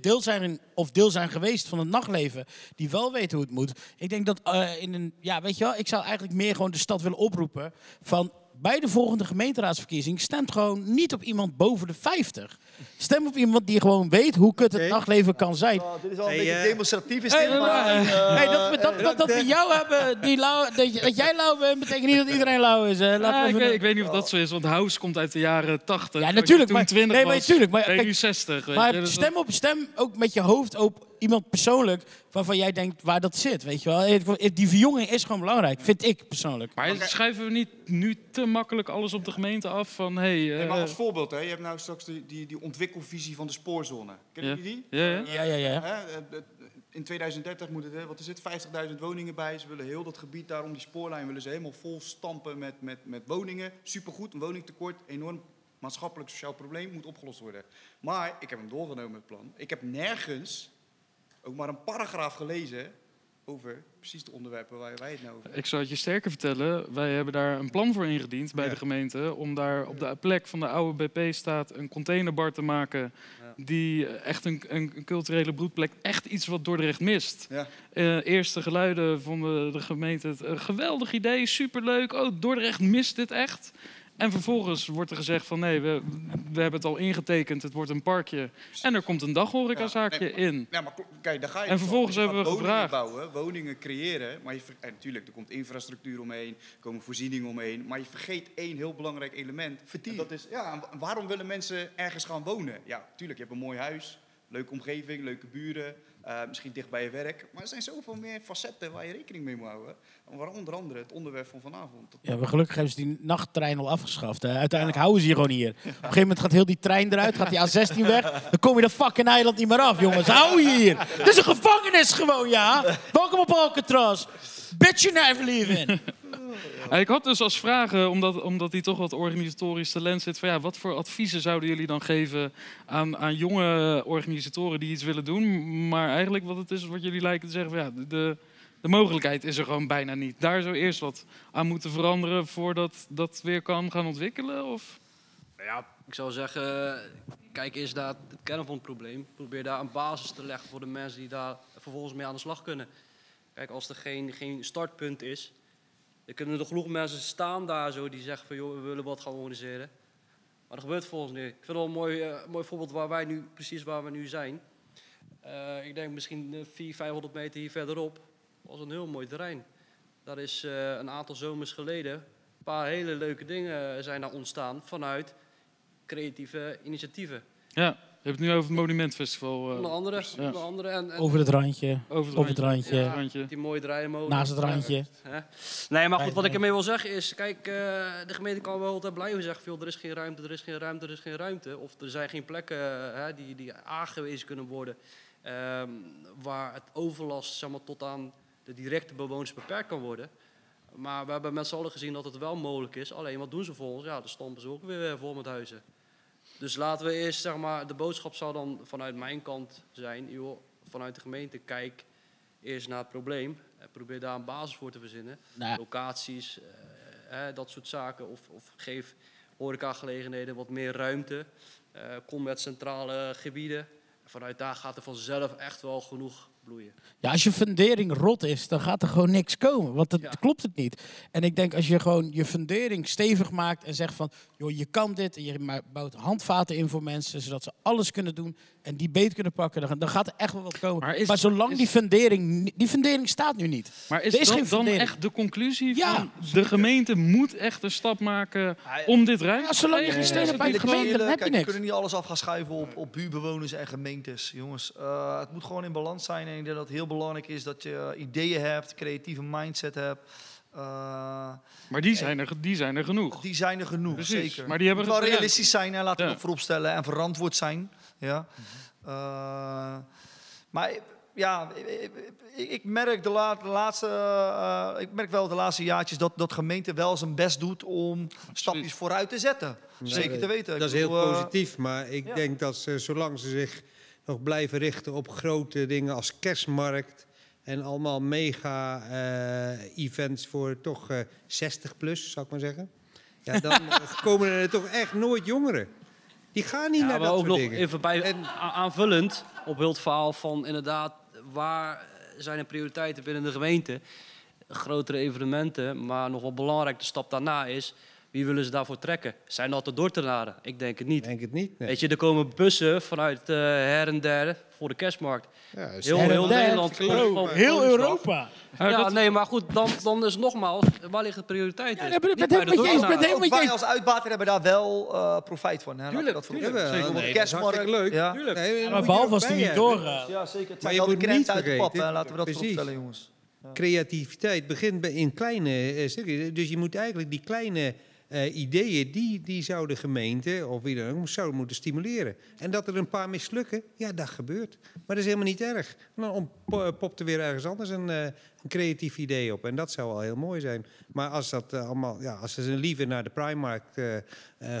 deel zijn of deel zijn geweest van het nachtleven. Die wel weten hoe het moet. Ik denk dat in een, ja weet je wel, ik zou eigenlijk meer gewoon de stad willen oproepen van... Bij de volgende gemeenteraadsverkiezing stemt gewoon niet op iemand boven de 50. Stem op iemand die gewoon weet hoe kut het Oké. nachtleven kan zijn. Nou, dit is al een Hey, beetje eh, demonstratief. Is Hey, dit, maar, hey, eh, hey, dat, we, dat, dat, dat we jou hebben, die lauw, dat, jij lauw bent, betekent niet dat iedereen lauw is. Hè. Laten Ja, we ik, weet, ik weet niet of dat zo is, want House komt uit de jaren 80. Ja, natuurlijk, Toen maar- 20 nee, maar was, natuurlijk, maar ben je kijk, nu 60. Weet maar je, dus stem, op, stem ook met je hoofd op iemand persoonlijk waarvan jij denkt waar dat zit. Weet je wel. Het- Die verjonging is gewoon belangrijk, vind ik persoonlijk. Maar schuiven we niet nu te makkelijk alles op de gemeente af van... Hey, Nee, maar eh, als voorbeeld, hè, je hebt nou straks die, die, die ontwikkelvisie van de spoorzone. Ja. jullie die? Ja, ja. Ja, ja, ja. Hè, eh, eh, In 2030 moeten er, wat is het, 50.000 woningen bij. Ze willen heel dat gebied daar om die spoorlijn willen ze helemaal vol stampen met, met, met woningen. Supergoed, een woningtekort, enorm maatschappelijk sociaal probleem, moet opgelost worden. Maar ik heb hem doorgenomen, het plan. Ik heb nergens ook maar een paragraaf gelezen over precies de onderwerpen waar wij het nou over hebben. Ik zal het je sterker vertellen. Wij hebben daar een plan voor ingediend bij Ja. de gemeente. Om daar op de plek van de oude BP staat een containerbar te maken. Die eh, echt een, een, culturele broedplek, echt iets wat Dordrecht mist. Ja. Eh, eerste geluiden vonden de gemeente het een geweldig idee, superleuk. Oh, Dordrecht mist dit echt. En vervolgens wordt er gezegd van nee, we, we hebben het al ingetekend, het wordt een parkje. En er komt een daghorecazaakje Ja, nee, in. Ja, maar kijk, daar ga je En dus vervolgens hebben we woningen gevraagd. bouwen, woningen creëren, maar je en natuurlijk, er komt infrastructuur omheen, er komen voorzieningen omheen, maar je vergeet één heel belangrijk element. En dat is, ja, waarom willen mensen ergens gaan wonen? Ja, tuurlijk, je hebt een mooi huis, leuke omgeving, leuke buren, eh, misschien dicht bij je werk, maar er zijn zoveel meer facetten waar je rekening mee moet houden. En waar onder andere het onderwerp van vanavond. Ja, maar gelukkig hebben ze die nachttrein al afgeschaft. Uiteindelijk houden ze hier gewoon hier. Op een gegeven moment gaat heel die trein eruit, gaat die A16 weg. Dan kom je dat fucking eiland niet meer af, jongens. Hou je hier. Het is een gevangenis gewoon, ja. Welkom op Alcatraz. Bitch you never leave Ja, Ik had dus als vragen, omdat, omdat hij toch wat organisatorisch talent zit, van ja, wat voor adviezen zouden jullie dan geven aan, aan jonge organisatoren die iets willen doen? Maar eigenlijk wat het is, wat jullie lijken te zeggen, van ja, de- de, de mogelijkheid is er gewoon bijna niet. Daar zou eerst wat aan moeten veranderen voordat dat weer kan gaan ontwikkelen? Of? Ja, ik zou zeggen, kijk eens naar het kennen van het probleem. Probeer daar een basis te leggen voor de mensen die daar vervolgens mee aan de slag kunnen. Kijk, als er geen, geen startpunt is, dan kunnen er genoeg mensen staan daar zo die zeggen van joh, we willen wat gaan organiseren. Maar dat gebeurt volgens niet. Ik vind het wel een mooi, eh, mooi voorbeeld waar wij nu, precies waar we nu zijn. Eh, ik denk misschien eh, 400, 500 meter hier verderop was een heel mooi terrein. Daar is eh, een aantal zomers geleden een paar hele leuke dingen zijn daar ontstaan vanuit creatieve initiatieven. Ja, je hebt het nu over het Monumentfestival. eh, Onder andere. ja. Onder andere en, en Over het randje, over het randje. randje, Over het randje. die mooie draaimolen. naast het randje. Hè? Nee, maar goed, wat ik ermee wil zeggen is, kijk, eh, de gemeente kan wel altijd blijven zeggen, veel, er is geen ruimte, er is geen ruimte, er is geen ruimte. Of er zijn geen plekken eh, hè, die, die aangewezen kunnen worden, ehm, waar het overlast zeg maar, tot aan de directe bewoners beperkt kan worden. Maar we hebben met z'n allen gezien dat het wel mogelijk is. Alleen, wat doen ze volgens? Ja, de stampen ze ook weer vol met huizen. Dus laten we eerst, zeg maar, de boodschap zou dan vanuit mijn kant zijn, joh, vanuit de gemeente, kijk eerst naar het probleem. En probeer daar een basis voor te verzinnen. Nou, Locaties, eh, dat soort zaken. Of, of geef horecagelegenheden wat meer ruimte. Eh, kom met centrale gebieden. Vanuit daar gaat er vanzelf echt wel genoeg bloeien. Ja, als je fundering rot is, dan gaat er gewoon niks komen. Want dat Ja. klopt het niet. En ik denk als je gewoon je fundering stevig maakt en zegt van... joh, je kan dit en je bouwt handvaten in voor mensen... zodat ze alles kunnen doen en die beet kunnen pakken... dan, dan gaat er echt wel wat komen. Maar zolang is- die fundering... die fundering staat nu niet. Maar is, Er is dat geen dan echt de conclusie Ja, van de gemeente moet echt een stap maken om dit ruimte Ja, zolang je geen stenen bij de gemeente, dan heb je niks. We kunnen niet alles af gaan schuiven op, op buurbewoners en gemeentes, jongens. Eh, het moet gewoon in balans zijn en ik denk dat het heel belangrijk is dat je ideeën hebt, creatieve mindset hebt. Eh, Maar die zijn, er, die zijn er genoeg. die zijn er genoeg, Precies, zeker. maar die hebben Het moet wel realistisch zijn, hè, laten we Ja. dat voorop stellen, en verantwoord zijn. Ja. Eh, maar ja, ik, merk de, la- de laatste, eh, ik merk wel de laatste jaartjes dat, dat gemeente wel zijn best doet om stapjes vooruit te zetten. Zeker te weten. Ik Dat is heel bedoel, eh, positief, maar ik ja. denk dat ze, zolang ze zich nog blijven richten op grote dingen als kerstmarkt en allemaal mega-events voor toch eh, 60 plus, zou ik maar zeggen, ja, dan (laughs) komen er toch echt nooit jongeren. Die gaan niet Ja, naar maar dat ook nog dingen. even bij, a- aanvullend op heel het verhaal van inderdaad, waar zijn de prioriteiten binnen de gemeente? Grotere evenementen, maar nog wel belangrijk, de stap daarna is, wie willen ze daarvoor trekken? Zijn dat de Dordtenaren? Ik denk het niet. Ik denk het niet. Nee. Weet je, er komen bussen vanuit eh, her en der voor de kerstmarkt. Ja, Heel, heel der, Nederland. van Heel. Europa. Ja, Ja, dat- nee, maar goed, dan, dan is nogmaals, waar ligt de prioriteit? Ja, in? daar ben ik met je wij als uitbater hebben daar wel eh, profijt van. Hè? Tuurlijk, dat tuurlijk. Zeker nee, op de dat kerstmarkt. leuk. Ja. Nee, Maar behalve als die niet hebben. doorgaat. ja, zeker. Het Maar zijn je wel de moet krent niet uit de pap. Laten we dat Precies. vooropstellen, jongens. creativiteit begint bij- in kleine eh, stukjes. Dus je moet eigenlijk die kleine eh, ideeën, die, die zou de gemeente of wie dan ook zou moeten stimuleren. En dat er een paar mislukken, ja, dat gebeurt. Maar dat is helemaal niet erg. Dan eh, popt er weer ergens anders een, eh, een creatief idee op. En dat zou wel heel mooi zijn. Maar als dat allemaal, ja, als ze liever naar de Primarkt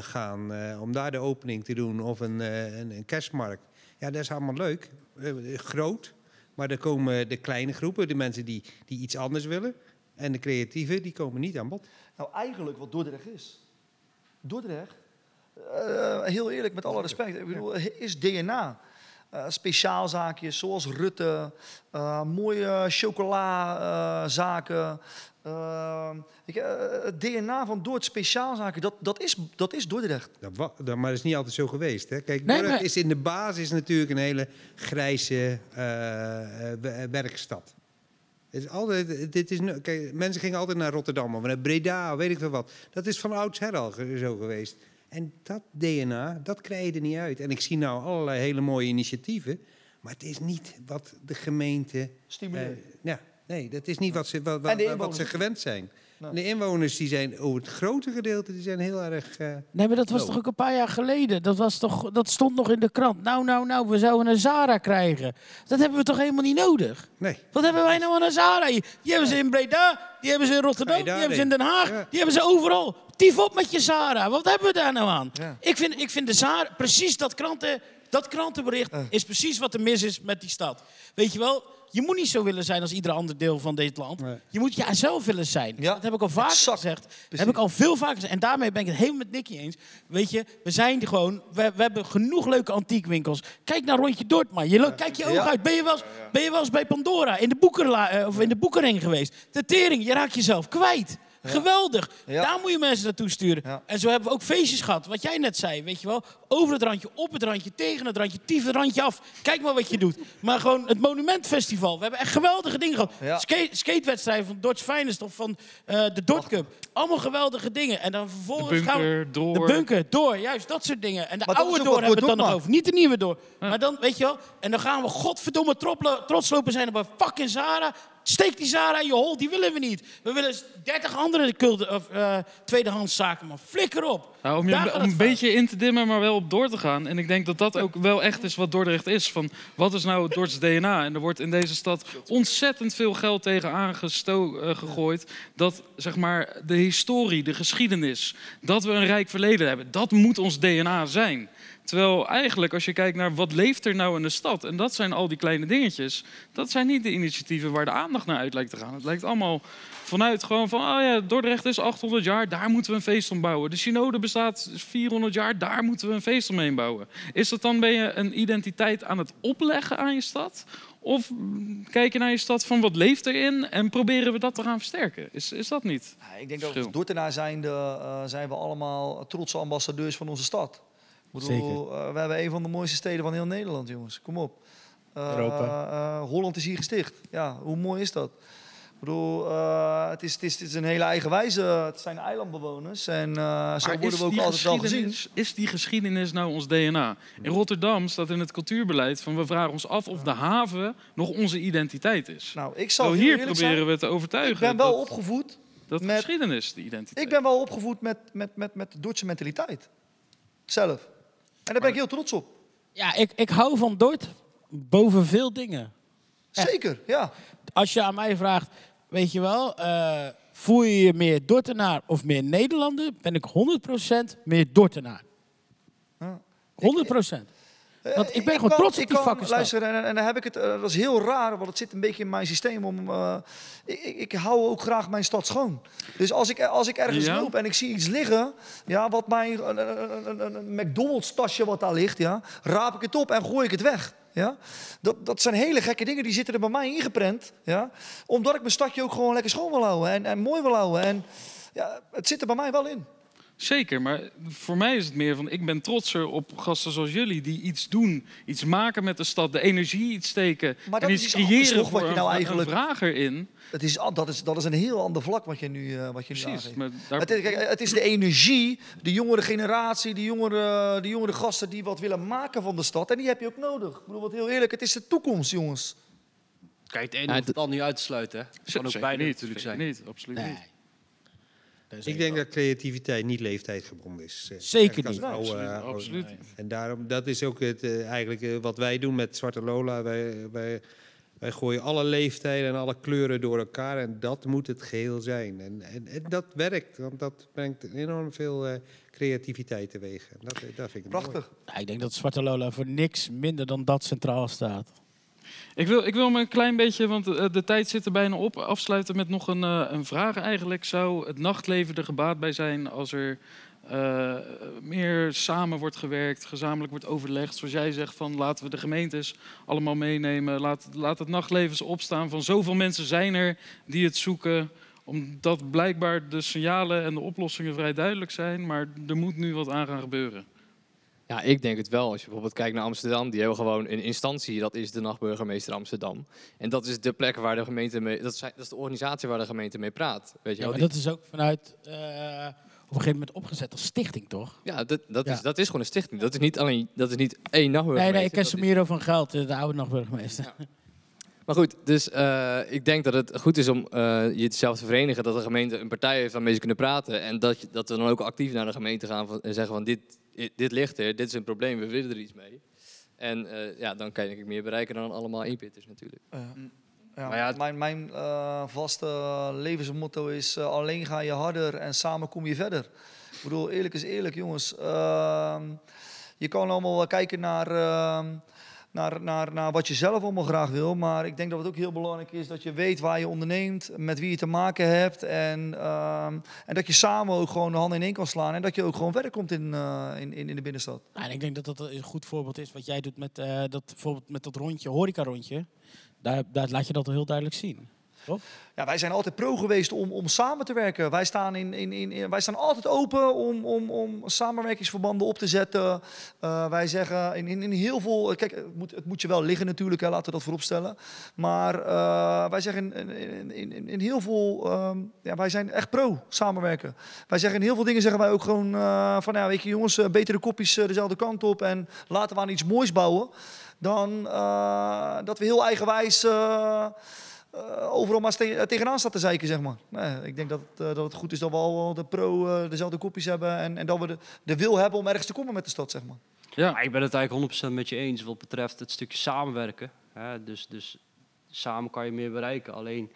gaan om daar de opening te doen of een, een, een kerstmarkt, ja, dat is allemaal leuk. Groot. Maar dan komen de kleine groepen, de mensen die, die iets anders willen. En de creatieven, die komen niet aan bod. Nou, eigenlijk wat Dordrecht is. Dordrecht, eh, heel eerlijk met alle respect, ik bedoel, is DNA. Eh, speciaalzaakjes zoals Rutte, eh, mooie chocolazaken. Uh, het DNA van Dordrecht, speciaalzaken, dat, dat, is, dat is Dordrecht. Dat wa- dat, maar dat is niet altijd zo geweest. Hè? Kijk, Nee, Dordrecht maar- is in de basis natuurlijk een hele grijze we- werkstad. Het is altijd, dit is, kijk, mensen gingen altijd naar Rotterdam of naar Breda, weet ik veel wat. Dat is van oudsher al zo geweest. En dat DNA, dat krijg je er niet uit. En ik zie nou allerlei hele mooie initiatieven. Maar het is niet wat de gemeente... Stimuleren. eh, ja, nee, dat is niet wat ze, wat, wat, ze gewend zijn. Nou. De inwoners die zijn, over het grote gedeelte, die zijn heel erg... eh, Nee, maar dat was toch ook een paar jaar geleden? Dat, was toch, dat stond nog in de krant. Nou, nou, nou, we zouden een Zara krijgen. Dat hebben we toch helemaal niet nodig? nee, Wat hebben wij nou aan een Zara? Die hebben ze in Breda, die hebben ze in Rotterdam, die hebben ze in Den Haag, Ja. die hebben ze overal. Tief op met je Zara. Wat hebben we daar nou aan? Ja. Ik, vind, ik vind de Zara, precies dat, kranten, dat krantenbericht is precies wat er mis is met die stad. Weet je wel, je moet niet zo willen zijn als ieder ander deel van dit land. Nee. Je moet jijzelf willen zijn. Ja, Dat heb ik al vaak exact. gezegd. Dat heb ik al veel vaker gezegd. En daarmee ben ik het helemaal met Nicky eens. Weet je, we zijn gewoon, we, we hebben genoeg leuke antiekwinkels. Kijk naar Rondje Dortmund. Je, kijk je ogen Ja. uit. Ben je, wel eens, ben je wel eens bij Pandora in de, boekerla, eh, of in de boekenring geweest? De tering, je raakt jezelf kwijt. Geweldig. Ja. Daar moet je mensen naartoe sturen. Ja. En zo hebben we ook feestjes gehad. Wat jij net zei, weet je wel. Over het randje, op het randje, tegen het randje, tief het randje af. Kijk maar wat je doet. Maar gewoon het Monumentfestival. We hebben echt geweldige dingen gehad. Ja. Skate, skatewedstrijden van Dodge Finest of van eh, de Dot Cup. Allemaal geweldige dingen. En dan vervolgens De gaan we... bunker, door. De bunker, door, juist dat soort dingen. En de Maar oude door wat hebben we het dan nog over. Niet de nieuwe door. Maar dan, weet je wel, en dan gaan we godverdomme trots lopen zijn op een fucking Zara. Steek die Zara in je hol, die willen we niet. We willen 30 andere of, eh, tweedehands zaken, man. Flikker op. Nou, om je een- om beetje in te dimmen, maar wel op door te gaan. En ik denk dat dat ook wel echt is wat Dordrecht is. Van, wat is nou het Dordts DNA? En er wordt in deze stad ontzettend veel geld tegen aangegooid. Dat zeg maar, de historie, de geschiedenis, dat we een rijk verleden hebben, dat moet ons DNA zijn. Terwijl eigenlijk, als je kijkt naar wat leeft er nou in de stad, en dat zijn al die kleine dingetjes, dat zijn niet de initiatieven waar de aandacht naar uit lijkt te gaan. Het lijkt allemaal vanuit gewoon van, oh ja, Dordrecht is 800 jaar, daar moeten we een feest om bouwen. De synode bestaat 400 jaar, daar moeten we een feest omheen bouwen. Is dat dan, ben je een identiteit aan het opleggen aan je stad? Of kijk je naar je stad van wat leeft erin en proberen we dat te gaan versterken? Is, is dat niet? Ja, ik denk dat als Dordtenaar zijnde eh, zijn we allemaal trotse ambassadeurs van onze stad. Ik bedoel, eh, we hebben een van de mooiste steden van heel Nederland, jongens. Kom op. Eh, Europa. eh, Holland is hier gesticht. Ja, hoe mooi is dat? Ik bedoel, eh, het, is, het, is, het is een hele eigenwijze. Het zijn eilandbewoners. En eh, zo Maar worden we ook altijd wel gezien. geschiedenis- Is die geschiedenis nou ons DNA? In Rotterdam staat in het cultuurbeleid van we vragen ons af of de haven nog onze identiteit is. Nou, ik zal Zo hier proberen zijn. we te overtuigen Ik ben wel dat, opgevoed. dat met- geschiedenis de identiteit Ik ben wel opgevoed met, met, met, met de Duitse mentaliteit. Zelf. En daar ben ik heel trots op. Ja, ik, ik hou van Dort boven veel dingen. Echt. Zeker, ja. Als je aan mij vraagt, weet je wel, eh, voel je je meer Dortenaar of meer Nederlander, ben ik 100% meer Dortenaar. Ja. 100%. Want Eh, ik ben gewoon trots op die stad. Luister, en, en dan heb ik het, eh, dat is heel raar, want het zit een beetje in mijn systeem om. eh, ik, ik, hou ook graag mijn stad schoon. Dus als ik, als ik ergens Ja? loop en ik zie iets liggen, ja, wat mijn een, een, een, een- een McDonald's tasje wat daar ligt, ja, raap ik het op en gooi ik het weg. Ja? Dat, dat zijn hele gekke dingen, die zitten er bij mij ingeprent. Ja? Omdat ik mijn stadje ook gewoon lekker schoon wil houden en, en mooi wil houden. En ja, het zit er bij mij wel in. Zeker, maar voor mij is het meer van ik ben trotser op gasten zoals jullie die iets doen, iets maken met de stad, de energie iets steken Maar dat en is iets iets anders creëren toch, voor wat je een, nou een eigenlijk- vraag erin. Het is, dat, is, dat is een heel ander vlak wat je nu, eh, wat je nu Precies, aangeeft. maar daar, Het is, kijk, het is de energie, de jongere generatie, de jongere, de jongere gasten die wat willen maken van de stad. En die heb je ook nodig. Ik bedoel, wat heel eerlijk, het is de toekomst, jongens. Kijk, het ene hoeft het ander niet uit te sluiten. Hè. Het kan ook beide niet, natuurlijk zijn. niet, absoluut Nee. niet. Ik denk dat creativiteit niet leeftijdgebonden is. eh, Zeker niet. oude- absoluut, oude- absoluut. En daarom, dat is ook het, eh, eigenlijk eh, wat wij doen met Zwarte Lola. Wij, wij, wij gooien alle leeftijden en alle kleuren door elkaar. En dat moet het geheel zijn. En, en, en dat werkt, want dat brengt enorm veel eh, creativiteit teweeg. En dat, dat vind ik mooi. Prachtig. Ja, ik denk dat Zwarte Lola voor niks minder dan dat centraal staat. Ik wil, ik wil me een klein beetje, want eh, de tijd zit er bijna op, afsluiten met nog een, eh, een vraag eigenlijk. Zou het nachtleven er gebaat bij zijn als er eh, meer samen wordt gewerkt, gezamenlijk wordt overlegd? Zoals jij zegt, van laten we de gemeentes allemaal meenemen. Laat, laat het nachtleven opstaan van zoveel mensen zijn er die het zoeken. Omdat blijkbaar de signalen en de oplossingen vrij duidelijk zijn. Maar er moet nu wat aan gaan gebeuren. Ja, ik denk het wel. Als je bijvoorbeeld kijkt naar Amsterdam, die hebben gewoon een instantie, dat is de nachtburgemeester Amsterdam. En dat is de plek waar de gemeente mee, dat is, dat is de organisatie waar de gemeente mee praat. Weet je Ja, wel? Die- dat is ook vanuit eh, op een gegeven moment opgezet als stichting, toch? ja, dat, dat, Ja. Is, dat is gewoon een stichting. Dat is niet alleen, dat is niet één Nee, nachtburgemeester. nee, ik ken is- Samiro van Geld, de oude nachtburgemeester. Maar goed, dus eh, ik denk dat het goed is om eh, je zelf te verenigen. Dat de gemeente een partij heeft waarmee ze kunnen praten. En dat, je, dat we dan ook actief naar de gemeente gaan van, en zeggen van dit, dit ligt er, dit is een probleem, we willen er iets mee. En eh, ja, dan kan je denk ik meer bereiken dan allemaal inpitters natuurlijk. Ja, Maar ja, het- mijn mijn eh, vaste levensmotto is alleen ga je harder en samen kom je verder. Ik bedoel, eerlijk is eerlijk, jongens. Ehm, je kan allemaal wel kijken naar, ehm, naar, naar, naar wat je zelf allemaal graag wil. Maar ik denk dat het ook heel belangrijk is dat je weet waar je onderneemt, met wie je te maken hebt. En, ehm, en dat je samen ook gewoon de handen in één kan slaan. En dat je ook gewoon verder komt in, eh, in, in, de binnenstad. Nou, en ik denk dat dat een goed voorbeeld is wat jij doet met, eh, dat, bijvoorbeeld met dat rondje, horeca-rondje. Daar, daar laat je dat heel duidelijk zien. Ja, wij zijn altijd pro geweest om, om samen te werken. Wij staan, in, in, in, wij staan altijd open om, om, om samenwerkingsverbanden op te zetten. Uh, wij zeggen in, in, in heel veel. Kijk, het moet, het moet je wel liggen natuurlijk, hè, laten we dat vooropstellen. Maar uh, wij zeggen in, in, in, in heel veel. Uh, ja, wij zijn echt pro samenwerken. Wij zeggen in heel veel dingen zeggen wij ook gewoon van ja, weet je jongens, betere kopjes dezelfde kant op en laten we aan iets moois bouwen. Dan dat we heel eigenwijs uh, overal maar te tegenaan staat te zeiken, zeg maar. Nee, ik denk dat, uh, dat het goed is dat we al de pro uh, dezelfde kopjes hebben en, en dat we de, de, wil hebben om ergens te komen met de stad, zeg maar. Ja, ik ben het eigenlijk 100% met je eens wat betreft het stukje samenwerken. Hè? Dus, dus samen kan je meer bereiken. Alleen,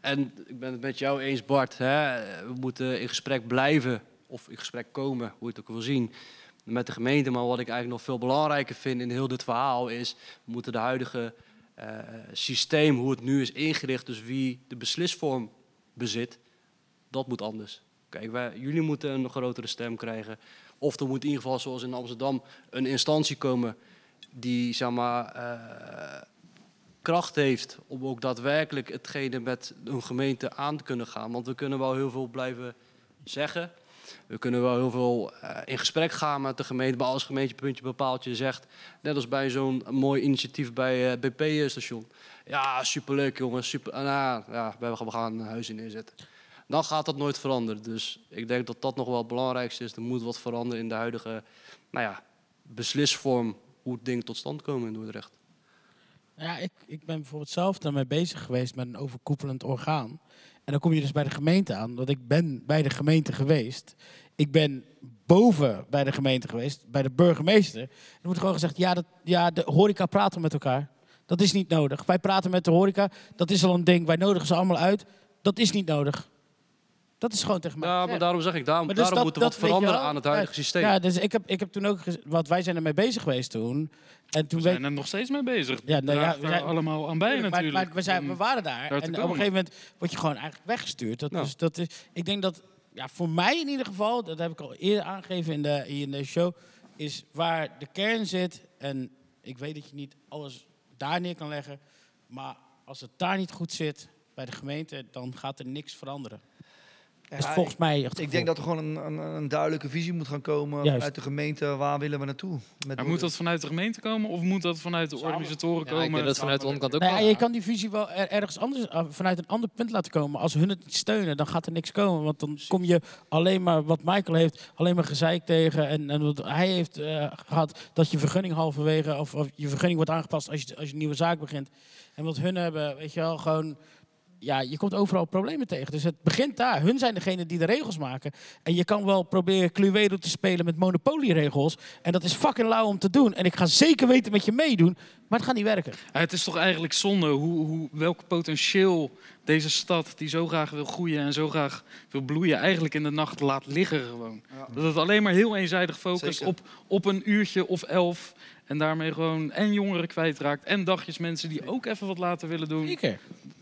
en ik ben het met jou eens, Bart. Hè? We moeten in gesprek blijven of in gesprek komen, hoe je het ook wil zien met de gemeente. Maar wat ik eigenlijk nog veel belangrijker vind in heel dit verhaal is, we moeten de huidige uh, systeem, hoe het nu is ingericht, dus wie de beslisvorm bezit, dat moet anders. Kijk, wij, jullie moeten een grotere stem krijgen. Of er moet in ieder geval, zoals in Amsterdam, een instantie komen die zeg maar, uh, kracht heeft om ook daadwerkelijk hetgene met een gemeente aan te kunnen gaan. Want we kunnen wel heel veel blijven zeggen. We kunnen wel heel veel uh, in gesprek gaan met de gemeente, maar als gemeente puntje bepaaltje zegt, net als bij zo'n mooi initiatief bij uh, BP-station. Ja, superleuk jongens, super, nou, ja, we gaan een huis in neerzetten. Dan gaat dat nooit veranderen. Dus ik denk dat dat nog wel het belangrijkste is. Er moet wat veranderen in de huidige nou ja, beslisvorm hoe het ding tot stand komen in Dordrecht. Ja, ik, ik ben bijvoorbeeld zelf daarmee bezig geweest met een overkoepelend orgaan. En dan kom je dus bij de gemeente aan, want ik ben bij de gemeente geweest. Ik ben boven bij de gemeente geweest, bij de burgemeester. Er wordt gewoon gezegd, ja, dat, ja, de horeca praten met elkaar. Dat is niet nodig. Wij praten met de horeca, dat is al een ding. Wij nodigen ze allemaal uit. Dat is niet nodig. Dat is gewoon tegen mij. Ja, maar daarom zeg ik, daarom, dus daarom dat, moet er wat veranderen aan het huidige systeem. Ja, dus ik heb, ik heb toen ook, wat wij zijn ermee bezig geweest toen. En toen we zijn er nog steeds mee bezig. Ja, nou, ja, we zijn allemaal aan bij natuurlijk. Maar, we, zijn, we waren daar. En op een gegeven moment word je gewoon eigenlijk weggestuurd. Dat, dus, dat is, ik denk dat, ja, voor mij in ieder geval, dat heb ik al eerder aangegeven in, de, in de show, is waar de kern zit. En ik weet dat je niet alles daar neer kan leggen. Maar als het daar niet goed zit bij de gemeente, dan gaat er niks veranderen. Ja, is volgens mij echt ik denk dat er gewoon een, een, een, duidelijke visie moet gaan komen Juist. uit de gemeente. Waar willen we naartoe? Met maar moet dat vanuit de gemeente komen of moet dat vanuit de organisatoren ja, komen? Ik denk dat vanuit de onderkant ook nou, ja, Je kan die visie wel ergens anders, uh, vanuit een ander punt laten komen. Als hun het niet steunen, dan gaat er niks komen. Want dan kom je alleen maar, wat Michael heeft, alleen maar gezeik tegen. En, en wat hij heeft uh, gehad, dat je vergunning halverwege, of, of je vergunning wordt aangepast als je, als je een nieuwe zaak begint. En wat hun hebben, weet je wel, gewoon ja, je komt overal problemen tegen. Dus het begint daar. Hun zijn degene die de regels maken. En je kan wel proberen Cluedo te spelen met monopolieregels. En dat is fucking lauw om te doen. En ik ga zeker weten met je meedoen. Maar het gaat niet werken. Het is toch eigenlijk zonde hoe, hoe, welk potentieel deze stad, die zo graag wil groeien en zo graag wil bloeien, eigenlijk in de nacht laat liggen gewoon. Dat het alleen maar heel eenzijdig focust op, op een uurtje of elf. En daarmee gewoon en jongeren kwijtraakt. En dagjes mensen die ook even wat later willen doen. Zeker.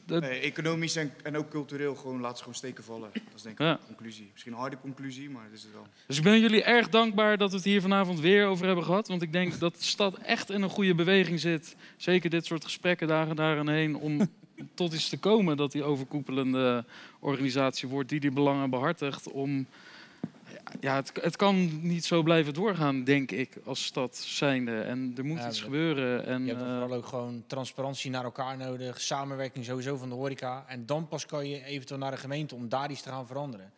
Nee, economisch en, en ook cultureel gewoon laat ze gewoon steken vallen. Dat is denk ik ja. de conclusie. Misschien een harde conclusie, maar dat is het wel. Dus ik ben jullie erg dankbaar dat we het hier vanavond weer over hebben gehad. Want ik denk (laughs) dat de stad echt in een goede beweging zit. Zeker dit soort gesprekken dagen daar en heen om (laughs) tot iets te komen dat die overkoepelende organisatie wordt die die belangen behartigt om ja, het, het, kan niet zo blijven doorgaan, denk ik, als stad zijnde. En er moet iets gebeuren. En, je hebt uh, vooral ook gewoon transparantie naar elkaar nodig, samenwerking sowieso van de horeca. En dan pas kan je eventueel naar de gemeente om daar iets te gaan veranderen.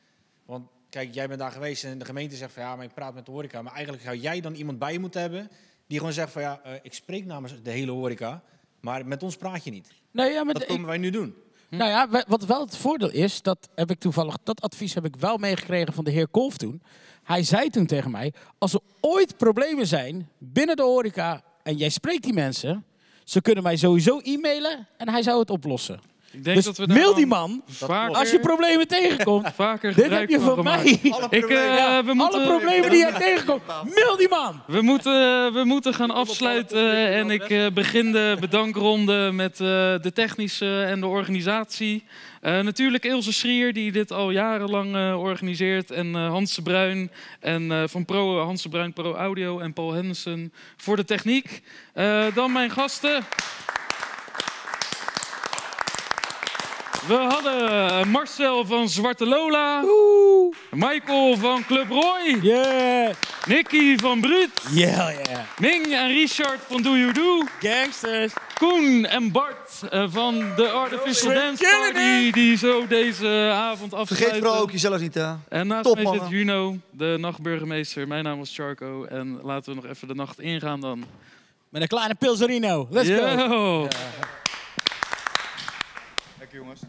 Want kijk, jij bent daar geweest en de gemeente zegt van ja, maar ik praat met de horeca. Maar eigenlijk zou jij dan iemand bij je moeten hebben die gewoon zegt van ja, uh, ik spreek namens de hele horeca, maar met ons praat je niet. Nee, ja, maar dat komen wij nu doen. Hm? Nou ja, wat wel het voordeel is, dat heb ik toevallig, dat advies heb ik wel meegekregen van de heer Kolf toen. Hij zei toen tegen mij, als er ooit problemen zijn binnen de horeca en jij spreekt die mensen, ze kunnen mij sowieso e-mailen en hij zou het oplossen. Ik denk dus dat we mail die man vaker, als je problemen tegenkomt. (laughs) Vaker dit heb je van mij. Alle ik, uh, we moeten, Alle problemen die jij tegenkomt, mail die man. We moeten, we moeten gaan afsluiten en ik uh, begin de (laughs) bedankronde met uh, de technische en de organisatie. natuurlijk Ilse Schrier, die dit al jarenlang organiseert. En Hans de Bruin en, van Pro, Hans de Bruin Pro Audio en Paul Henderson voor de techniek. dan mijn gasten. We hadden Marcel van Zwarte Lola. Michael van Club Roy. Yeah. Nicky van Bruut. Yeah, yeah. Ming en Richard van Do You Do. Gangsters. Koen en Bart eh, van de Artificial Dance Party. Die zo deze avond afsluiten. Vergeet vooral ook jezelf niet, hè. En naast Top, mij zit. Juno, de nachtburgemeester. Mijn naam is Charco. En laten we nog even de nacht ingaan dan. Met een kleine Pilserino. Let's go. Jongens.